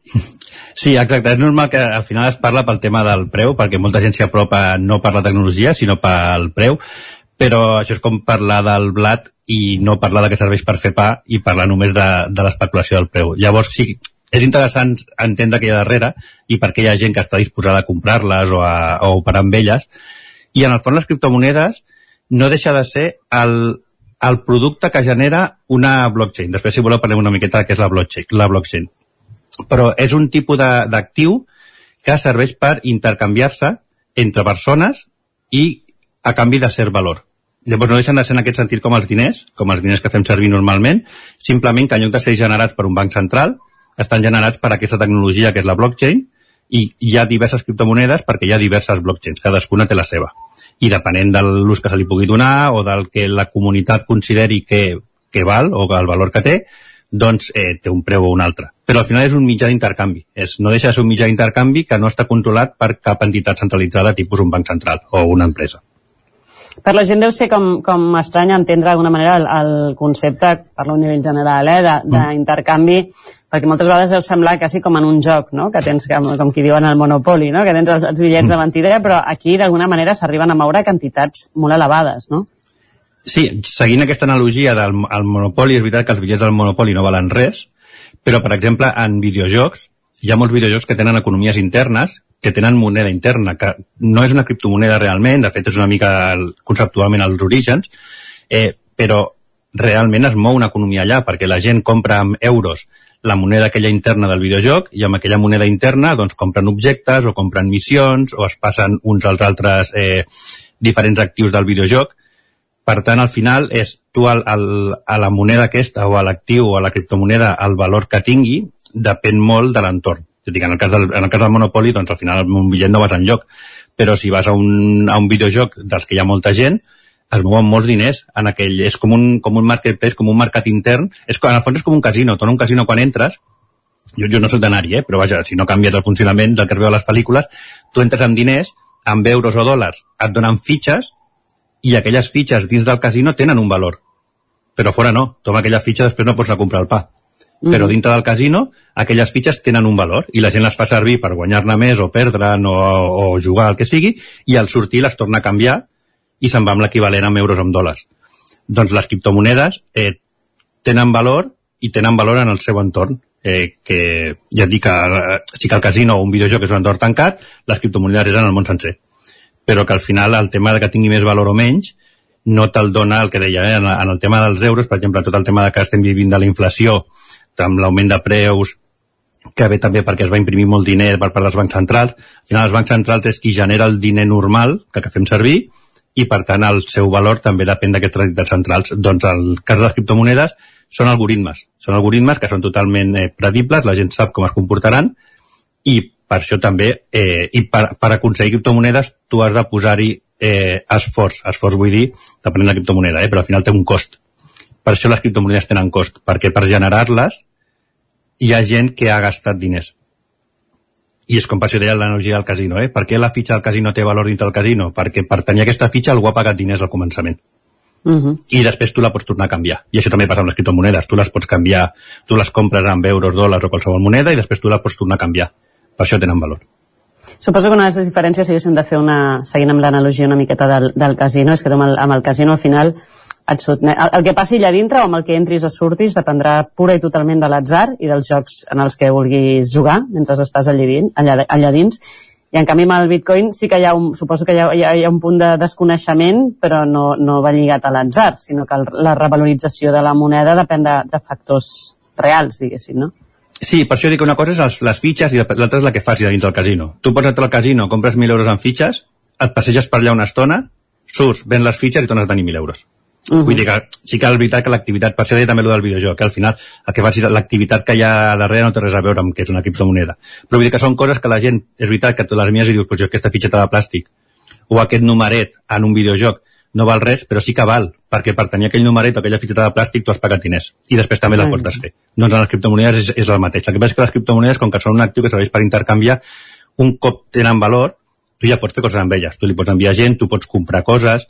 Sí, exacte. És normal que al final es parla pel tema del preu, perquè molta gent s'hi apropa no per la tecnologia, sinó pel preu, però això és com parlar del blat i no parlar de què serveix per fer pa i parlar només de, de l'especulació del preu. Llavors, sí, és interessant entendre què hi ha darrere i per què hi ha gent que està disposada a comprar-les o a, a operar amb elles. I en el fons les criptomonedes no deixa de ser el, el producte que genera una blockchain. Després, si voleu, parlem una miqueta què és la blockchain. La blockchain. Però és un tipus d'actiu que serveix per intercanviar-se entre persones i a canvi de cert valor. Llavors no deixen de ser en aquest sentit com els diners, com els diners que fem servir normalment, simplement que en lloc de ser generats per un banc central, estan generats per aquesta tecnologia que és la blockchain, i hi ha diverses criptomonedes perquè hi ha diverses blockchains, cadascuna té la seva i depenent de l'ús que se li pugui donar o del que la comunitat consideri que, que val o el valor que té, doncs eh, té un preu o un altre. Però al final és un mitjà d'intercanvi. No deixa de ser un mitjà d'intercanvi que no està controlat per cap entitat centralitzada tipus un banc central o una empresa. Per la gent deu ser com, com estrany entendre d'alguna manera el, el concepte, parlo a un nivell general, eh, de- d'intercanvi, perquè moltes vegades deu semblar quasi com en un joc, no? que tens, com, com qui diuen el Monopoli, no? que tens els, els bitllets de mentida, però aquí d'alguna manera s'arriben a moure quantitats molt elevades, no? Sí, seguint aquesta analogia del el Monopoli, és veritat que els bitllets del Monopoli no valen res, però, per exemple, en videojocs, hi ha molts videojocs que tenen economies internes, que tenen moneda interna, que no és una criptomoneda realment, de fet és una mica el, conceptualment els orígens, eh, però realment es mou una economia allà, perquè la gent compra amb euros la moneda aquella interna del videojoc i amb aquella moneda interna doncs compren objectes o compren missions o es passen uns als altres eh, diferents actius del videojoc per tant, al final, és tu al, al, a la moneda aquesta o a l'actiu o a la criptomoneda, el valor que tingui depèn molt de l'entorn. En el cas del, en el cas del Monopoly, doncs al final un bitllet no vas enlloc. Però si vas a un, a un videojoc dels que hi ha molta gent, es mouen molts diners en aquell... És com un, com un marketplace, com un mercat intern. És, en el fons és com un casino. Tu en un casino quan entres, jo, jo no soc d'anar-hi, eh? però vaja, si no canvies el funcionament del que es veu a les pel·lícules, tu entres amb diners, amb euros o dòlars, et donen fitxes, i aquelles fitxes dins del casino tenen un valor. Però fora no. Tu amb aquella fitxa després no pots anar a comprar el pa. Mm. Però dintre del casino, aquelles fitxes tenen un valor i la gent les fa servir per guanyar-ne més o perdre'n o, o jugar al que sigui i al sortir les torna a canviar i se'n va amb l'equivalent amb euros o amb dòlars. Doncs les criptomonedes eh, tenen valor i tenen valor en el seu entorn. Eh, que ja et dic que eh, sí que el casino o un videojoc és un entorn tancat, les criptomonedes és en el món sencer. Però que al final el tema de que tingui més valor o menys no te'l dona el que deia, eh? en, en el tema dels euros, per exemple, tot el tema de que estem vivint de la inflació, amb l'augment de preus, que ve també perquè es va imprimir molt diner per part dels bancs centrals. Al final, els bancs centrals és qui genera el diner normal que, que fem servir i, per tant, el seu valor també depèn d'aquestes entitats centrals. Doncs, el cas de les criptomonedes són algoritmes. Són algoritmes que són totalment eh, predibles, la gent sap com es comportaran i per això també, eh, i per, per aconseguir criptomonedes tu has de posar-hi eh, esforç, esforç vull dir, depenent de la criptomoneda, eh, però al final té un cost. Per això les criptomonedes tenen cost, perquè per generar-les hi ha gent que ha gastat diners. I és com per això deia l'analogia del casino, eh? Per què la fitxa del casino té valor dintre del casino? Perquè per tenir aquesta fitxa algú ha pagat diners al començament. Uh -huh. I després tu la pots tornar a canviar. I això també passa amb les criptomonedes. Tu les pots canviar, tu les compres amb euros, dòlars o qualsevol moneda i després tu la pots tornar a canviar. Per això tenen valor. Suposo que una de les diferències, si haguéssim de fer una, seguint amb l'analogia una miqueta del, del casino, és que amb el, amb el casino al final et sotmet, el, el que passi allà dintre o amb el que entris o surtis dependrà pura i totalment de l'atzar i dels jocs en els que vulguis jugar mentre estàs allà, dins, allà, allà dins i en canvi amb el bitcoin sí que hi ha un, suposo que hi ha, hi ha, hi ha un punt de desconeixement però no, no va lligat a l'atzar sinó que el, la revalorització de la moneda depèn de, de factors reals diguéssim, no? Sí, per això dic que una cosa és les, les fitxes i l'altra és la que facis a dins del casino. Tu pots entrar al casino, compres 1.000 euros en fitxes, et passeges per allà una estona, surts, ven les fitxes i tornes a tenir 1.000 euros. Uh -huh. Vull dir que sí que és veritat que l'activitat, per això deia també el del videojoc, que al final el que facis, l'activitat que hi ha darrere no té res a veure amb que és una criptomoneda. Però vull dir que són coses que la gent, és veritat que tu les mies i dius, pues jo aquesta fitxeta de plàstic o aquest numeret en un videojoc no val res, però sí que val, perquè per tenir aquell numeret o aquella fitxeta de plàstic tu has pagat diners i després també la pots desfer. Doncs en les criptomonedes és, és el mateix. El que passa és que les criptomonedes, com que són un actiu que serveix per intercanviar, un cop tenen valor, tu ja pots fer coses amb elles. Tu li pots enviar gent, tu pots comprar coses,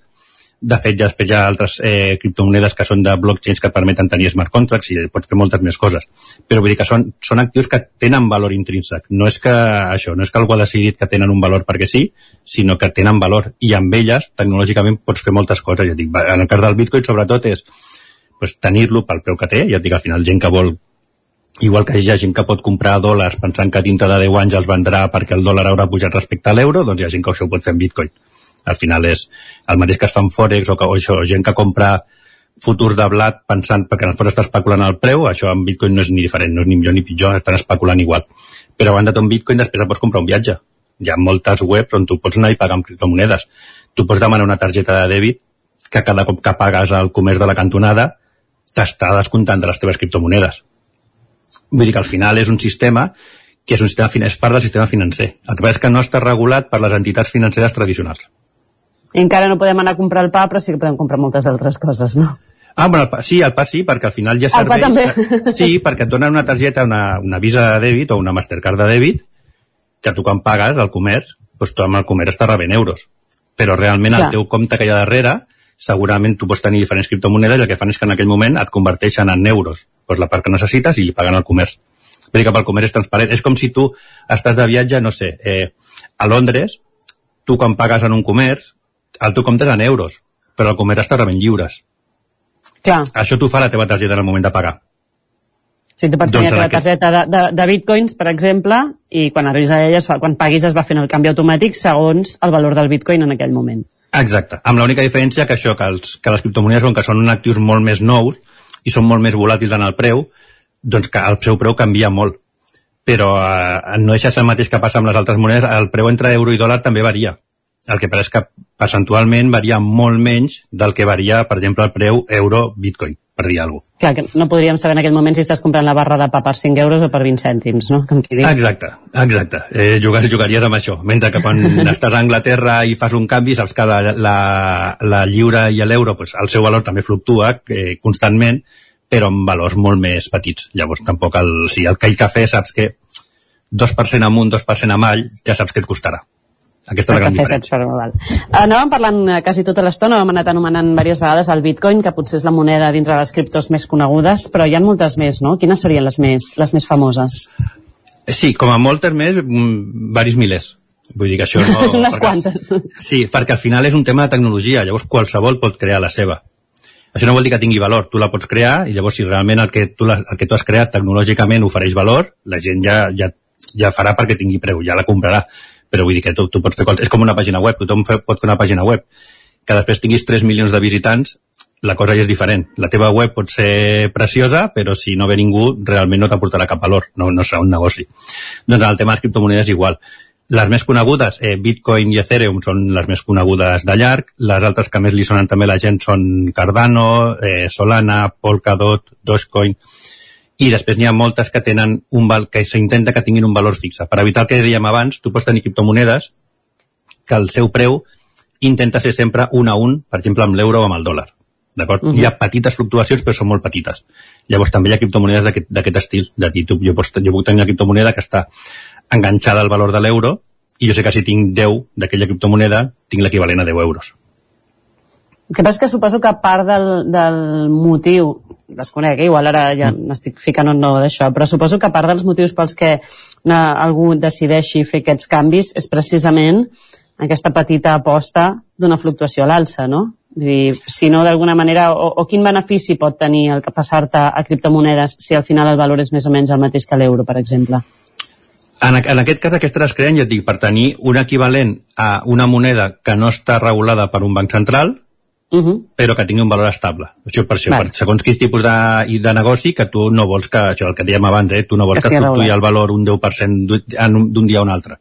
de fet, ja després hi ha altres eh, criptomonedes que són de blockchains que et permeten tenir smart contracts i pots fer moltes més coses. Però vull dir que són, són actius que tenen valor intrínsec. No és que això, no és que algú ha decidit que tenen un valor perquè sí, sinó que tenen valor. I amb elles, tecnològicament, pots fer moltes coses. Et dic, en el cas del Bitcoin, sobretot, és pues, tenir-lo pel preu que té. Ja et dic, al final, gent que vol igual que hi ha gent que pot comprar dòlars pensant que dintre de 10 anys els vendrà perquè el dòlar haurà pujat respecte a l'euro, doncs hi ha gent que això ho pot fer en bitcoin. Al final és el mateix que es fa en Forex o, que, o això, gent que compra futurs de blat pensant perquè en el fons està especulant el preu, això en bitcoin no és ni diferent, no és ni millor ni pitjor, estan especulant igual. Però a banda d'un bitcoin després pots comprar un viatge. Hi ha moltes webs on tu pots anar i pagar amb criptomonedes. Tu pots demanar una targeta de dèbit que cada cop que pagues al comerç de la cantonada t'està descomptant de les teves criptomonedes. Vull dir que al final és un sistema que és un sistema és part del sistema financer. El que passa és que no està regulat per les entitats financeres tradicionals. Encara no podem anar a comprar el pa, però sí que podem comprar moltes altres coses, no? Ah, bueno, el pa, sí, el pa sí, perquè al final ja El pa serveix... també. *laughs* Sí, perquè et donen una targeta, una, una Visa de dèbit o una Mastercard de dèbit, que tu quan pagues al comerç, doncs tu amb el comerç estàs rebent euros. Però realment Clar. el teu compte que hi ha darrere, segurament tu pots tenir diferents criptomonedes i el que fan és que en aquell moment et converteixen en euros. Doncs la part que necessites i pagant al comerç. Vull dir que pel comerç és transparent. És com si tu estàs de viatge, no sé, eh, a Londres, tu quan pagues en un comerç, el teu compte és en euros, però el comerç està rebent lliures. Clar. Això t'ho fa la teva targeta en el moment de pagar. Si tu pots Doncs tenir la en teva aquest- targeta de, de, de bitcoins, per exemple, i quan arribis a ella, es fa, quan paguis es va fent el canvi automàtic segons el valor del bitcoin en aquell moment. Exacte, amb l'única diferència que això, que, els, que les criptomonedes, com que són actius molt més nous i són molt més volàtils en el preu, doncs que el seu preu canvia molt. Però eh, no deixa ser el mateix que passa amb les altres monedes, el preu entre euro i dòlar també varia. El que passa és que percentualment varia molt menys del que varia, per exemple, el preu euro-bitcoin, per dir alguna cosa. Clar, que no podríem saber en aquell moment si estàs comprant la barra de pa per 5 euros o per 20 cèntims, no? Com qui diu. Exacte, exacte. Eh, jugar, jugaries amb això. Mentre que quan *laughs* estàs a Anglaterra i fas un canvi, saps que la, la, la lliura i l'euro, pues, el seu valor també fluctua eh, constantment, però amb valors molt més petits. Llavors, tampoc el, si el call cafè saps que 2% amunt, 2% avall, ja saps que et costarà. Aquesta és la gran diferència. val. Anàvem parlant eh, quasi tota l'estona, hem anat anomenant diverses vegades el bitcoin, que potser és la moneda dintre de les criptos més conegudes, però hi ha moltes més, no? Quines serien les més, les més famoses? Sí, com a moltes més, mm, varis milers. Vull dir que això no... *laughs* Unes perquè- quantes. Sí, perquè al final és un tema de tecnologia, llavors qualsevol pot crear la seva. Això no vol dir que tingui valor, tu la pots crear i llavors si realment el que tu, la, el que tu has creat tecnològicament ofereix valor, la gent ja, ja, ja farà perquè tingui preu, ja la comprarà. Però vull dir que tu, tu pots fer qual... és com una pàgina web, tothom fe, pot fer una pàgina web. Que després tinguis 3 milions de visitants, la cosa ja és diferent. La teva web pot ser preciosa, però si no ve ningú, realment no t'aportarà cap valor, no, no serà un negoci. Doncs el tema de les criptomonedes igual. Les més conegudes, eh, Bitcoin i Ethereum són les més conegudes de llarg, les altres que més li sonen també la gent són Cardano, eh, Solana, Polkadot, Dogecoin, i després n'hi ha moltes que tenen un val que s'intenta que tinguin un valor fixe. Per evitar el que dèiem abans, tu pots tenir criptomonedes que el seu preu intenta ser sempre un a un, per exemple, amb l'euro o amb el dòlar. D'acord? Mhm. Hi ha petites fluctuacions, però són molt petites. Llavors també hi ha criptomonedes d'aquest d'aquest estil. De dir, tu, jo, pots, jo puc tenir una criptomoneda que està enganxada al valor de l'euro i jo sé que si tinc 10 d'aquella criptomoneda, tinc l'equivalent a 10 euros. El que passa és que suposo que part del, del motiu, desconec, eh? igual ara ja Mm. m'estic ficant o no d'això, però suposo que part dels motius pels que eh, algú decideixi fer aquests canvis és precisament aquesta petita aposta d'una fluctuació a l'alça, no? Vull dir, si no, d'alguna manera, o, o quin benefici pot tenir el que passar-te a criptomonedes si al final el valor és més o menys el mateix que l'euro, per exemple? En, en aquest cas, aquesta les creen, ja et dic, per tenir un equivalent a una moneda que no està regulada per un banc central, Uh -huh. però que tingui un valor estable. Això per, això, Vale. per segons quins tipus de, de negoci que tu no vols que, això el que dèiem abans, eh, tu no vols Que que, fluctuï el valor un 10% d'un- dia a un altre.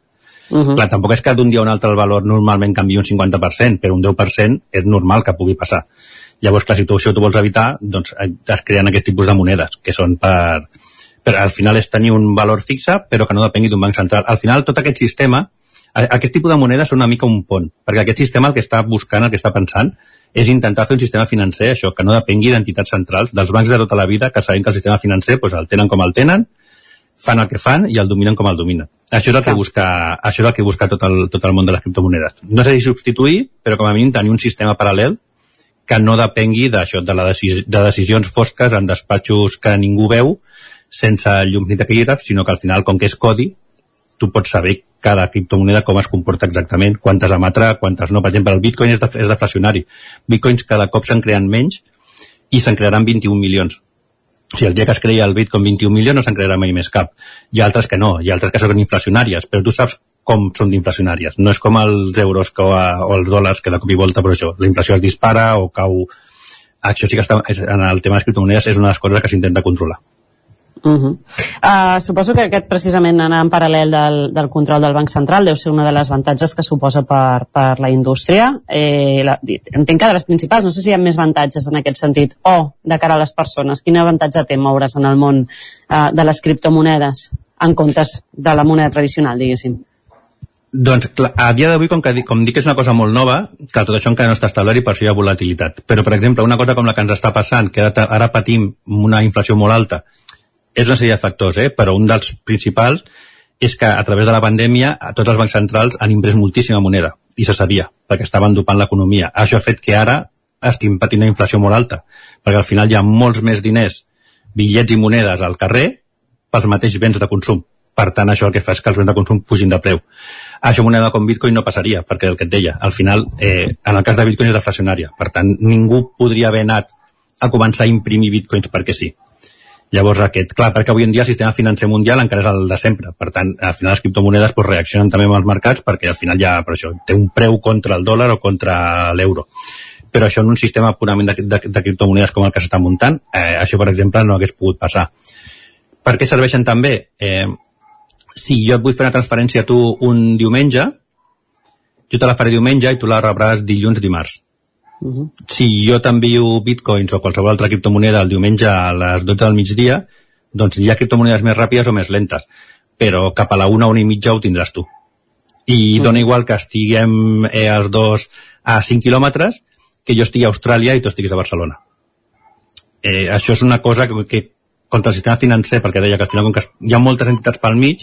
Uh -huh. Clar, tampoc és que d'un dia a un altre el valor normalment canvi un 50%, però un 10% és normal que pugui passar. Llavors, clar, si tu això tu vols evitar, doncs eh, es creen aquest tipus de monedes, que són per... per al final és tenir un valor fixe, però que no depengui d'un banc central. Al final, tot aquest sistema, aquest tipus de monedes són una mica un pont, perquè aquest sistema el que està buscant, el que està pensant, és intentar fer un sistema financer, això, que no depengui d'entitats centrals, dels bancs de tota la vida, que sabem que el sistema financer doncs, el tenen com el tenen, fan el que fan i el dominen com el dominen. Això és el que busca, això és el que busca tot el, tot el món de les criptomonedes. No sé si substituir, però com a mínim tenir un sistema paral·lel que no depengui d'això, de, la decis de decisions fosques en despatxos que ningú veu, sense llums ni taquígrafs, sinó que al final, com que és codi, tu pots saber cada criptomoneda com es comporta exactament, quantes emetrà, quantes no. Per exemple, el Bitcoin és, def és deflacionari. Bitcoins cada cop se'n creen menys i se'n crearan 21 milions. O sigui, el dia que es creia el Bitcoin 21 milions no se'n crearà mai més cap. Hi ha altres que no, hi ha altres que són inflacionàries, però tu saps com són d'inflacionàries. No és com els euros que, o els dòlars que de cop i volta, però això, la inflació es dispara o cau... Això sí que està, en el tema de les criptomonedes és una de les coses que s'intenta controlar. Uh -huh. uh, suposo que aquest precisament anar en paral·lel del, del control del Banc Central deu ser una de les avantatges que suposa per, per la indústria. Eh, la, entenc que de les principals, no sé si hi ha més avantatges en aquest sentit, o de cara a les persones. Quin avantatge té moure's en el món uh, de les criptomonedes en comptes de la moneda tradicional, diguéssim? Doncs clar, a dia d'avui, com, que, com dic que és una cosa molt nova, que tot això encara no està establert i per això hi ha volatilitat. Però, per exemple, una cosa com la que ens està passant, que ara, ara patim una inflació molt alta, és una sèrie de factors, eh? però un dels principals és que a través de la pandèmia tots els bancs centrals han imprès moltíssima moneda, i se sabia, perquè estaven dopant l'economia. Això ha fet que ara estim patint una inflació molt alta, perquè al final hi ha molts més diners, bitllets i monedes al carrer pels mateixos béns de consum. Per tant, això el que fa és que els béns de consum pugin de preu. Això moneda com Bitcoin no passaria, perquè el que et deia, al final, eh, en el cas de Bitcoin és deflacionària. Per tant, ningú podria haver anat a començar a imprimir Bitcoins perquè sí. Llavors, aquest, clar, perquè avui en dia el sistema financer mundial encara és el de sempre. Per tant, al final les criptomonedes pues, reaccionen també amb els mercats perquè al final ja, per això, té un preu contra el dòlar o contra l'euro. Però això en un sistema purament de, de, de criptomonedes com el que s'està muntant, eh, això, per exemple, no hagués pogut passar. Per què serveixen també? Eh, si jo et vull fer una transferència a tu un diumenge, jo te la faré diumenge i tu la rebràs dilluns, dimarts. Si jo t'envio bitcoins o qualsevol altra criptomoneda el diumenge a les 12 del migdia, doncs hi ha criptomonedes més ràpides o més lentes, però cap a la una, una i mitja ho tindràs tu. I dona igual que estiguem eh, els dos a 5 quilòmetres que jo estigui a Austràlia i tu estiguis a Barcelona. Eh, això és una cosa que, que contra el sistema financer, perquè deia que al final com que hi ha moltes entitats pel mig,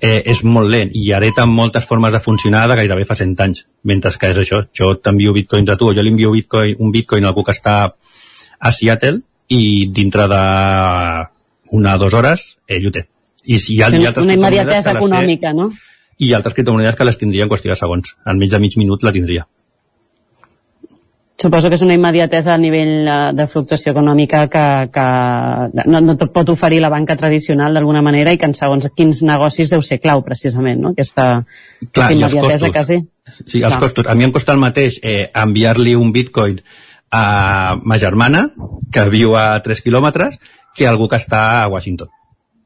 eh, és molt lent i hereta moltes formes de funcionar de gairebé fa 100 anys, mentre que és això, jo t'envio bitcoins a tu, o jo li envio bitcoin, un bitcoin a algú que està a Seattle i dintre de una o dues hores ell ho té. I si hi ha, hi ha altres Una immediatesa que les té- econòmica, no? i altres criptomonedes que les tindria en qüestió de segons. En menys de mig minut la tindria. Suposo que és una immediatesa a nivell eh, de fluctuació econòmica que, que no, no pot oferir la banca tradicional d'alguna manera i que en segons quins negocis deu ser clau, precisament, no? Aquesta, Clar, aquesta immediatesa quasi. Sí, els Clar. costos. A mi em costa el mateix eh, enviar-li un bitcoin a ma germana, que viu a 3 quilòmetres, que algú que està a Washington.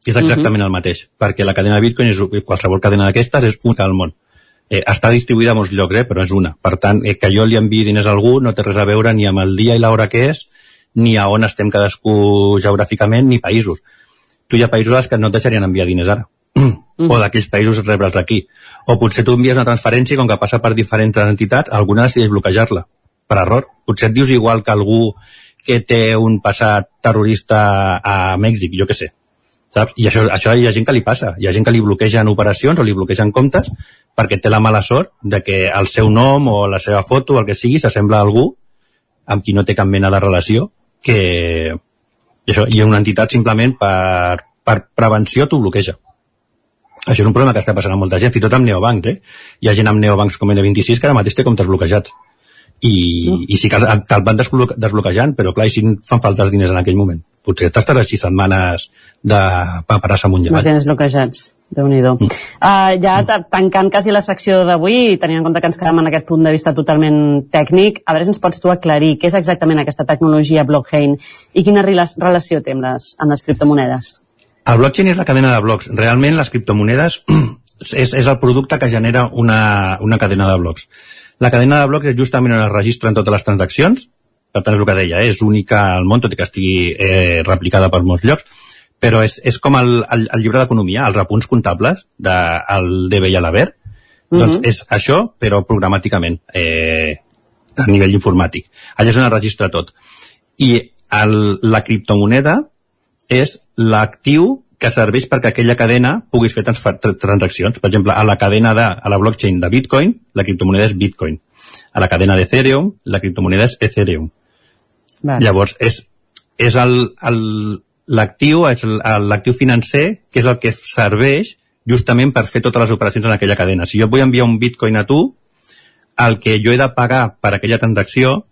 És exactament el mateix, perquè la cadena de bitcoin, és, qualsevol cadena d'aquestes, és única al món. Eh, està distribuïda a molts llocs, eh, però és una. Per tant, eh, que jo li enviï diners a algú no té res a veure ni amb el dia i l'hora que és, ni a on estem cadascú geogràficament, ni països. Tu hi ha països als que no et deixarien enviar diners ara. *clears throat* o d'aquells països rebre'ls aquí. O potser tu envies una transferència i com que passa per diferents entitats, alguna decideix bloquejar-la, per error. Potser et dius igual que algú que té un passat terrorista a Mèxic, jo que sé. Saps? I això, això hi ha gent que li passa. Hi ha gent que li bloquegen operacions o li bloquegen comptes perquè té la mala sort de que el seu nom o la seva foto o el que sigui s'assembla a algú amb qui no té cap mena de relació que i això, i una entitat simplement per, per prevenció t'ho bloqueja. Això és un problema que està passant a molta gent, fins i tot amb neobancs, eh? Hi ha gent amb neobancs com N26 que ara mateix té comptes bloquejats. I, mm. i sí que te'l van desbloque desbloquejant, però clar, i si fan falta els diners en aquell moment? Potser t'estaràs així setmanes de paperassa amunt i avall. Màquines bloquejats. déu nhi mm. uh, Ja ta- tancant quasi la secció d'avui, tenint en compte que ens quedem en aquest punt de vista totalment tècnic, a veure si ens pots tu aclarir què és exactament aquesta tecnologia blockchain i quina rela- relació té amb les, amb les criptomonedes. El blockchain és la cadena de blocs. Realment les criptomonedes *clears throat* és, és el producte que genera una, una cadena de blocs. La cadena de blocs és justament on es registren totes les transaccions, per tant és el que deia, eh? és única al món, tot i que estigui eh, replicada per molts llocs, però és, és com el, el, el llibre d'economia, els apunts comptables del DB i a l'Aver, Mhm. doncs és això, però programàticament, eh, a nivell informàtic. Allà és on es registra tot. I el, la criptomoneda és l'actiu que serveix perquè aquella cadena puguis fer transfer, tra- transaccions. Per exemple, a la cadena de, a la blockchain de Bitcoin, la criptomoneda és Bitcoin. A la cadena d'Ethereum, la criptomoneda és Ethereum. Vale. Llavors, és, és l'actiu, és l'actiu financer, que és el que serveix justament per fer totes les operacions en aquella cadena. Si jo vull enviar un bitcoin a tu, el que jo he de pagar per aquella transacció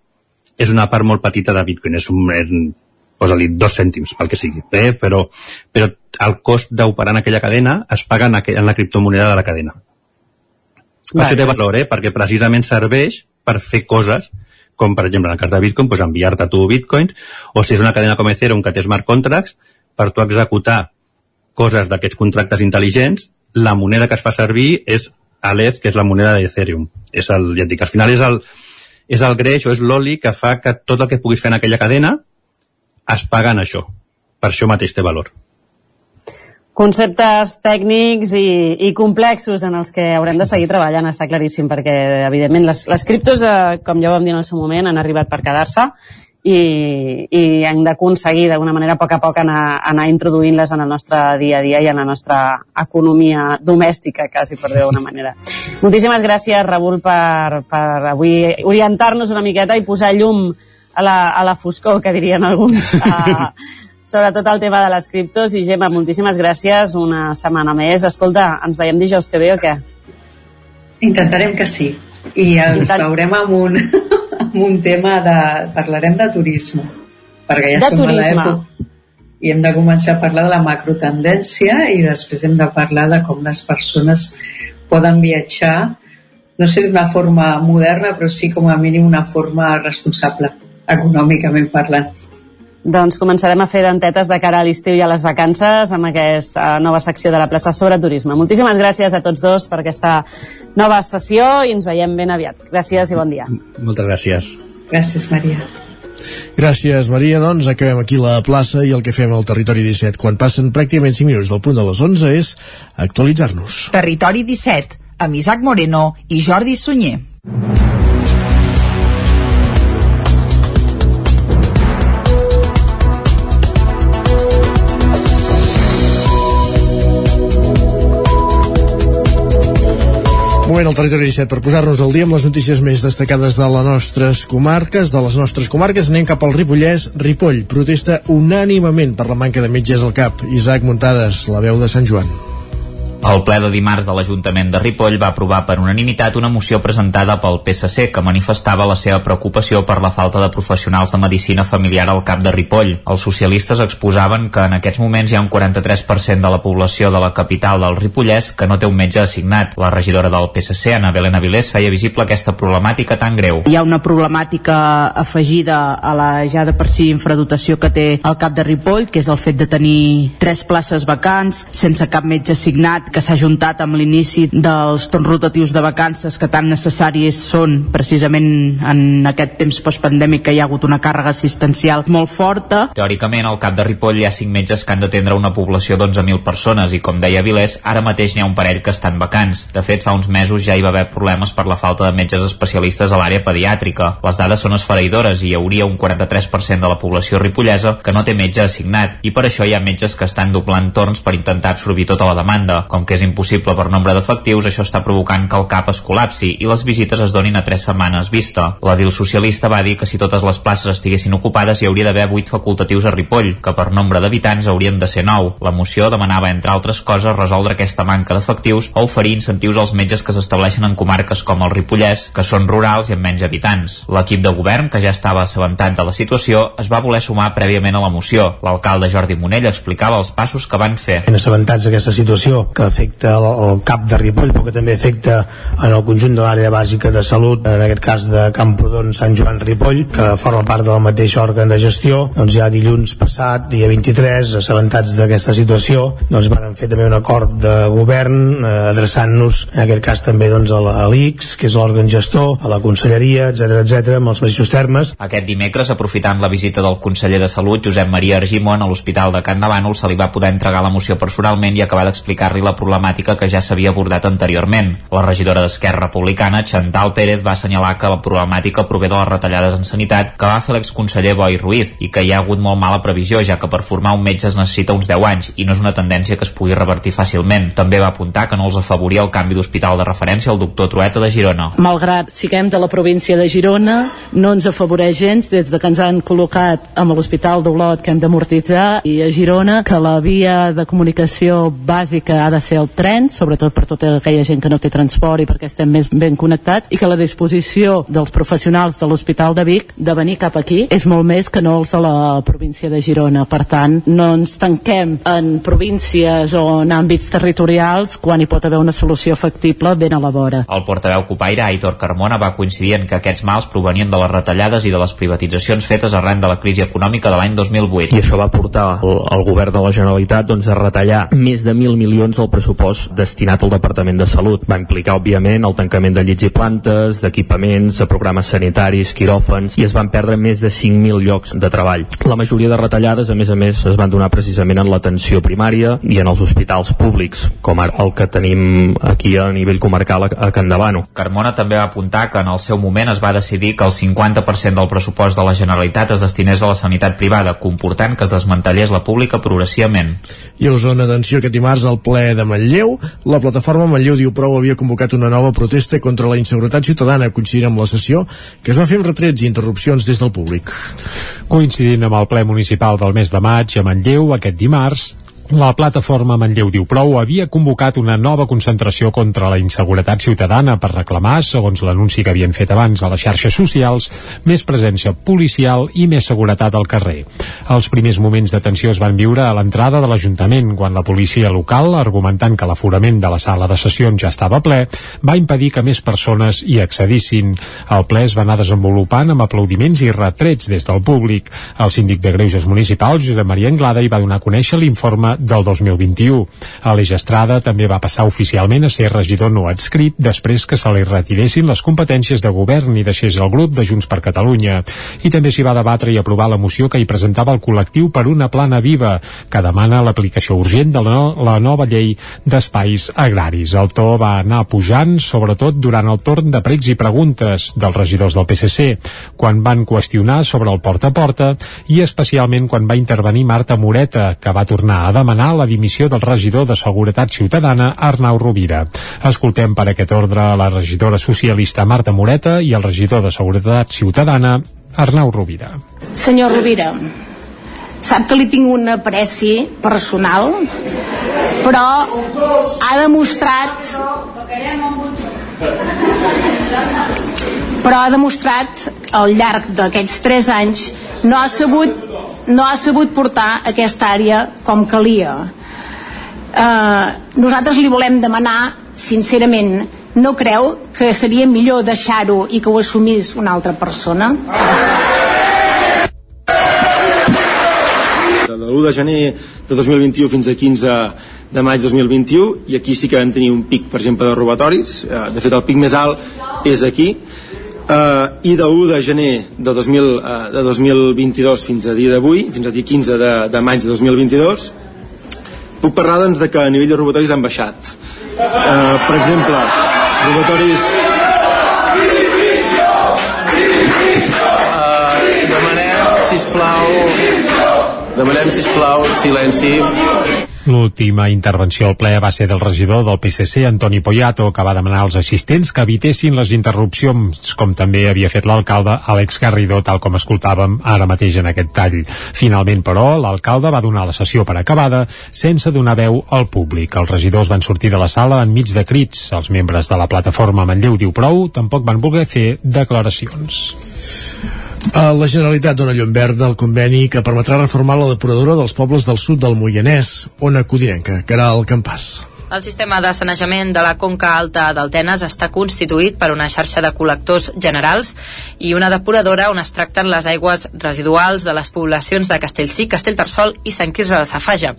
és una part molt petita de bitcoin, és un, posa-li dos cèntims, pel que sigui, eh? però, però el cost d'operar en aquella cadena es paga en, aqu en la criptomoneda de la cadena. Vale. això té valor, eh? perquè precisament serveix per fer coses com per exemple en el cas de Bitcoin, doncs enviar-te tu bitcoins, o si és una cadena com Ethereum que té smart contracts, per tu executar coses d'aquests contractes intel·ligents, la moneda que es fa servir és l'ETH, que és la moneda d'Ethereum. És el, ja et dic, al final és el, és el greix o és l'oli que fa que tot el que puguis fer en aquella cadena es paga en això. Per això mateix té valor. conceptes tècnics i, i complexos en els que haurem de seguir treballant, està claríssim, perquè evidentment les, les criptos, eh, com ja vam dir en el seu moment, han arribat per quedar-se i, i hem d'aconseguir d'alguna manera a poc a poc anar, anar introduint-les en el nostre dia a dia i en la nostra economia domèstica, quasi per dir d'alguna manera. Moltíssimes gràcies, Raül, per, per avui orientar-nos una miqueta i posar llum a la, a la foscor, que dirien alguns, a, *laughs* sobretot el tema de les criptos. I Gemma, moltíssimes gràcies una setmana més. Escolta, ens veiem dijous que ve o què? Intentarem que sí. I ens Intent... veurem amb un, *laughs* amb un tema de... Parlarem de turisme. Perquè ja de som turisme. a l'època i hem de començar a parlar de la macrotendència i després hem de parlar de com les persones poden viatjar no sé d'una forma moderna però sí com a mínim una forma responsable econòmicament parlant doncs començarem a fer dentetes de cara a l'estiu i a les vacances amb aquesta nova secció de la plaça sobre turisme. Moltíssimes gràcies a tots dos per aquesta nova sessió i ens veiem ben aviat. Gràcies i bon dia. Moltes gràcies. Gràcies, Maria. Gràcies, Maria. Doncs acabem aquí la plaça i el que fem al Territori 17 quan passen pràcticament 5 minuts del punt de les 11 és actualitzar-nos. Territori 17, amb Isaac Moreno i Jordi Sunyer. Moment al territori 17 per posar-nos al dia amb les notícies més destacades de les nostres comarques. De les nostres comarques anem cap al Ripollès. Ripoll protesta unànimament per la manca de metges al CAP. Isaac Muntades, la veu de Sant Joan. El ple de dimarts de l'Ajuntament de Ripoll va aprovar per unanimitat una moció presentada pel PSC que manifestava la seva preocupació per la falta de professionals de medicina familiar al cap de Ripoll. Els socialistes exposaven que en aquests moments hi ha un 43% de la població de la capital del Ripollès que no té un metge assignat. La regidora del PSC, Ana Belén Avilés, feia visible aquesta problemàtica tan greu. Hi ha una problemàtica afegida a la ja de per si infradotació que té el cap de Ripoll, que és el fet de tenir tres places vacants sense cap metge assignat que s'ha juntat amb l'inici dels torns rotatius de vacances que tan necessaris són precisament en aquest temps postpandèmic que hi ha hagut una càrrega assistencial molt forta. Teòricament, al cap de Ripoll hi ha 5 metges que han d'atendre una població d'11.000 persones i, com deia Vilés, ara mateix n'hi ha un parell que estan vacants. De fet, fa uns mesos ja hi va haver problemes per la falta de metges especialistes a l'àrea pediàtrica. Les dades són esfereïdores i hi hauria un 43% de la població ripollesa que no té metge assignat i per això hi ha metges que estan doblant torns per intentar absorbir tota la demanda. Com que és impossible per nombre d'efectius, això està provocant que el CAP es col·lapsi i les visites es donin a tres setmanes vista. L'edil socialista va dir que si totes les places estiguessin ocupades hi hauria d'haver 8 facultatius a Ripoll, que per nombre d'habitants haurien de ser 9. La moció demanava, entre altres coses, resoldre aquesta manca d'efectius o oferir incentius als metges que s'estableixen en comarques com el Ripollès, que són rurals i amb menys habitants. L'equip de govern, que ja estava assabentat de la situació, es va voler sumar prèviament a la moció. L'alcalde Jordi Monell explicava els passos que van fer. Ben assabentats d'aquesta situació que afecta el, el CAP de Ripoll, però que també afecta en el conjunt de l'àrea bàsica de salut, en aquest cas de Camprodon Sant Joan Ripoll, que forma part del mateix òrgan de gestió. Doncs ja dilluns passat, dia 23, assabentats d'aquesta situació, doncs van fer també un acord de govern eh, adreçant-nos, en aquest cas també doncs, a l'ICS, que és l'òrgan gestor, a la conselleria, etc etc amb els mateixos termes. Aquest dimecres, aprofitant la visita del conseller de Salut, Josep Maria Argimon, a l'Hospital de Can de Bànol, se li va poder entregar la moció personalment i acabar d'explicar-li la problemàtica que ja s'havia abordat anteriorment. La regidora d'Esquerra Republicana, Chantal Pérez, va assenyalar que la problemàtica prové de les retallades en sanitat que va fer l'exconseller Boi Ruiz i que hi ha hagut molt mala previsió, ja que per formar un metge es necessita uns 10 anys i no és una tendència que es pugui revertir fàcilment. També va apuntar que no els afavoria el canvi d'hospital de referència al doctor Trueta de Girona. Malgrat siguem de la província de Girona, no ens afavoreix gens des de que ens han col·locat amb l'Hospital d'Olot que hem d'amortitzar i a Girona que la via de comunicació bàsica ha de ser el tren, sobretot per tota aquella gent que no té transport i perquè estem més ben connectats i que la disposició dels professionals de l'Hospital de Vic de venir cap aquí és molt més que no els de la província de Girona. Per tant, no ens tanquem en províncies o en àmbits territorials quan hi pot haver una solució factible ben a la vora. El portaveu Copaire, Aitor Carmona, va coincidir en que aquests mals provenien de les retallades i de les privatitzacions fetes arran de la crisi econòmica de l'any 2008. I això va portar el, el govern de la Generalitat doncs, a retallar més de 1.000 milions del pressupost destinat al Departament de Salut. Va implicar, òbviament, el tancament de llits i plantes, d'equipaments, de programes sanitaris, quiròfans, i es van perdre més de 5.000 llocs de treball. La majoria de retallades, a més a més, es van donar precisament en l'atenció primària i en els hospitals públics, com ara el que tenim aquí a nivell comarcal a, a Can Davano. Carmona també va apuntar que en el seu moment es va decidir que el 50% del pressupost de la Generalitat es destinés a la sanitat privada, comportant que es desmantellés la pública progressivament. I a Osona, atenció, aquest dimarts al ple de Manlleu, la plataforma Manlleu diu prou havia convocat una nova protesta contra la inseguretat ciutadana coincidint amb la sessió que es va fer amb retrets i interrupcions des del públic. Coincidint amb el ple municipal del mes de maig a Manlleu, aquest dimarts, la plataforma Manlleu diu prou havia convocat una nova concentració contra la inseguretat ciutadana per reclamar, segons l'anunci que havien fet abans a les xarxes socials, més presència policial i més seguretat al carrer. Els primers moments de tensió es van viure a l'entrada de l'Ajuntament, quan la policia local, argumentant que l'aforament de la sala de sessions ja estava ple, va impedir que més persones hi accedissin. El ple es va anar desenvolupant amb aplaudiments i retrets des del públic. El síndic de Greuges Municipal, Josep Maria Anglada, hi va donar a conèixer l'informe del 2021. Aleix Estrada també va passar oficialment a ser regidor no adscrit després que se li retiressin les competències de govern i deixés el grup de Junts per Catalunya. I també s'hi va debatre i aprovar la moció que hi presentava el col·lectiu per una plana viva, que demana l'aplicació urgent de la, no, la nova llei d'espais agraris. El to va anar pujant, sobretot durant el torn de pregs i preguntes dels regidors del PSC, quan van qüestionar sobre el porta a porta i especialment quan va intervenir Marta Moreta, que va tornar a demanar la dimissió del regidor de Seguretat Ciutadana, Arnau Rovira. Escoltem per aquest ordre la regidora socialista Marta Moreta i el regidor de Seguretat Ciutadana, Arnau Rovira. Senyor Rovira, sap que li tinc un apreci personal, però ha demostrat però ha demostrat al llarg d'aquests tres anys no ha sabut no ha sabut portar aquesta àrea com calia. Eh, nosaltres li volem demanar, sincerament, no creu que seria millor deixar-ho i que ho assumís una altra persona? de l'1 de gener de 2021 fins a 15 de maig 2021 i aquí sí que vam tenir un pic per exemple de robatoris eh, de fet el pic més alt és aquí eh, i de 1 de gener de, 2000, eh, de 2022 fins a dia d'avui fins a dia 15 de, de maig de 2022 puc parlar doncs, de que a nivell de robatoris han baixat eh, per exemple robatoris Uh, demanem, sisplau, demanem, sisplau, silenci. L'última intervenció al ple va ser del regidor del PSC, Antoni Poyato, que va demanar als assistents que evitessin les interrupcions, com també havia fet l'alcalde Àlex Garrido, tal com escoltàvem ara mateix en aquest tall. Finalment, però, l'alcalde va donar la sessió per acabada sense donar veu al públic. Els regidors van sortir de la sala enmig de crits. Els membres de la plataforma Manlleu diu prou tampoc van voler fer declaracions. La Generalitat dona llum verda al conveni que permetrà reformar la depuradora dels pobles del sud del Moianès, Ona Codinenca, que era el campàs. El sistema de sanejament de la Conca Alta d'Altenes està constituït per una xarxa de col·lectors generals i una depuradora on es tracten les aigües residuals de les poblacions de Castellcí, Castellterçol i Sant Quirze de Safaja.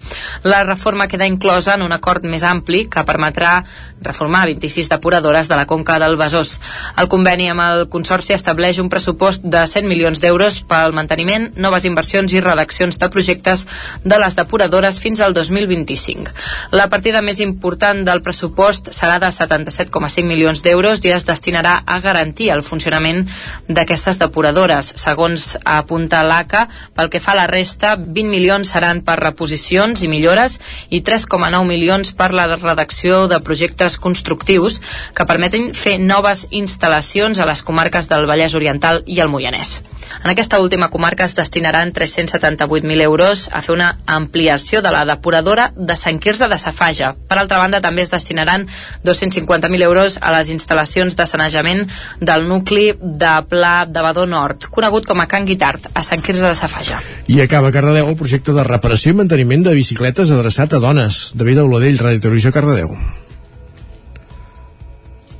La reforma queda inclosa en un acord més ampli que permetrà reformar 26 depuradores de la Conca del Besòs. El conveni amb el Consorci estableix un pressupost de 100 milions d'euros pel manteniment, noves inversions i redaccions de projectes de les depuradores fins al 2025. La partida més important del pressupost serà de 77,5 milions d'euros i es destinarà a garantir el funcionament d'aquestes depuradores. Segons apunta l'ACA, pel que fa a la resta, 20 milions seran per reposicions i millores i 3,9 milions per la redacció de projectes constructius que permeten fer noves instal·lacions a les comarques del Vallès Oriental i el Moianès. En aquesta última comarca es destinaran 378.000 euros a fer una ampliació de la depuradora de Sant Quirze de Safaja. Per altra banda, també es destinaran 250.000 euros a les instal·lacions de sanejament del nucli de Pla de Badó Nord, conegut com a Can Guitart, a Sant Quirze de Safaja. I acaba Cardedeu el projecte de reparació i manteniment de bicicletes adreçat a dones. David Auladell, Ràdio Televisió Cardedeu.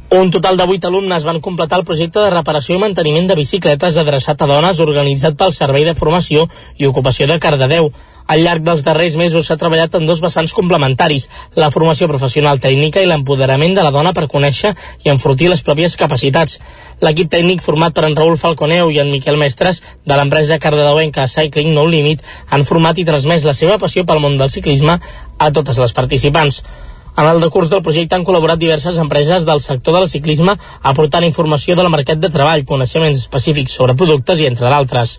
Un total de 8 alumnes van completar el projecte de reparació i manteniment de bicicletes adreçat a dones organitzat pel Servei de Formació i Ocupació de Cardedeu. Al llarg dels darrers mesos s'ha treballat en dos vessants complementaris, la formació professional tècnica i l'empoderament de la dona per conèixer i enfortir les pròpies capacitats. L'equip tècnic format per en Raül Falconeu i en Miquel Mestres de l'empresa cardedeuenca Cycling No Limit han format i transmès la seva passió pel món del ciclisme a totes les participants. En el decurs del projecte han col·laborat diverses empreses del sector del ciclisme aportant informació del mercat de treball, coneixements específics sobre productes i entre d'altres.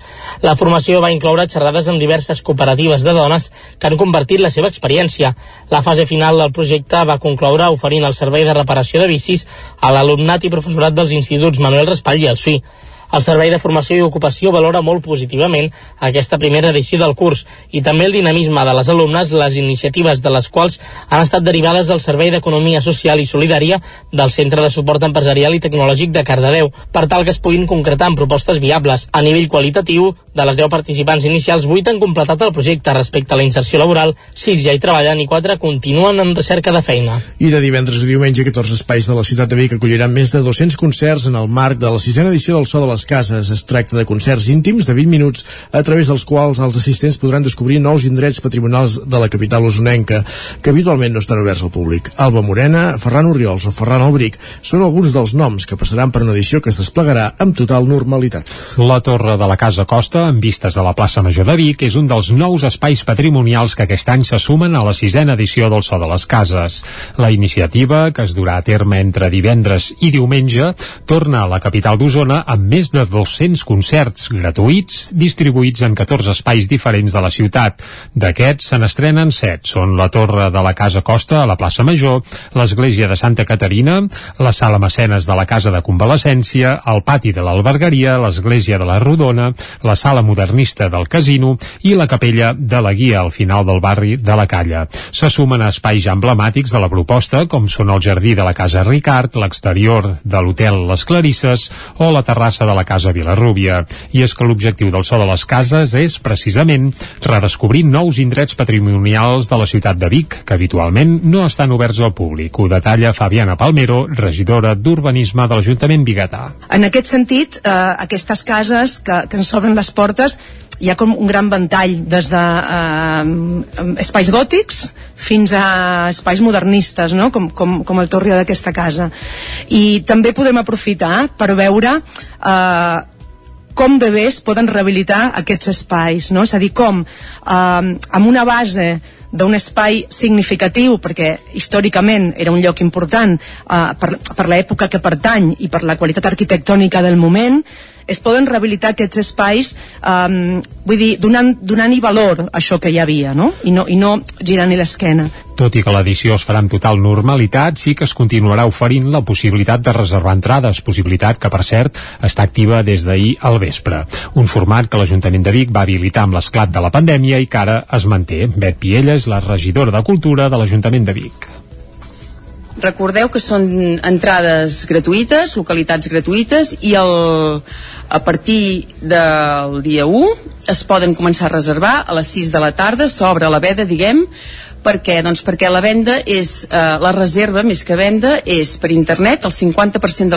La formació va incloure xerrades amb diverses cooperatives de dones que han convertit la seva experiència. La fase final del projecte va concloure oferint el servei de reparació de bicis a l'alumnat i professorat dels instituts Manuel Raspall i el SUI. El Servei de Formació i Ocupació valora molt positivament aquesta primera edició del curs i també el dinamisme de les alumnes, les iniciatives de les quals han estat derivades del Servei d'Economia Social i Solidària del Centre de Suport Empresarial i Tecnològic de Cardedeu, per tal que es puguin concretar en propostes viables. A nivell qualitatiu, de les 10 participants inicials, 8 han completat el projecte respecte a la inserció laboral, 6 ja hi treballen i 4 continuen en recerca de feina. I de divendres a diumenge, 14 espais de la ciutat de Vic acolliran més de 200 concerts en el marc de la sisena edició del So de les Cases. Es tracta de concerts íntims de 20 minuts a través dels quals els assistents podran descobrir nous indrets patrimonials de la capital usonenca que habitualment no estan oberts al públic. Alba Morena, Ferran Oriols o Ferran Albric són alguns dels noms que passaran per una edició que es desplegarà amb total normalitat. La Torre de la Casa Costa, amb vistes a la plaça Major de Vic, és un dels nous espais patrimonials que aquest any se sumen a la sisena edició del So de les Cases. La iniciativa, que es durà a terme entre divendres i diumenge, torna a la capital d'Osona amb més de 200 concerts gratuïts distribuïts en 14 espais diferents de la ciutat. D'aquests se n'estrenen 7. Són la Torre de la Casa Costa a la plaça Major, l'Església de Santa Caterina, la Sala Mecenes de la Casa de Convalescència, el Pati de l'Albergaria, l'Església de la Rodona, la Sala Modernista del Casino i la Capella de la Guia al final del barri de la Calla. Se sumen a espais emblemàtics de la proposta, com són el jardí de la Casa Ricard, l'exterior de l'hotel Les Clarisses o la terrassa de la Casa Vilarrúbia. I és que l'objectiu del So de les Cases és, precisament, redescobrir nous indrets patrimonials de la ciutat de Vic, que habitualment no estan oberts al públic. Ho detalla Fabiana Palmero, regidora d'Urbanisme de l'Ajuntament Bigatà. En aquest sentit, eh, aquestes cases que, que ens obren les portes hi ha com un gran ventall des de eh, espais gòtics fins a espais modernistes no? com, com, com el torre d'aquesta casa i també podem aprofitar per veure eh, com de bé es poden rehabilitar aquests espais no? és a dir, com eh, amb una base d'un espai significatiu perquè històricament era un lloc important eh, per, per l'època que pertany i per la qualitat arquitectònica del moment es poden rehabilitar aquests espais um, vull dir, donant, donant-hi valor això que hi havia no? I, no, i no girant-hi l'esquena tot i que l'edició es farà amb total normalitat, sí que es continuarà oferint la possibilitat de reservar entrades, possibilitat que, per cert, està activa des d'ahir al vespre. Un format que l'Ajuntament de Vic va habilitar amb l'esclat de la pandèmia i que ara es manté. Bet Piella és la regidora de Cultura de l'Ajuntament de Vic. Recordeu que són entrades gratuïtes, localitats gratuïtes i el, a partir del dia 1 es poden començar a reservar a les 6 de la tarda, s'obre la veda, diguem, per què? Doncs perquè la venda és, eh, la reserva més que venda és per internet, el 50%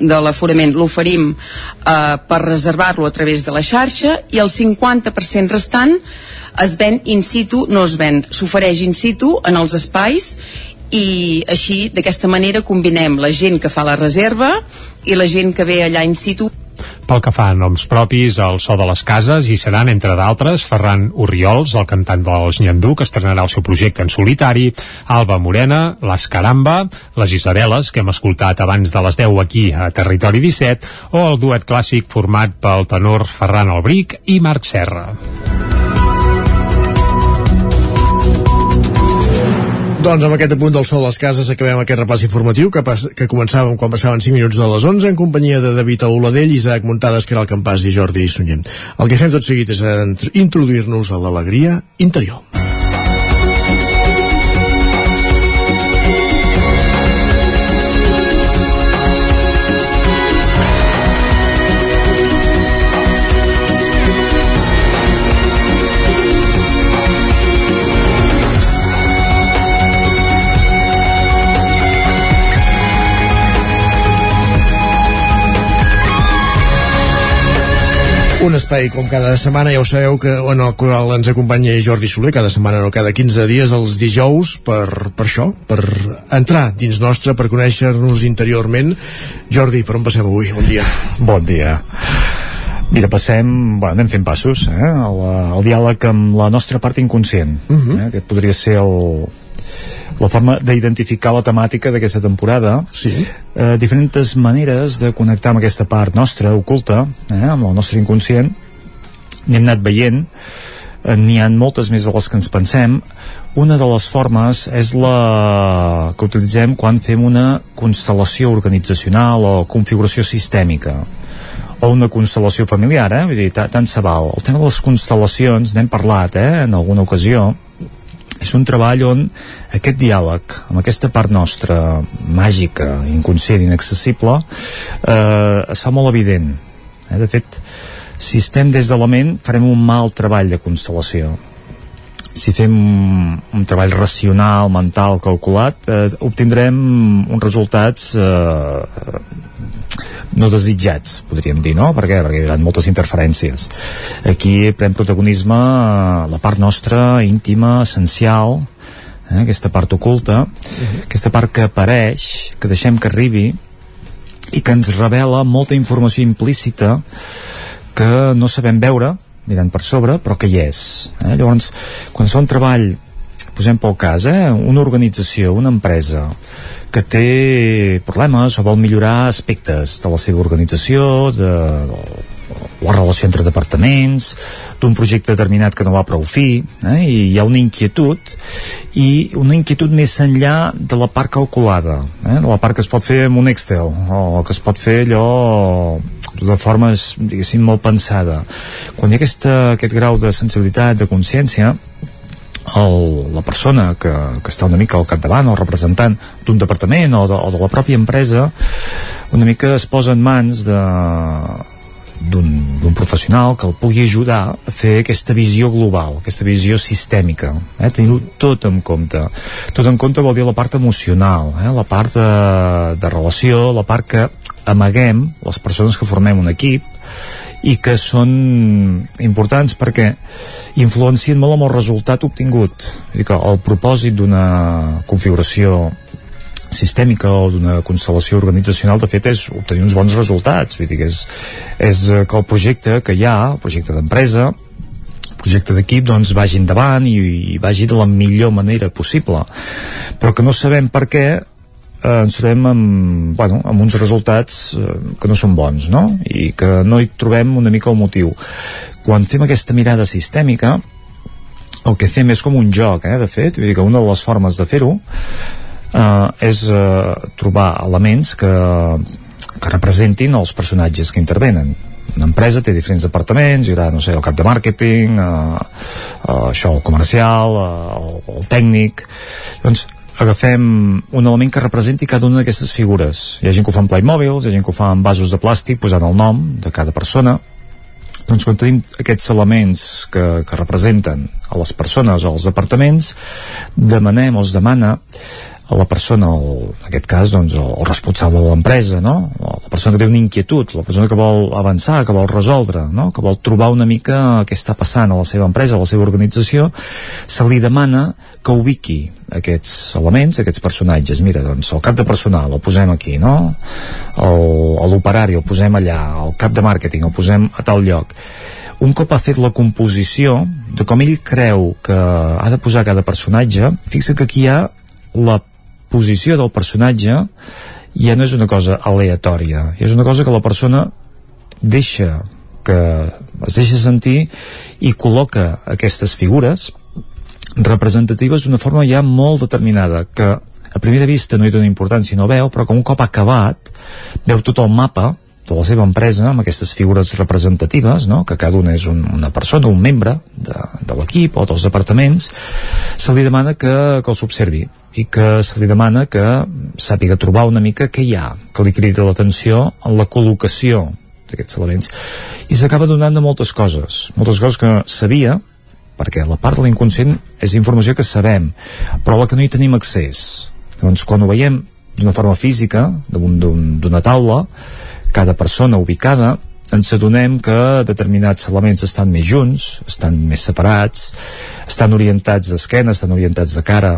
de l'aforament l'oferim eh, per reservar-lo a través de la xarxa i el 50% restant es ven in situ, no es ven, s'ofereix in situ en els espais i així d'aquesta manera combinem la gent que fa la reserva i la gent que ve allà in situ pel que fa a noms propis, el so de les cases hi seran, entre d'altres, Ferran Urriols, el cantant dels Nyandú, que estrenarà el seu projecte en solitari, Alba Morena, Les Caramba, les Isabeles, que hem escoltat abans de les 10 aquí a Territori 17, o el duet clàssic format pel tenor Ferran Albric i Marc Serra. Doncs amb aquest apunt del sol a les cases acabem aquest repàs informatiu que, pas, que començàvem quan passaven 5 minuts de les 11 en companyia de David Auladell, Isaac Muntades, que era el Campàs i Jordi Sunyent. El que fem tot seguit és introduir-nos a l'alegria interior. Un espai com cada setmana, ja ho sabeu, que on el coral ens acompanya Jordi Soler, cada setmana no, cada 15 dies, els dijous, per, per això, per entrar dins nostre, per conèixer-nos interiorment. Jordi, per on passem avui? Bon dia. Bon dia. Mira, passem, bueno, anem fent passos, eh? El, el diàleg amb la nostra part inconscient. Uh -huh. eh? Aquest podria ser el, la forma d'identificar la temàtica d'aquesta temporada sí. eh, diferents maneres de connectar amb aquesta part nostra oculta, eh, amb el nostre inconscient n'hem anat veient eh, n'hi han moltes més de les que ens pensem una de les formes és la que utilitzem quan fem una constel·lació organitzacional o configuració sistèmica o una constel·lació familiar, eh? Vull dir, tant se val. El tema de les constel·lacions, n'hem parlat, eh? En alguna ocasió, és un treball on aquest diàleg amb aquesta part nostra màgica, inconscient, inaccessible eh, es fa molt evident eh? de fet si estem des de la ment farem un mal treball de constel·lació si fem un treball racional, mental, calculat eh, obtindrem uns resultats eh, no desitjats, podríem dir, no? Per què? Perquè hi ha moltes interferències. Aquí pren protagonisme eh, la part nostra íntima, essencial, eh? aquesta part oculta, uh -huh. aquesta part que apareix, que deixem que arribi i que ens revela molta informació implícita que no sabem veure mirant per sobre, però que hi és. Eh? Llavors, quan es fa un treball, posem pel cas, eh? una organització, una empresa, que té problemes o vol millorar aspectes de la seva organització, de, la relació entre departaments, d'un projecte determinat que no va prou fi, eh? i hi ha una inquietud, i una inquietud més enllà de la part calculada, eh? de la part que es pot fer amb un Excel, o que es pot fer allò de forma, diguéssim, molt pensada. Quan hi ha aquesta, aquest grau de sensibilitat, de consciència, el, la persona que, que està una mica al capdavant, el representant d'un departament o de, o de la pròpia empresa, una mica es posa en mans de d'un professional que el pugui ajudar a fer aquesta visió global, aquesta visió sistèmica, eh? tenir-ho tot en compte. Tot en compte vol dir la part emocional, eh? la part de, de relació, la part que amaguem les persones que formem un equip i que són importants perquè influencien molt amb el resultat obtingut. És dir, que el propòsit d'una configuració sistèmica o d'una constel·lació organitzacional de fet és obtenir uns bons resultats. Vull dir que és, és que el projecte que hi ha, el projecte d'empresa projecte d'equip doncs vagi endavant i, i vagi de la millor manera possible. Però que no sabem per què eh, ens trobem amb, bueno, amb uns resultats eh, que no són bons no? i que no hi trobem una mica el motiu. Quan fem aquesta mirada sistèmica el que fem és com un joc, eh, de fet, vull dir que una de les formes de fer-ho eh, és eh, trobar elements que, que representin els personatges que intervenen una empresa té diferents departaments, hi haurà, no sé, el cap de màrqueting, eh, eh, això, el comercial, eh, el, el tècnic... Doncs agafem un element que representi cada una d'aquestes figures. Hi ha gent que ho fa amb Playmobil, hi ha gent que ho fa amb vasos de plàstic posant el nom de cada persona. Doncs quan tenim aquests elements que, que representen a les persones o als departaments, demanem o es demana la persona, el, en aquest cas doncs, el, el responsable de l'empresa no? la persona que té una inquietud la persona que vol avançar, que vol resoldre no? que vol trobar una mica què està passant a la seva empresa, a la seva organització se li demana que ubiqui aquests elements, aquests personatges mira, doncs el cap de personal el posem aquí no? l'operari el posem allà, el cap de màrqueting el posem a tal lloc un cop ha fet la composició de com ell creu que ha de posar cada personatge, fixa que aquí hi ha la posició del personatge ja no és una cosa aleatòria, és una cosa que la persona deixa que es deixa sentir i col·loca aquestes figures representatives d'una forma ja molt determinada que a primera vista no hi dona importància no veu, però com un cop acabat veu tot el mapa de la seva empresa amb aquestes figures representatives no? que cada una és un, una persona, un membre de, de l'equip o dels departaments se li demana que, que els observi i que se li demana que sàpiga trobar una mica què hi ha, que li cridi l'atenció en la col·locació d'aquests elements. I s'acaba donant de moltes coses, moltes coses que sabia, perquè la part de l'inconscient és informació que sabem, però la que no hi tenim accés. Doncs quan ho veiem d'una forma física, d'una taula, cada persona ubicada, ens adonem que determinats elements estan més junts, estan més separats, estan orientats d'esquena, estan orientats de cara,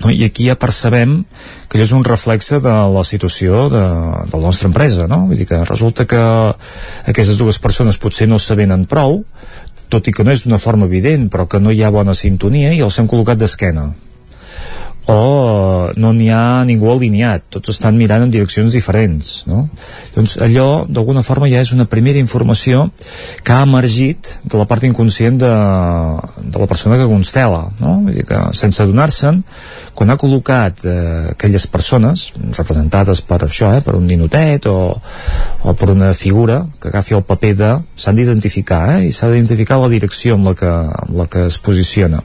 no? i aquí ja percebem que allò és un reflexe de la situació de, de la nostra empresa no? vull dir que resulta que aquestes dues persones potser no s'avenen prou tot i que no és d'una forma evident però que no hi ha bona sintonia i els hem col·locat d'esquena o no n'hi ha ningú alineat, tots estan mirant en direccions diferents, no? Doncs allò, d'alguna forma, ja és una primera informació que ha emergit de la part inconscient de, de la persona que constela, no? Vull dir que, sense adonar-se'n, quan ha col·locat eh, aquelles persones, representades per això, eh, per un ninotet o, o per una figura que agafi el paper de... s'han d'identificar, eh? I s'ha d'identificar la direcció amb la que, amb la que es posiciona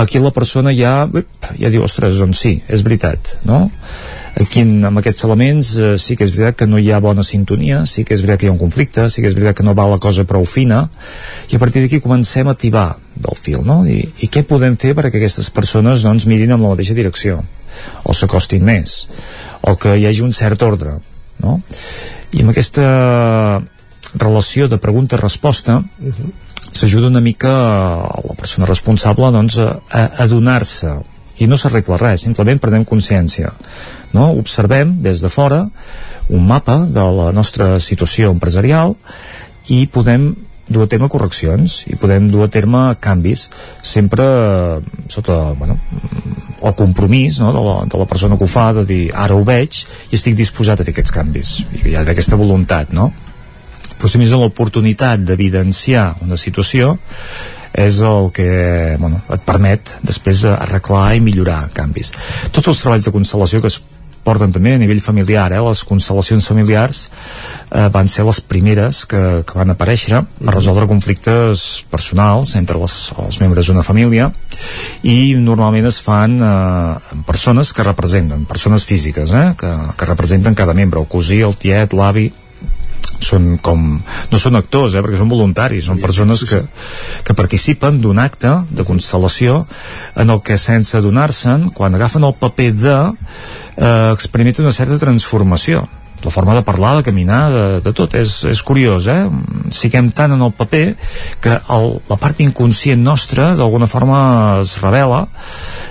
aquí la persona ja, ja diu, ostres, doncs sí, és veritat, no? Aquí amb aquests elements eh, sí que és veritat que no hi ha bona sintonia, sí que és veritat que hi ha un conflicte, sí que és veritat que no va la cosa prou fina, i a partir d'aquí comencem a tibar del fil, no? I, I què podem fer perquè aquestes persones doncs, mirin en la mateixa direcció, o s'acostin més, o que hi hagi un cert ordre, no? I amb aquesta relació de pregunta-resposta uh -huh s'ajuda una mica a la persona responsable doncs, a, adonar-se i no s'arregla res, simplement prenem consciència no? observem des de fora un mapa de la nostra situació empresarial i podem dur a terme correccions i podem dur a terme canvis sempre sota bueno, el compromís no, de, la, de la persona que ho fa de dir ara ho veig i estic disposat a fer aquests canvis i que hi ha aquesta voluntat no? Però si més l'oportunitat d'evidenciar una situació és el que bueno, et permet després arreglar i millorar canvis. Tots els treballs de constel·lació que es porten també a nivell familiar, eh? les constel·lacions familiars eh, van ser les primeres que, que van aparèixer a resoldre conflictes personals entre les, els membres d'una família i normalment es fan eh, persones que representen, persones físiques eh? que, que representen cada membre, el cosí, el tiet, l'avi són com, no són actors, eh, perquè són voluntaris, són persones que, que participen d'un acte de constel·lació en el que sense adonar-se'n, quan agafen el paper de, eh, experimenten una certa transformació la forma de parlar, de caminar, de, de tot és, és curiós, eh? siguem tant en el paper que el, la part inconscient nostra d'alguna forma es revela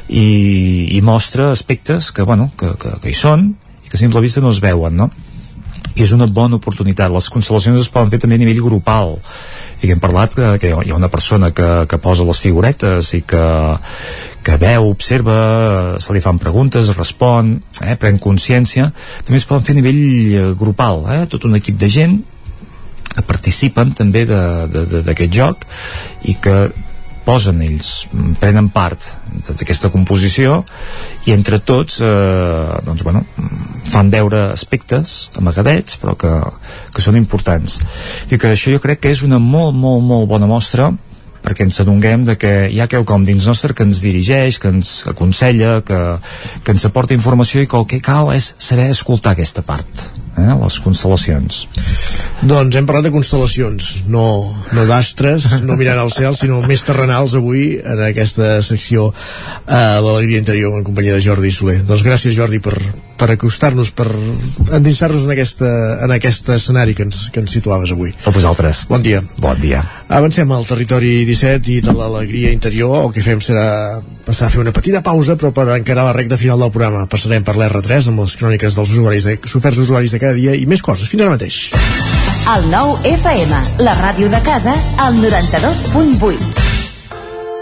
i, i mostra aspectes que, bueno, que, que, que hi són i que a simple vista no es veuen no? I és una bona oportunitat. Les constel·lacions es poden fer també a nivell grupal. I hem parlat que, que hi ha una persona que, que posa les figuretes i que, que veu, observa, se li fan preguntes, respon, eh, pren consciència. També es poden fer a nivell eh, grupal, eh, tot un equip de gent que participen també d'aquest joc i que posen ells, prenen part d'aquesta composició i entre tots eh, doncs, bueno, fan veure aspectes amagadets però que, que són importants. I que això jo crec que és una molt, molt, molt bona mostra perquè ens adonguem de que hi ha quelcom dins nostre que ens dirigeix, que ens aconsella, que, que ens aporta informació i que el que cal és saber escoltar aquesta part eh, les constel·lacions. Doncs hem parlat de constel·lacions, no, no d'astres, no mirant al cel, sinó més terrenals avui en aquesta secció a eh, l'Alegria Interior en companyia de Jordi Soler. Doncs gràcies Jordi per, per acostar-nos, per endinsar-nos en, aquesta, en aquest escenari que ens, que ens situaves avui. A vosaltres. Bon dia. Bon dia. Avancem al territori 17 i de l'Alegria Interior. El que fem serà passar a fer una petita pausa, però per encarar la recta final del programa passarem per l'R3 amb les cròniques dels usuaris de, soferts usuaris de cada dia i més coses. Fins ara mateix. El nou FM, la ràdio de casa, al 92.8.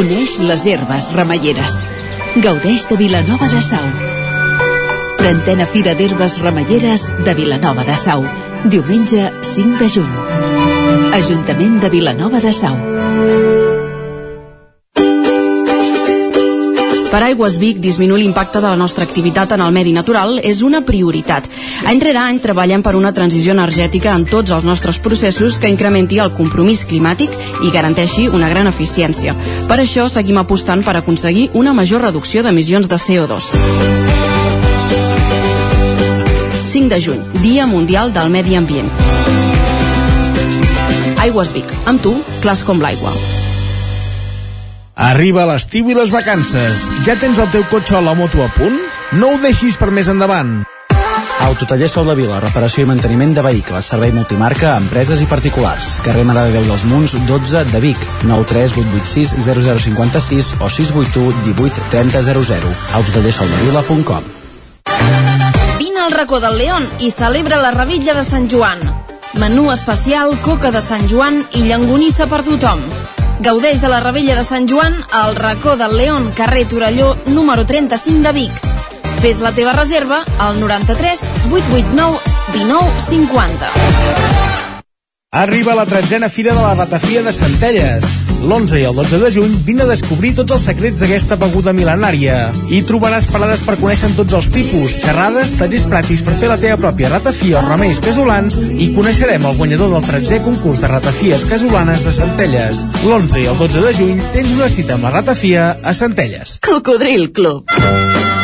Coneix les herbes remeieres. Gaudeix de Vilanova de Sau. Trentena Fira d'Herbes Remeieres de Vilanova de Sau. Diumenge 5 de juny. Ajuntament de Vilanova de Sau. Per Aigües Vic, disminuir l'impacte de la nostra activitat en el medi natural és una prioritat. Any rere any treballem per una transició energètica en tots els nostres processos que incrementi el compromís climàtic i garanteixi una gran eficiència. Per això seguim apostant per aconseguir una major reducció d'emissions de CO2. 5 de juny, Dia Mundial del Medi Ambient. Aigües Vic, amb tu, clars com l'aigua. Arriba l'estiu i les vacances. Ja tens el teu cotxe o la moto a punt? No ho deixis per més endavant. Autotaller Sol de Vila, reparació i manteniment de vehicles, servei multimarca a empreses i particulars. Carrer Mare de Déu dels Munts, 12 de Vic, 93886 0056 o 681 18 30 00. Autotallersoldevila.com Vine al racó del León i celebra la Revilla de Sant Joan. Menú especial, coca de Sant Joan i llangonissa per tothom. Gaudeix de la Revella de Sant Joan al racó del León, carrer Torelló, número 35 de Vic. Fes la teva reserva al 93 889 19 50. Arriba la tretzena Fira de la Ratafia de Centelles. L'11 i el 12 de juny vine a descobrir tots els secrets d'aquesta beguda mil·lenària. Hi trobaràs parades per conèixer tots els tipus, xerrades, tallers pràctics per fer la teva pròpia ratafia o remeis casolans i coneixerem el guanyador del 13è concurs de ratafies casolanes de Centelles. L'11 i el 12 de juny tens una cita amb la ratafia a Centelles. Cocodril Club.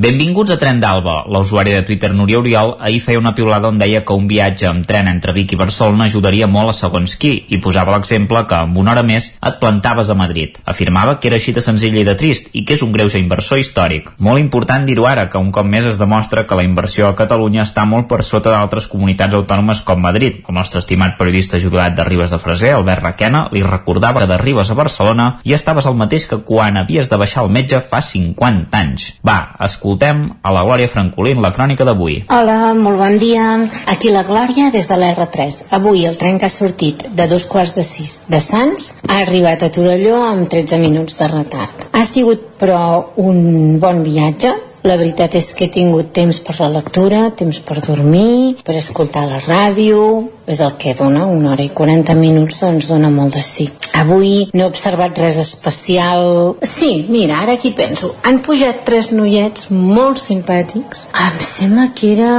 Benvinguts a Tren d'Alba. La usuària de Twitter Núria Oriol ahir feia una piulada on deia que un viatge amb tren entre Vic i Barcelona ajudaria molt a segons qui i posava l'exemple que amb una hora més et plantaves a Madrid. Afirmava que era així de senzill i de trist i que és un greuge inversor històric. Molt important dir-ho ara, que un cop més es demostra que la inversió a Catalunya està molt per sota d'altres comunitats autònomes com Madrid. El nostre estimat periodista jubilat de Ribes de Freser, Albert Raquena, li recordava que de Ribes a Barcelona ja estaves el mateix que quan havies de baixar al metge fa 50 anys. Va, escoltem a la Glòria Francolín la crònica d'avui. Hola, molt bon dia. Aquí la Glòria des de l'R3. Avui el tren que ha sortit de dos quarts de sis de Sants ha arribat a Torelló amb 13 minuts de retard. Ha sigut, però, un bon viatge la veritat és que he tingut temps per la lectura, temps per dormir, per escoltar la ràdio, és el que dona, una hora i 40 minuts, doncs dona molt de sí. Avui no he observat res especial. Sí, mira, ara aquí penso. Han pujat tres noiets molt simpàtics. Em sembla que era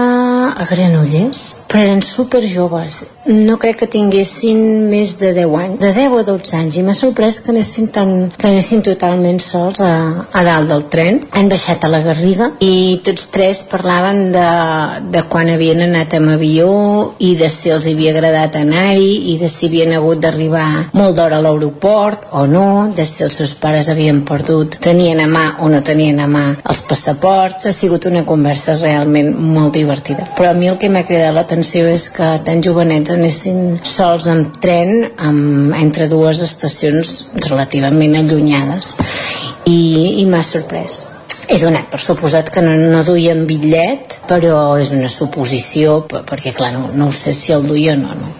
a Granollers, però eren super joves. No crec que tinguessin més de 10 anys, de 10 o 12 anys, i m'ha sorprès que anessin, tan, que anessin totalment sols a, a dalt del tren. Han baixat a la Garriga i tots tres parlaven de, de quan havien anat amb avió i de si els havia agradat anar-hi i de si havien hagut d'arribar molt d'hora a l'aeroport o no, de si els seus pares havien perdut, tenien a mà o no tenien a mà els passaports. Ha sigut una conversa realment molt divertida. Però a mi el que m'ha cridat l'atenció és que tan jovenets anessin sols amb tren amb, entre dues estacions relativament allunyades i, i m'ha sorprès. He donat per suposat que no, no duien bitllet, però és una suposició, perquè clar, no, no ho sé si el duia o no, no.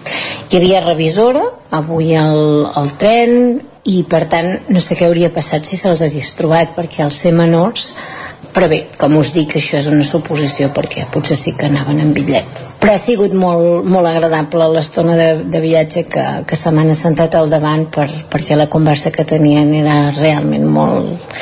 Hi havia revisora avui al, al tren i per tant no sé què hauria passat si se'ls hagués trobat, perquè al ser menors però bé, com us dic, això és una suposició perquè potser sí que anaven en bitllet. Però ha sigut molt, molt agradable l'estona de, de viatge que, que se m'han assentat al davant per, perquè la conversa que tenien era realment molt,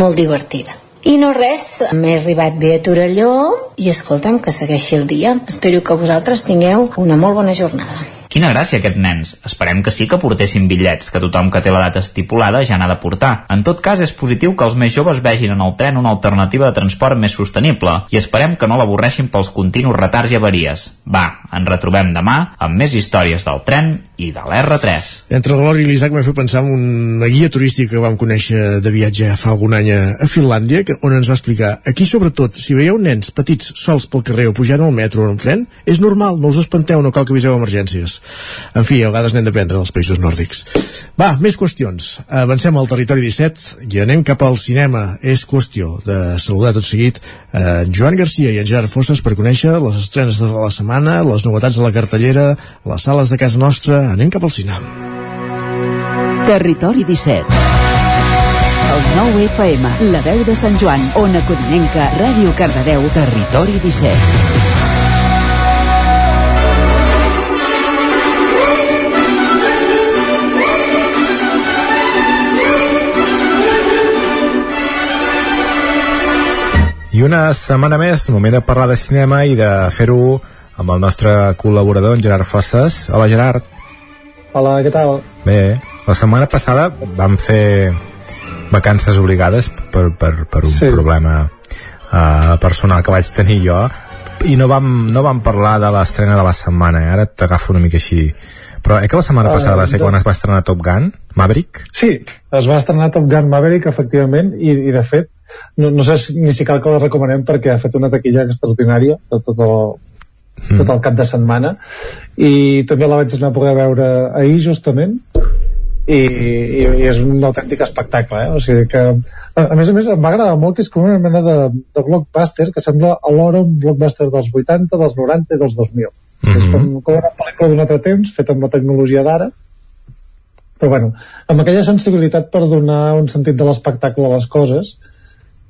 molt divertida. I no res, m'he arribat bé a Torelló i escolta'm que segueixi el dia. Espero que vosaltres tingueu una molt bona jornada. Quina gràcia aquest nens. Esperem que sí que portessin bitllets, que tothom que té la data estipulada ja n'ha de portar. En tot cas, és positiu que els més joves vegin en el tren una alternativa de transport més sostenible i esperem que no l'avorreixin pels continus retards i avaries. Va, ens retrobem demà amb més històries del tren i de l'R3. Entre el Glòria i l'Isaac m'ha fet pensar en una guia turística que vam conèixer de viatge fa algun any a, Finlàndia, que, on ens va explicar aquí sobretot, si veieu nens petits sols pel carrer o pujant al metro o en tren, és normal, no us espanteu, no cal que aviseu emergències. En fi, a vegades n'hem d'aprendre dels països nòrdics. Va, més qüestions. Avancem al territori 17 i anem cap al cinema. És qüestió de saludar tot seguit eh, en Joan Garcia i en Gerard Fosses per conèixer les estrenes de la setmana, les novetats de la cartellera, les sales de casa nostra, anem cap al cinema. Territori 17 El 9 FM, la veu de Sant Joan, Ona Codinenca, Ràdio Cardedeu, Territori 17 I una setmana més, moment de parlar de cinema i de fer-ho amb el nostre col·laborador, en Gerard Fosses. Hola, Gerard. Hola, què tal? Bé, la setmana passada vam fer vacances obligades per, per, per un sí. problema uh, personal que vaig tenir jo i no vam, no vam parlar de l'estrena de la setmana, eh? ara t'agafo una mica així però eh que la setmana uh, passada va ser quan es va estrenar Top Gun, Maverick? Sí, es va estrenar Top Gun Maverick, efectivament, i, i de fet, no, no sé ni si cal que la recomanem perquè ha fet una taquilla extraordinària de tot el, mm. tot el cap de setmana i també la vaig anar a poder veure ahir justament i, i, i és un autèntic espectacle eh? o sigui que a, a més a més em va agradar molt que és com una mena de, de blockbuster que sembla alhora un blockbuster dels 80, dels 90 i dels 2000 mm -hmm. és com, com una pel·lícula d'un altre temps feta amb la tecnologia d'ara però bueno, amb aquella sensibilitat per donar un sentit de l'espectacle a les coses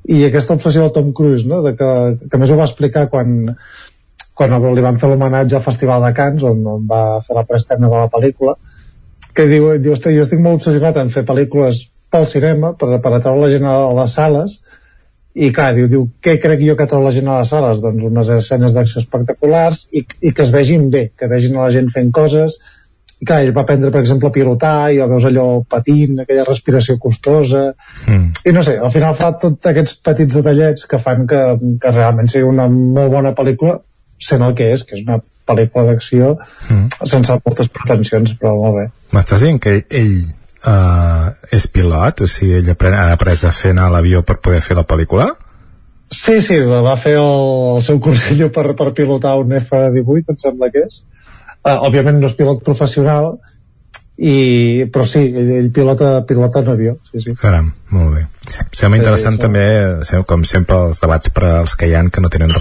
i aquesta obsessió del Tom Cruise no? de que, que més ho va explicar quan, quan li van fer l'homenatge al Festival de Cannes on, on va fer la preesterna de la pel·lícula que diu, diu jo estic molt obsessionat en fer pel·lícules pel cinema per, per atraure la gent a les sales i clar, diu, diu què crec jo que atrau la gent a les sales? Doncs unes escenes d'acció espectaculars i, i que es vegin bé, que vegin a la gent fent coses i clar, ell va aprendre, per exemple, a pilotar i a veus allò patint, aquella respiració costosa mm. i no sé, al final fa tots aquests petits detallets que fan que, que realment sigui una molt bona pel·lícula sent el que és, que és una pel·lícula d'acció mm. sense moltes pretensions, però molt bé. M'estàs dient que ell uh, és pilot? O sigui, ell ha après a fer anar a l'avió per poder fer la pel·lícula? Sí, sí, va fer el, el seu cursillo per, per pilotar un F-18, em sembla que és uh, òbviament no és pilot professional i, però sí, ell, ell pilota, pilota en avió sí, sí. Caram, molt bé sembla interessant sí, també, com sempre els debats per als que hi han que no tenen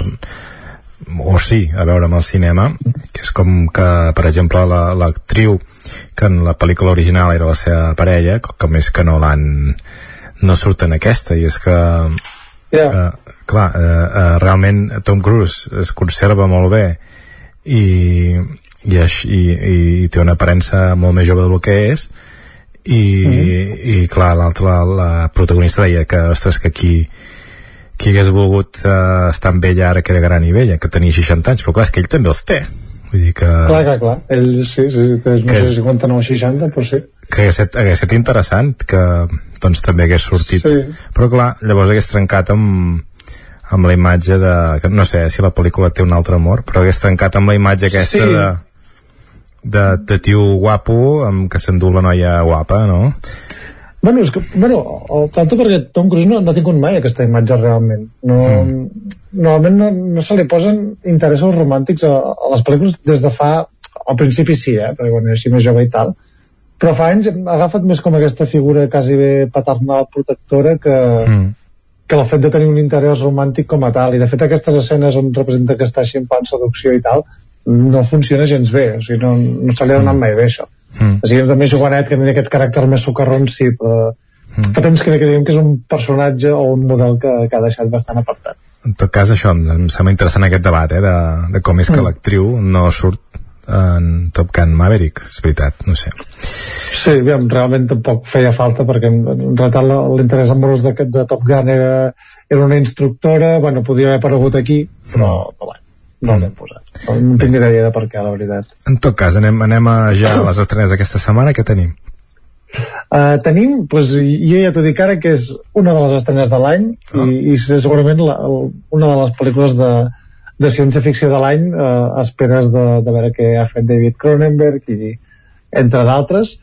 o sí, a veure amb el cinema que és com que, per exemple l'actriu la, que en la pel·lícula original era la seva parella, com és que no l'han no surt en aquesta i és que yeah. uh, clar, uh, uh, realment Tom Cruise es conserva molt bé i, i, i, i té una aparença molt més jove del que és i, mm. i clar, l'altre la, la protagonista deia que, ostres, que aquí qui hagués volgut uh, estar amb ella ara que era gran i vella, que tenia 60 anys, però clar, és que ell també els té. Vull dir que... Clar, clar, clar. Ell sí, sí, té no sé, 59 o 60, però sí. Que hagués estat, hagués estat interessant que doncs també hagués sortit. Sí. Però clar, llavors hagués trencat amb, amb la imatge de... Que no sé si la pel·lícula té un altre amor, però hagués trencat amb la imatge aquesta sí. de de, de tio guapo amb que s'endú la noia guapa, no? Bueno, és que, bueno, el tanto perquè Tom Cruise no, no ha tingut mai aquesta imatge realment. No, mm. Normalment no, no se li posen interessos romàntics a, a les pel·lícules des de fa... Al principi sí, eh? perquè quan era així més jove i tal. Però fa anys ha agafat més com aquesta figura quasi bé paternal protectora que, mm. que el fet de tenir un interès romàntic com a tal. I de fet aquestes escenes on representa que està així en plan seducció i tal, no funciona gens bé, o sigui, no, no se li ha donat mm. mai bé això. Mm. O sigui, també jovenet que tenia aquest caràcter més socarrón, sí, però mm. fa temps que, que diguem que és un personatge o un model que, que ha deixat bastant apartat. En tot cas, això, em sembla interessant aquest debat, eh, de, de com és que mm. l'actriu no surt en Top Gun Maverick, és veritat, no sé. Sí, aviam, realment tampoc feia falta perquè en, en realitat l'interès amorós de, de Top Gun era, era una instructora, bueno, podia haver aparegut aquí, però, mm. però bueno no l'hem posat. No, tinc idea de per què, la veritat. En tot cas, anem, anem a ja a les estrenes d'aquesta setmana, què tenim? Uh, tenim, doncs, jo ja t'ho dic ara que és una de les estrenes de l'any oh. i, i segurament la, una de les pel·lícules de, de ciència-ficció de l'any uh, a esperes de, de veure què ha fet David Cronenberg i entre d'altres,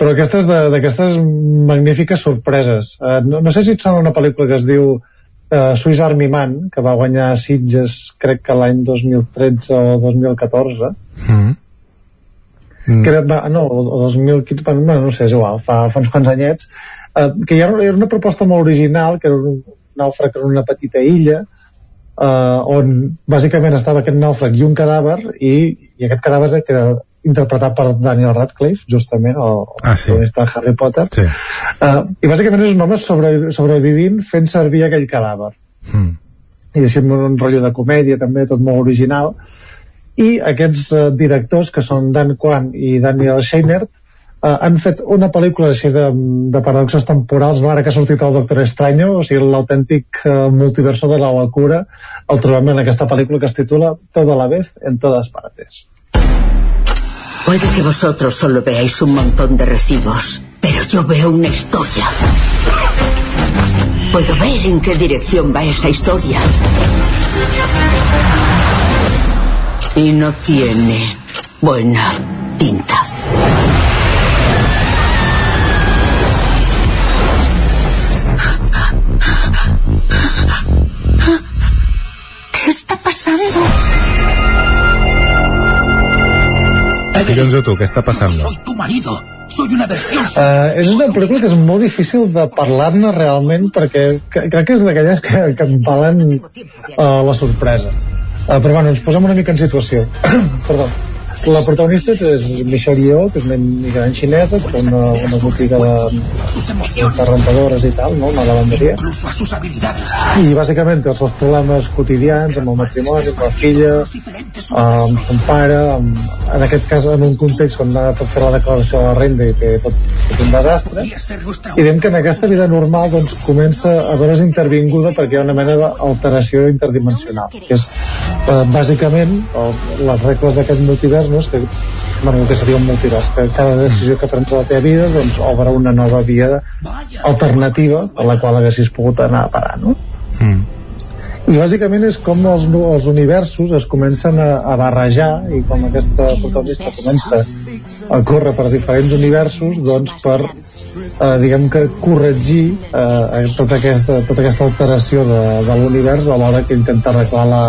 però aquestes d'aquestes magnífiques sorpreses. Uh, no, no sé si et sona una pel·lícula que es diu uh, Swiss Army Man, que va guanyar Sitges, crec que l'any 2013 o 2014. Mm. Mm. Que va, no, o 2015, bueno, no sé, és igual, fa, fa uns quants anyets, uh, que hi era, era una proposta molt original, que era un nàufrag en una petita illa, uh, on bàsicament estava aquest nàufrag i un cadàver, i, i aquest cadàver era interpretat per Daniel Radcliffe, justament, el, ah, sí. el de Harry Potter. Sí. Uh, I bàsicament és un home sobre, sobrevivint fent servir aquell cadàver. Mm. I així un rotllo de comèdia també, tot molt original. I aquests uh, directors, que són Dan Kwan i Daniel Scheinert, uh, han fet una pel·lícula així de, de paradoxes temporals, no? ara que ha sortit el Doctor Extraño, o sigui, l'autèntic uh, multiverso de la locura, el trobem en aquesta pel·lícula que es titula Todo a la vez en todas partes. Puede que vosotros solo veáis un montón de recibos, pero yo veo una historia. Puedo ver en qué dirección va esa historia. Y no tiene buena pinta. ¿Qué está Collons a tu, què està passant? Soy tu marido. Soy una versión. Uh, és una pel·lícula que és molt difícil de parlar-ne realment perquè crec que és d'aquelles que, que em valen uh, la sorpresa. Uh, però bueno, ens posem una mica en situació. *coughs* Perdó. La protagonista és Michelle Yeoh, que és una immigrant xinesa, que té una, una botiga de, de rentadores i tal, no? una lavanderia. I bàsicament els seus problemes quotidians amb el matrimoni, amb la filla, amb son pare, amb, en aquest cas en un context on ha de fer la declaració de la renda i té tot, tot un desastre. I diem que en aquesta vida normal doncs, comença a veure's intervinguda perquè hi ha una mena d'alteració interdimensional, que és eh, bàsicament el, les regles d'aquest multivers no? que, bueno, que seria un multivers, que cada decisió que prens a la teva vida doncs, obre una nova via alternativa per la qual haguessis pogut anar a parar, no? Mm. I bàsicament és com els, els universos es comencen a, a barrejar i com aquesta protagonista comença a córrer per diferents universos doncs per eh, diguem que corregir eh, tota, aquesta, tota aquesta alteració de, de l'univers a l'hora que intenta arreglar la,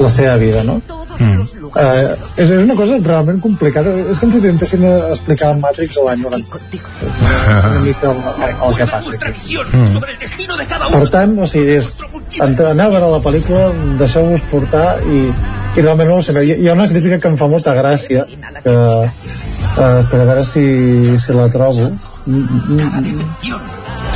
la seva vida no? Mm. Uh, és, és una cosa realment complicada és com si t'intentessin explicar Matrix o l'any 90 una mica el, el, el que passa aquí. Mm. per tant, o sigui, és anar a veure la pel·lícula deixeu-vos portar i, i realment no sé, hi, hi ha una crítica que em fa molta gràcia que, uh, per a veure si, si la trobo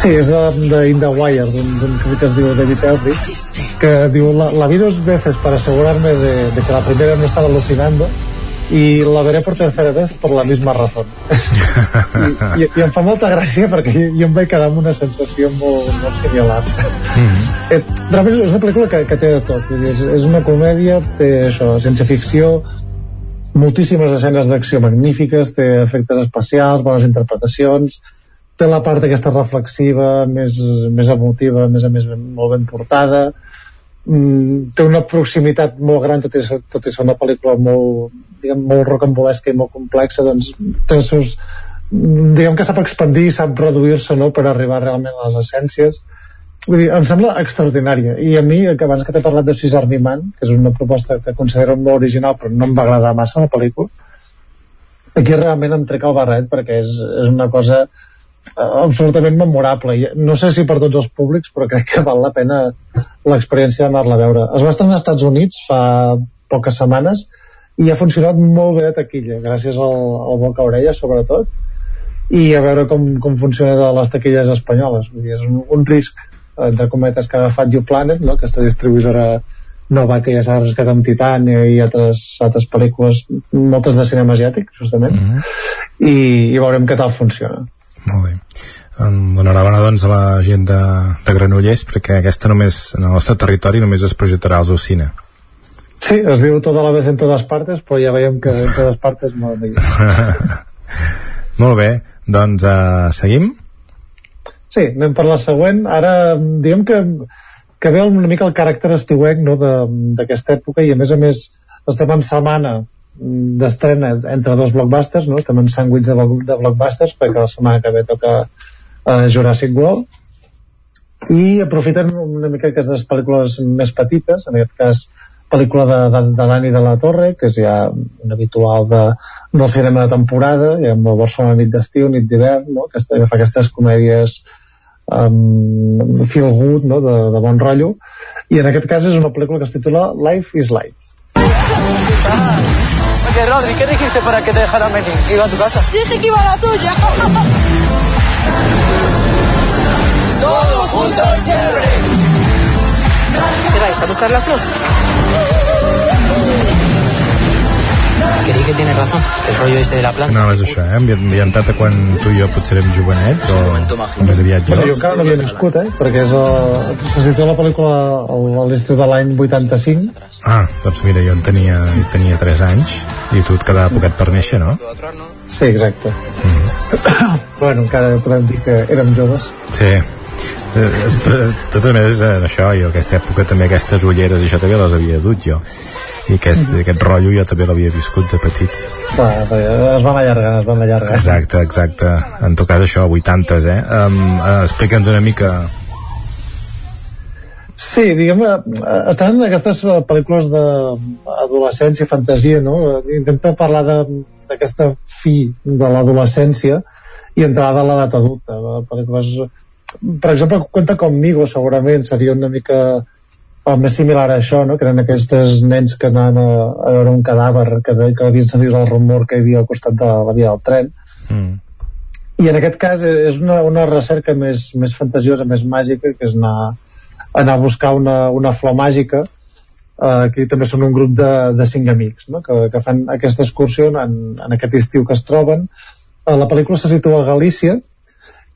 Sí, és de, de In the Wire, d'un que es diu David Eldridge, que diu, la, la vi dos veces para asegurarme de, de que la primera no estaba alucinando y la veré por tercera vez por la misma razón. *laughs* I, i, I em fa molta gràcia perquè jo, jo em vaig quedar amb una sensació molt, molt similar. Mm -hmm. eh, realment és una pel·lícula que, que té de tot. És, és una comèdia, té això, ciència ficció, moltíssimes escenes d'acció magnífiques, té efectes especials, bones interpretacions, té la part aquesta reflexiva, més, més emotiva, més a més molt ben portada, mm, té una proximitat molt gran, tot i, tot i ser una pel·lícula molt, diguem, molt rocambolesca i molt complexa, doncs té els seus diguem que sap expandir, sap reduir-se no, per arribar realment a les essències. Vull dir, em sembla extraordinària. I a mi, que abans que t'he parlat de Sis Army Man que és una proposta que considero molt original però no em va agradar massa la pel·lícula aquí realment em trec el barret perquè és, és una cosa absolutament memorable. No sé si per tots els públics, però crec que val la pena l'experiència d'anar-la a veure. Es va estar als Estats Units fa poques setmanes i ha funcionat molt bé de taquilla, gràcies al, al boca orella, sobretot, i a veure com, com funciona les taquilles espanyoles. Vull dir, és un, un risc de cometes que ha agafat YouPlanet, no? aquesta distribuïdora nova que ja s'ha rescat amb Titania i altres, altres pel·lícules, moltes de cinema asiàtic, justament, mm -hmm. i, i veurem què tal funciona. Molt bé. Enhorabona doncs a la gent de, de Granollers perquè aquesta només, en el nostre territori només es projectarà als cine. Sí, es diu tota la vez en totes partes, però ja veiem que en totes partes molt *laughs* bé. molt bé, doncs uh, seguim? Sí, anem per la següent. Ara, diguem que, que ve una mica el caràcter estiuenc no, d'aquesta època i a més a més estem en setmana d'estrena entre dos blockbusters, no? estem en sàndwich de, de blockbusters perquè la setmana que ve toca uh, Jurassic World i aprofiten una mica aquestes pel·lícules més petites, en aquest cas pel·lícula de, de, de Dani de la Torre, que és ja un habitual de, del cinema de temporada, i amb el Barcelona nit d'estiu, nit d'hivern, no? que, fa aquestes comèdies um, feel good, no? de, de bon rotllo, i en aquest cas és una pel·lícula que es titula Life is Life. Oye, Rodri, ¿qué dijiste para que te dejaran venir? ¿Iba a tu casa? Dije que iba a la tuya. *laughs* Todos juntos siempre. ¿Qué vais a buscar la flor? *laughs* Creí que tiene razón. El rollo ese de la planta. No, és això, eh? Ambi- Ambientat a quan tu i jo potser érem jovenets, o, més aviat jo. Bueno, jo encara no havia nascut, eh? perquè és el, se situa la pel·lícula a l'estiu de l'any 85 Ah, doncs mira, jo en tenia, tenia 3 anys i tu et quedava poquet per néixer, no? Sí, exacte. Mm. bueno, encara podem dir que érem joves. Sí. Eh, però, de totes maneres, eh, això, jo aquesta època també aquestes ulleres i això també les havia dut jo i aquest, aquest rotllo jo també l'havia viscut de petit Va, es van allargar, es van allargar. exacte, exacte en tot cas això, 80s eh? Um, explica'ns una mica Sí, diguem, eh, estan en aquestes pel·lícules d'adolescència i fantasia, no? Intenta parlar de- d'aquesta fi de l'adolescència i entrada a l'edat adulta. Pel·lícules, per exemple, Cuenta conmigo segurament seria una mica el més similar a això, no? que eren aquests nens que anaven a, a veure un cadàver que, de, que havien sentit el rumor que hi havia al costat de la via del tren mm. i en aquest cas és una, una recerca més, més fantasiosa, més màgica, que és anar, anar a buscar una, una flor màgica, eh, que també són un grup de, de cinc amics, no? que, que fan aquesta excursió en, en aquest estiu que es troben. Eh, la pel·lícula se situa a Galícia,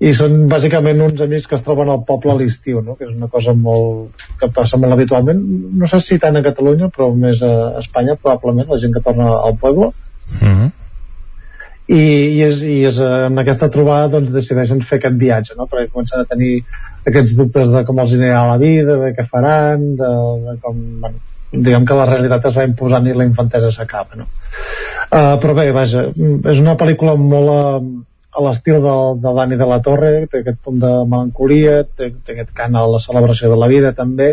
i són bàsicament uns amics que es troben al poble a l'estiu, no? que és una cosa molt, que passa molt habitualment, no sé si tant a Catalunya, però més a Espanya, probablement, la gent que torna al poble, Mm -hmm. i, i, és, i és, eh, en aquesta trobada doncs, decideixen fer aquest viatge no? perquè comencen a tenir aquests dubtes de com els anirà la vida, de què faran de, de com, bueno, diguem que la realitat es va imposant i la infantesa s'acaba no? uh, però bé, vaja és una pel·lícula molt a, a l'estil de, de Dani de la Torre té aquest punt de melancolia té, té aquest cant a la celebració de la vida també.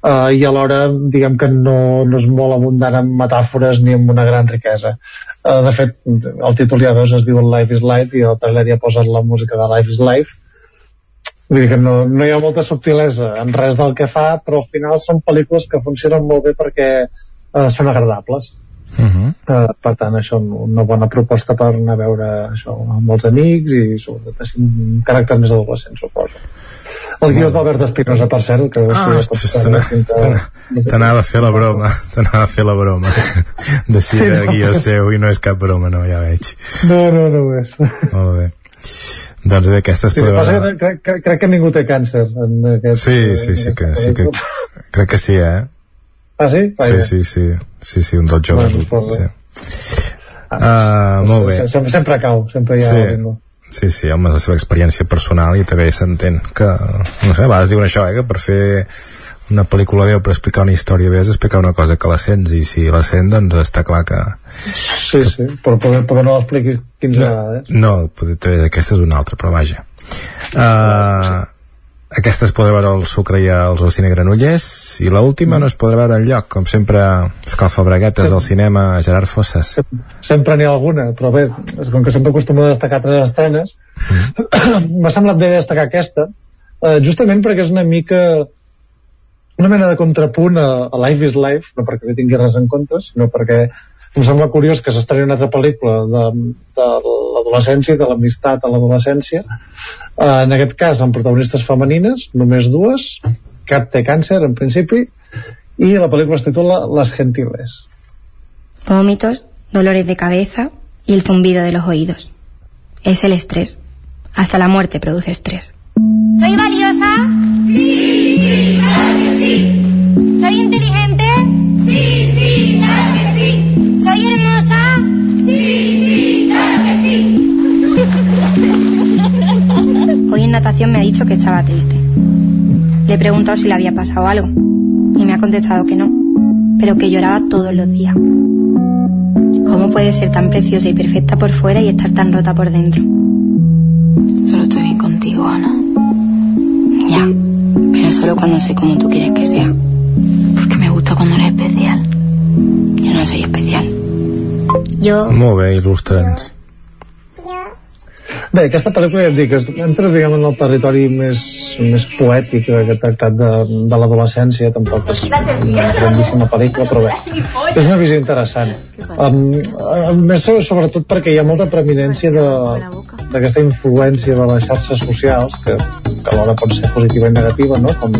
Uh, i alhora diguem que no, no és molt abundant en metàfores ni amb una gran riquesa. Uh, de fet el títol ja veus es diu Life is Life i el trailer ja posa la música de Life is Life. Vull dir que no, no hi ha molta subtilesa en res del que fa però al final són pel·lícules que funcionen molt bé perquè uh, són agradables Mm -hmm. Uh, per tant, això una bona proposta per anar a veure això amb els amics i sobretot així un caràcter més adolescent, suposo. El guió és d'Albert Espinosa, per cert, que Ah, t'anava a fer la broma t'anava a fer la broma *laughs* de si no, guió seu i no és cap broma, no, ja veig No, no, no és. molt bé doncs bé, aquesta es Sí, passa que crec, crec, crec que ningú té càncer en aquest, Sí, sí, sí que, sí que crec que sí, eh? Ah, sí? Sí, Vaja. sí, sí, sí, sí, un dels joves. Bueno, sí. Ah, Uh, molt bé. Sempre, sempre cau, sempre hi ha Sí. algú. Sí, sí, home, la seva experiència personal i també s'entén que, no sé, a vegades diuen això, eh, que per fer una pel·lícula bé o per explicar una història bé has d'explicar una cosa que la sents i si la sent doncs està clar que Sí, sí, però poder, poder no l'expliquis 15 vegades. no, poder- aquesta és una altra però vaja uh, aquesta es podrà veure al Sucre i als al Cine Granollers i l'última no es podrà veure al lloc com sempre escalfabraguetes del cinema Gerard Fosses. Sempre n'hi ha alguna, però bé, com que sempre acostumo a destacar tres estrenes, *clears throat* m'ha semblat bé destacar aquesta, eh, justament perquè és una mica una mena de contrapunt a, a Life is Life, no perquè li tingui res en compte, sinó perquè em sembla curiós que s'estreni una altra pel·lícula de, de l'adolescència i de l'amistat a l'adolescència, eh, en aquest cas amb protagonistes femenines, només dues, cap té càncer en principi, i la pel·lícula es titula Les Gentiles. vómitos, dolores de cabeza y el zumbido de los oídos. Es el estrés. Hasta la muerte produce estrés. ¿Soy valiosa? Sí, sí, claro que sí. ¿Soy inteligente? Natación me ha dicho que estaba triste. Le he preguntado si le había pasado algo y me ha contestado que no, pero que lloraba todos los días. ¿Cómo puede ser tan preciosa y perfecta por fuera y estar tan rota por dentro? Solo estoy bien contigo, Ana. Ya, pero solo cuando soy como tú quieres que sea. Porque me gusta cuando eres especial. Yo no soy especial. Jo... Molt bé, il·lustra'ns. Bé, aquesta pel·lícula, ja et dic, entra diguem, en el territori més, més poètic que he tractat de, de l'adolescència, tampoc és una grandíssima pel·lícula, però bé, és una visió interessant. Um, a més, sobre- sobretot perquè hi ha molta preeminència d'aquesta influència de les xarxes socials, que, que alhora pot ser positiva i negativa, no? com,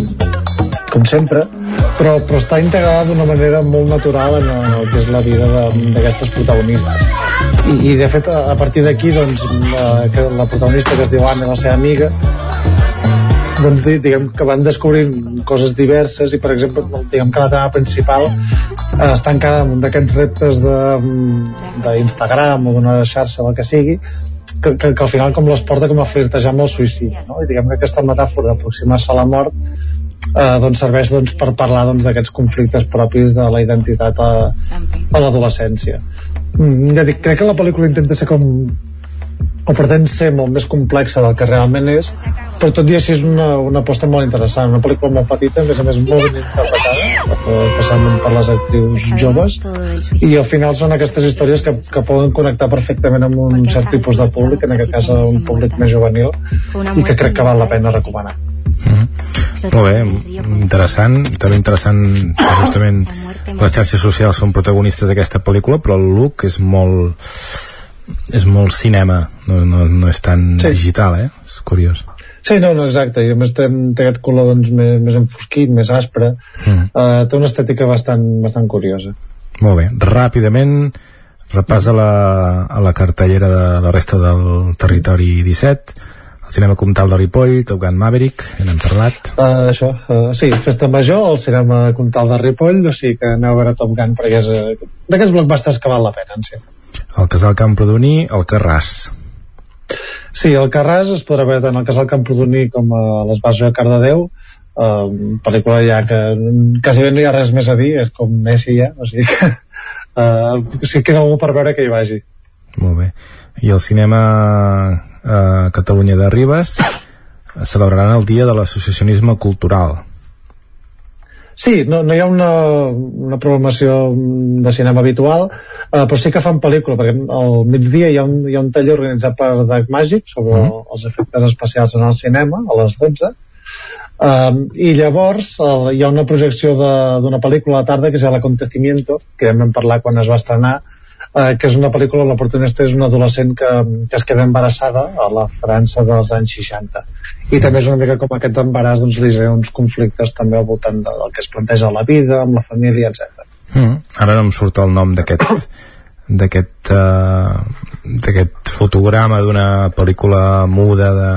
com sempre, però, però està integrada d'una manera molt natural en el que és la vida d'aquestes protagonistes. I, i de fet, a, a partir d'aquí, doncs, la, que la protagonista que es diu Anna la seva amiga, doncs di- diguem que van descobrint coses diverses i per exemple diguem que la trama principal eh, està encara en un d'aquests reptes de- d'Instagram o d'una xarxa del que sigui que, que, que al final com les porta com a flirtejar amb el suïcidi no? i diguem que aquesta metàfora d'aproximar-se a la mort eh, doncs serveix doncs, per parlar doncs, d'aquests conflictes propis de la identitat a, a l'adolescència. Mm, ja dic, crec que la pel·lícula intenta ser com o pretén ser molt més complexa del que realment és però tot i així és una, una aposta molt interessant. Una pel·lícula molt petita, a més a més molt ben interpretada especialment per les actrius joves i al final són aquestes històries que, que poden connectar perfectament amb un cert tipus de públic en aquest cas un públic més juvenil i que crec que val la pena recomanar Molt bé, interessant, també interessant que justament les xarxes socials són protagonistes d'aquesta pel·lícula, però el look és molt és molt cinema, no, no, no és tan Sí. digital, eh? És curiós. Sí, no, no, exacte, i a més té, té aquest color doncs, més, més enfosquit, més aspre Mm. uh, té una estètica bastant, bastant curiosa Molt bé, ràpidament repàs a la, a la cartellera de la resta del territori 17 el cinema comtal de Ripoll, Top Gun Maverick ja n'hem parlat Uh, això, uh, sí, Festa Major, al cinema Comtal de Ripoll, o sigui que aneu a veure Top Gun perquè és uh, d'aquests blockbusters que val la pena, en si. el Casal Camprodoní, el Carràs Sí, el Carràs es podrà veure tant al Casal Camprodoní com a les bases de Cardedeu, uh, pel·lícula ja que quasi bé no hi ha res més a dir, és com Messi ja, o sigui que uh, *laughs* si queda algú per veure que hi vagi. molt bé, i el cinema eh, Catalunya de Ribes celebraran el dia de l'associacionisme cultural Sí, no, no hi ha una, una programació de cinema habitual, eh, però sí que fan pel·lícula, perquè al migdia hi ha un, hi ha un taller organitzat per Dark Magic sobre Mhm. mm. els efectes especials en el cinema, a les 12, Um, i llavors el, hi ha una projecció de- d'una pel·lícula a la tarda que és l'Acontecimiento, que ja vam parlar quan es va estrenar, eh, que és una pel·lícula la protagonista és una adolescent que, que es queda embarassada a la França dels anys 60 i també és una mica com aquest embaràs doncs, li genera uns conflictes també al voltant de, del que es planteja la vida, amb la família, etc. mm. ara no em surt el nom d'aquest d'aquest uh, d'aquest fotograma d'una pel·lícula muda de,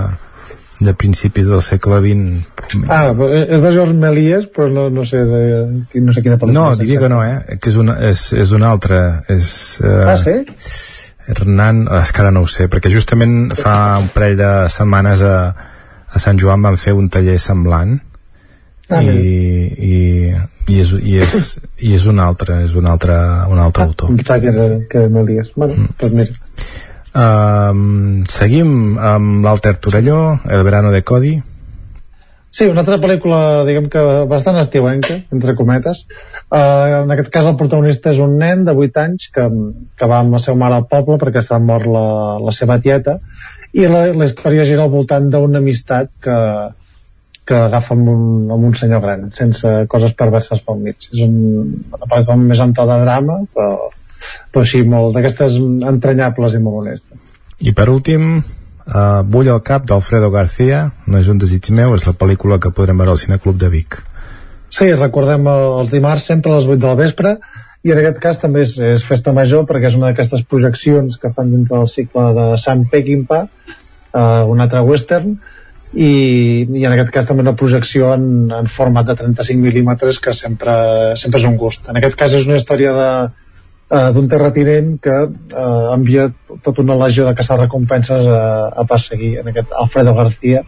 de principis del segle XX Ah, és de George Méliès, però no, no sé de, no sé quina pel·lícula. no, diria que no, eh? que és una, és, és una altra és, uh, Ah, sí? Hernán, és que ara no ho sé perquè justament fa un parell de setmanes a, a Sant Joan van fer un taller semblant Ah, i, i, i, és, i, és, i és un altre és un altre, un altre autor Em pensava que que era Méliès. Bueno, Mm. doncs mira. Um, seguim amb l'Alter Torelló, El verano de Cody. Sí, una altra pel·lícula, diguem que bastant estiuenca, entre cometes. Uh, en aquest cas el protagonista és un nen de 8 anys que, que va amb la seva mare al poble perquè s'ha mort la, la seva tieta i la, la història gira al voltant d'una amistat que, que agafa amb un, amb un senyor gran, sense coses perverses pel mig. És un, una pel·lícula més amb to de drama, però, però així molt d'aquestes entranyables i molt honestes. I per últim, uh, Bull al cap d'Alfredo García, no és un desig meu, és la pel·lícula que podrem veure al Cineclub de Vic. Sí, recordem eh, els dimarts sempre a les 8 del vespre i en aquest cas també és, és festa major perquè és una d'aquestes projeccions que fan dintre del cicle de Sam Peckinpah eh, un altre western i, i en aquest cas també una projecció en, en format de 35 mil·límetres que sempre, sempre és un gust en aquest cas és una història de eh, d'un terratinent que eh, envia tota una legió de caçar recompenses a, a perseguir en aquest Alfredo García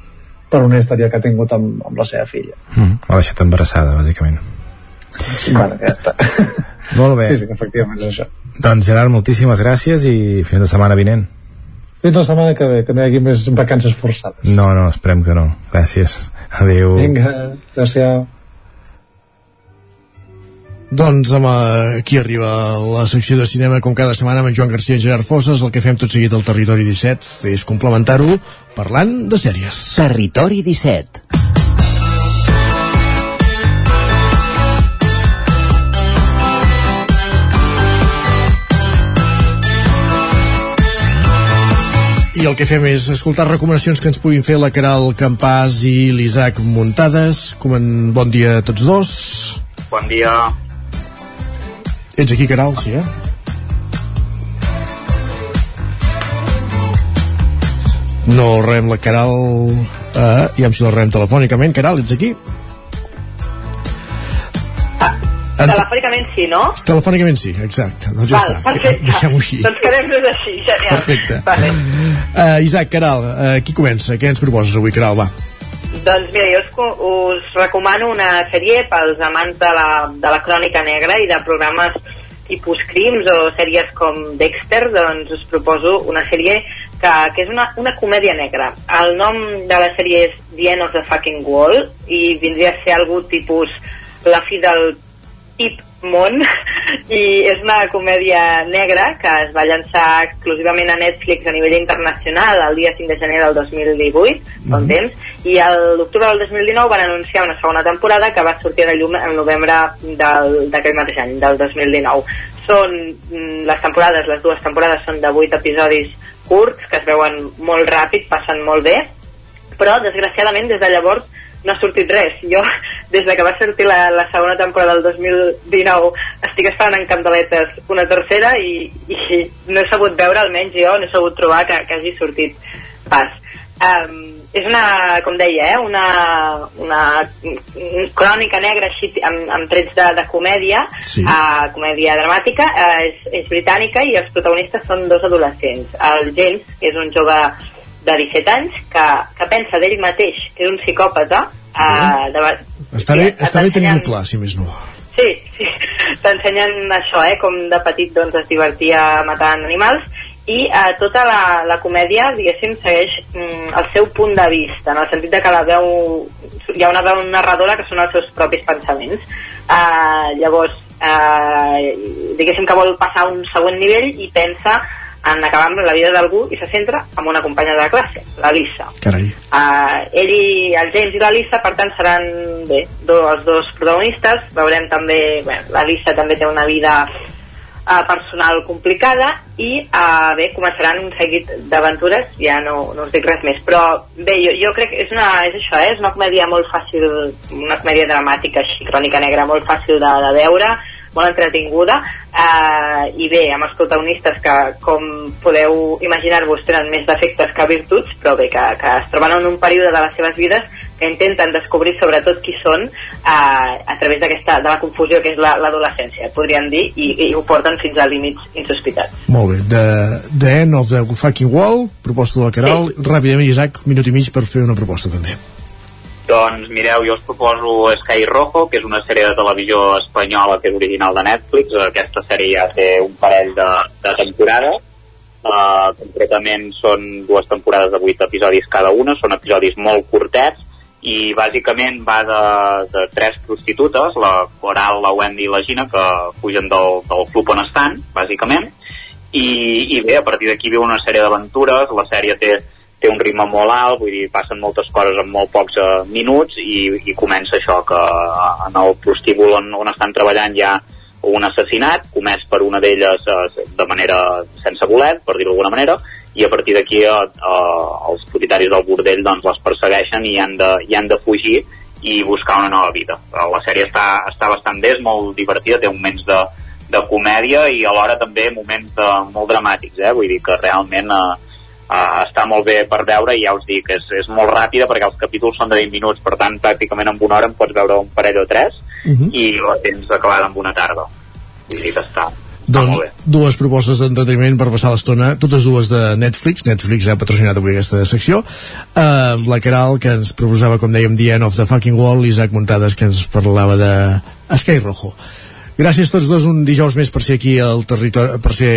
per una història que ha tingut amb, amb la seva filla Mm, L'ha deixat embarassada, bàsicament. bueno, ja està *laughs* Molt bé. sí, sí, efectivament és això Doncs Gerard, moltíssimes gràcies i fins la setmana vinent. fins la setmana que ve, que no hi hagi més vacances forçades No, no, esperem que no. Gràcies. Adéu. vinga, adéu Doncs amb, eh, aquí arriba la secció de cinema com cada setmana amb en Joan Garcia i Gerard Fosses el que fem tot seguit al Territori 17 és complementar-ho parlant de sèries Territori 17. i el que fem és escoltar recomanacions que ens puguin fer la Caral Campàs i l'Isaac Muntades Comen... bon dia a tots dos Bon dia. Ets aquí Caral, sí eh? no rem la Caral eh, i si la rem telefònicament Caral, ets aquí? En- Telefònicament sí, no? Telefònicament sí, exacte. Doncs ja Val, està. perfecte. *laughs* Deixem-ho així. Doncs quedem-nos així, genial. Perfecte. Vale. Uh, Isaac, Caral, uh, qui comença? Què ens proposes avui, Caral? Va. Doncs mira, jo us, us recomano una sèrie pels amants de la, de la crònica negra i de programes tipus crims o sèries com Dexter, doncs us proposo una sèrie que, que és una, una comèdia negra. El nom de la sèrie és The End of the Fucking Wall i vindria a ser algú tipus la fi del Ip Món i és una comèdia negra que es va llançar exclusivament a Netflix a nivell internacional el dia 5 de gener del 2018 fa un temps, i l'octubre del 2019 van anunciar una segona temporada que va sortir a la llum en novembre del- d'aquell mateix any, del 2019 són mm, les temporades, les dues temporades són de 8 episodis curts que es veuen molt ràpid, passen molt bé però desgraciadament des de llavors no ha sortit res. Jo, des de que va sortir la, la segona temporada del 2019, estic esperant en candeletes una tercera i, i no he sabut veure, almenys jo, no he sabut trobar que, que hagi sortit pas. Um, és una, com deia, eh, una, una crònica negra així amb, amb trets de, de comèdia, Sí. uh, comèdia dramàtica, uh, és, és britànica i els protagonistes són dos adolescents. El James, que és un jove de 17 anys, que, que pensa d'ell mateix que és un psicòpata, uh, de, Està bé, està bé tenir-ho clar, si més no. Sí, sí. *laughs* T'ensenyen això, eh? Com de petit doncs, es divertia matant animals i eh, tota la, la comèdia, diguéssim, segueix mm, el seu punt de vista, en el sentit de que la veu, hi ha una veu narradora que són els seus propis pensaments. Eh, llavors, eh, diguéssim que vol passar a un següent nivell i pensa en acabar amb la vida d'algú i se centra en una companya de classe, la Lisa. Carai. Uh, ell i el James i la Lisa, per tant, seran bé, do, els dos protagonistes. Veurem també, bé, la Lisa també té una vida uh, personal complicada i uh, bé, començaran un seguit d'aventures, ja no, no us dic res més, però bé, jo, jo crec que és, una, és això, eh? és una comèdia molt fàcil, una comèdia dramàtica així, crònica negra, molt fàcil de, de veure, molt entretinguda eh, i bé, amb els protagonistes que com podeu imaginar-vos tenen més defectes que virtuts però bé, que, que es troben en un període de les seves vides que intenten descobrir sobretot qui són eh, a través d'aquesta de la confusió que és la- l'adolescència, podríem dir i, i ho porten fins a límits insospitats Molt bé. The, the End of the Fucking Wall, proposta de la Caral. Ràpidament, Isaac, minut i mig per fer una proposta també. Doncs mireu, jo us proposo Sky Rojo, que és una sèrie de televisió espanyola que és original de Netflix. Aquesta sèrie ja té un parell de, de temporades. Uh, concretament són dues temporades de vuit episodis cada una, són episodis molt curtets i bàsicament va de, de tres prostitutes, la Coral, la Wendy i la Gina, que fugen del, del club on estan, bàsicament, i, i bé, a partir d'aquí viu una sèrie d'aventures, la sèrie té, té un ritme molt alt, vull dir, passen moltes coses en molt pocs uh, minuts i, i comença això, que uh, en el prostíbul on, on estan treballant hi ha un assassinat comès per una d'elles eh, de manera sense voler, per dir-ho d'alguna manera, i a partir d'aquí eh, eh, els propietaris del bordell doncs, les persegueixen i han, de, i han de fugir i buscar una nova vida. Eh, La sèrie està, està bastant bé, és molt divertida, té moments de, de comèdia i alhora també moments de, molt dramàtics, eh? vull dir que realment eh, uh, està molt bé per veure i ja us dic, és, és molt ràpida perquè els capítols són de 20 minuts, per tant pràcticament en una hora en pots veure un parell o tres Mhm. i la tens acabada en una tarda. Vull dir que està, doncs dues propostes d'entreteniment per passar l'estona, totes dues de Netflix. Netflix ha patrocinat avui aquesta secció. Uh, la Caral, que ens proposava, com dèiem, The End of the Fucking Wall, Isaac Muntades, que ens parlava de Sky Rojo. Gràcies tots dos un dijous més per ser aquí al territori, per ser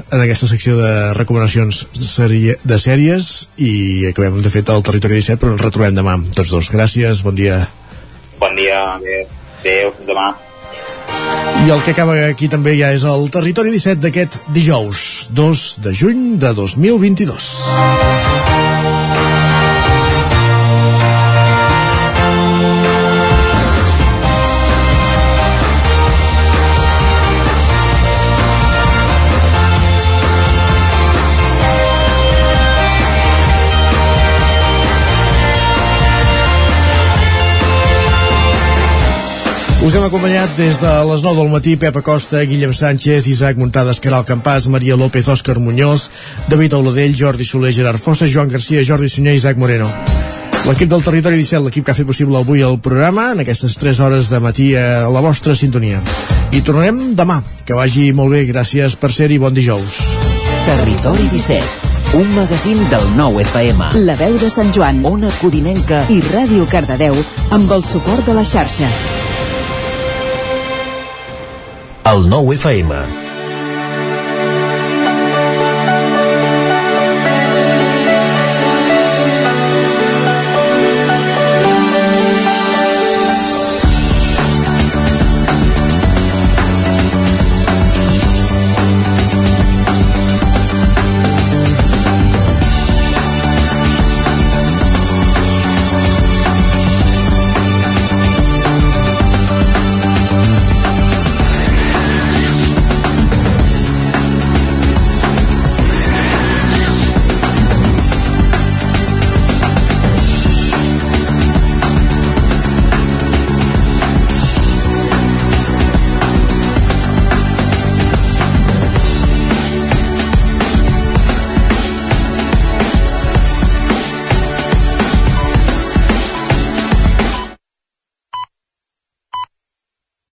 en aquesta secció de recomanacions de sèries i acabem de fet al territori 17 però ens retrobem demà tots dos. Gràcies, bon dia. Bon dia, adéu, adéu demà. I el que acaba aquí també ja és el Territori 17 d'aquest dijous, 2 de juny de 2022. Us hem acompanyat des de les 9 del matí Pepa Costa, Guillem Sánchez, Isaac Muntades, Caral Campàs, Maria López, Òscar Muñoz, David Auladell, Jordi Soler, Gerard Fossa, Joan Garcia, Jordi Sunyer i Isaac Moreno. L'equip del Territori 17, l'equip que ha fet possible avui el programa, en aquestes 3 hores de matí a la vostra sintonia. I tornarem demà. Que vagi molt bé, gràcies per ser-hi, bon dijous. Territori 17, un magazín del nou FM. La veu de Sant Joan, Ona Codinenca i Ràdio Cardedeu amb el suport de la xarxa. El nou FM.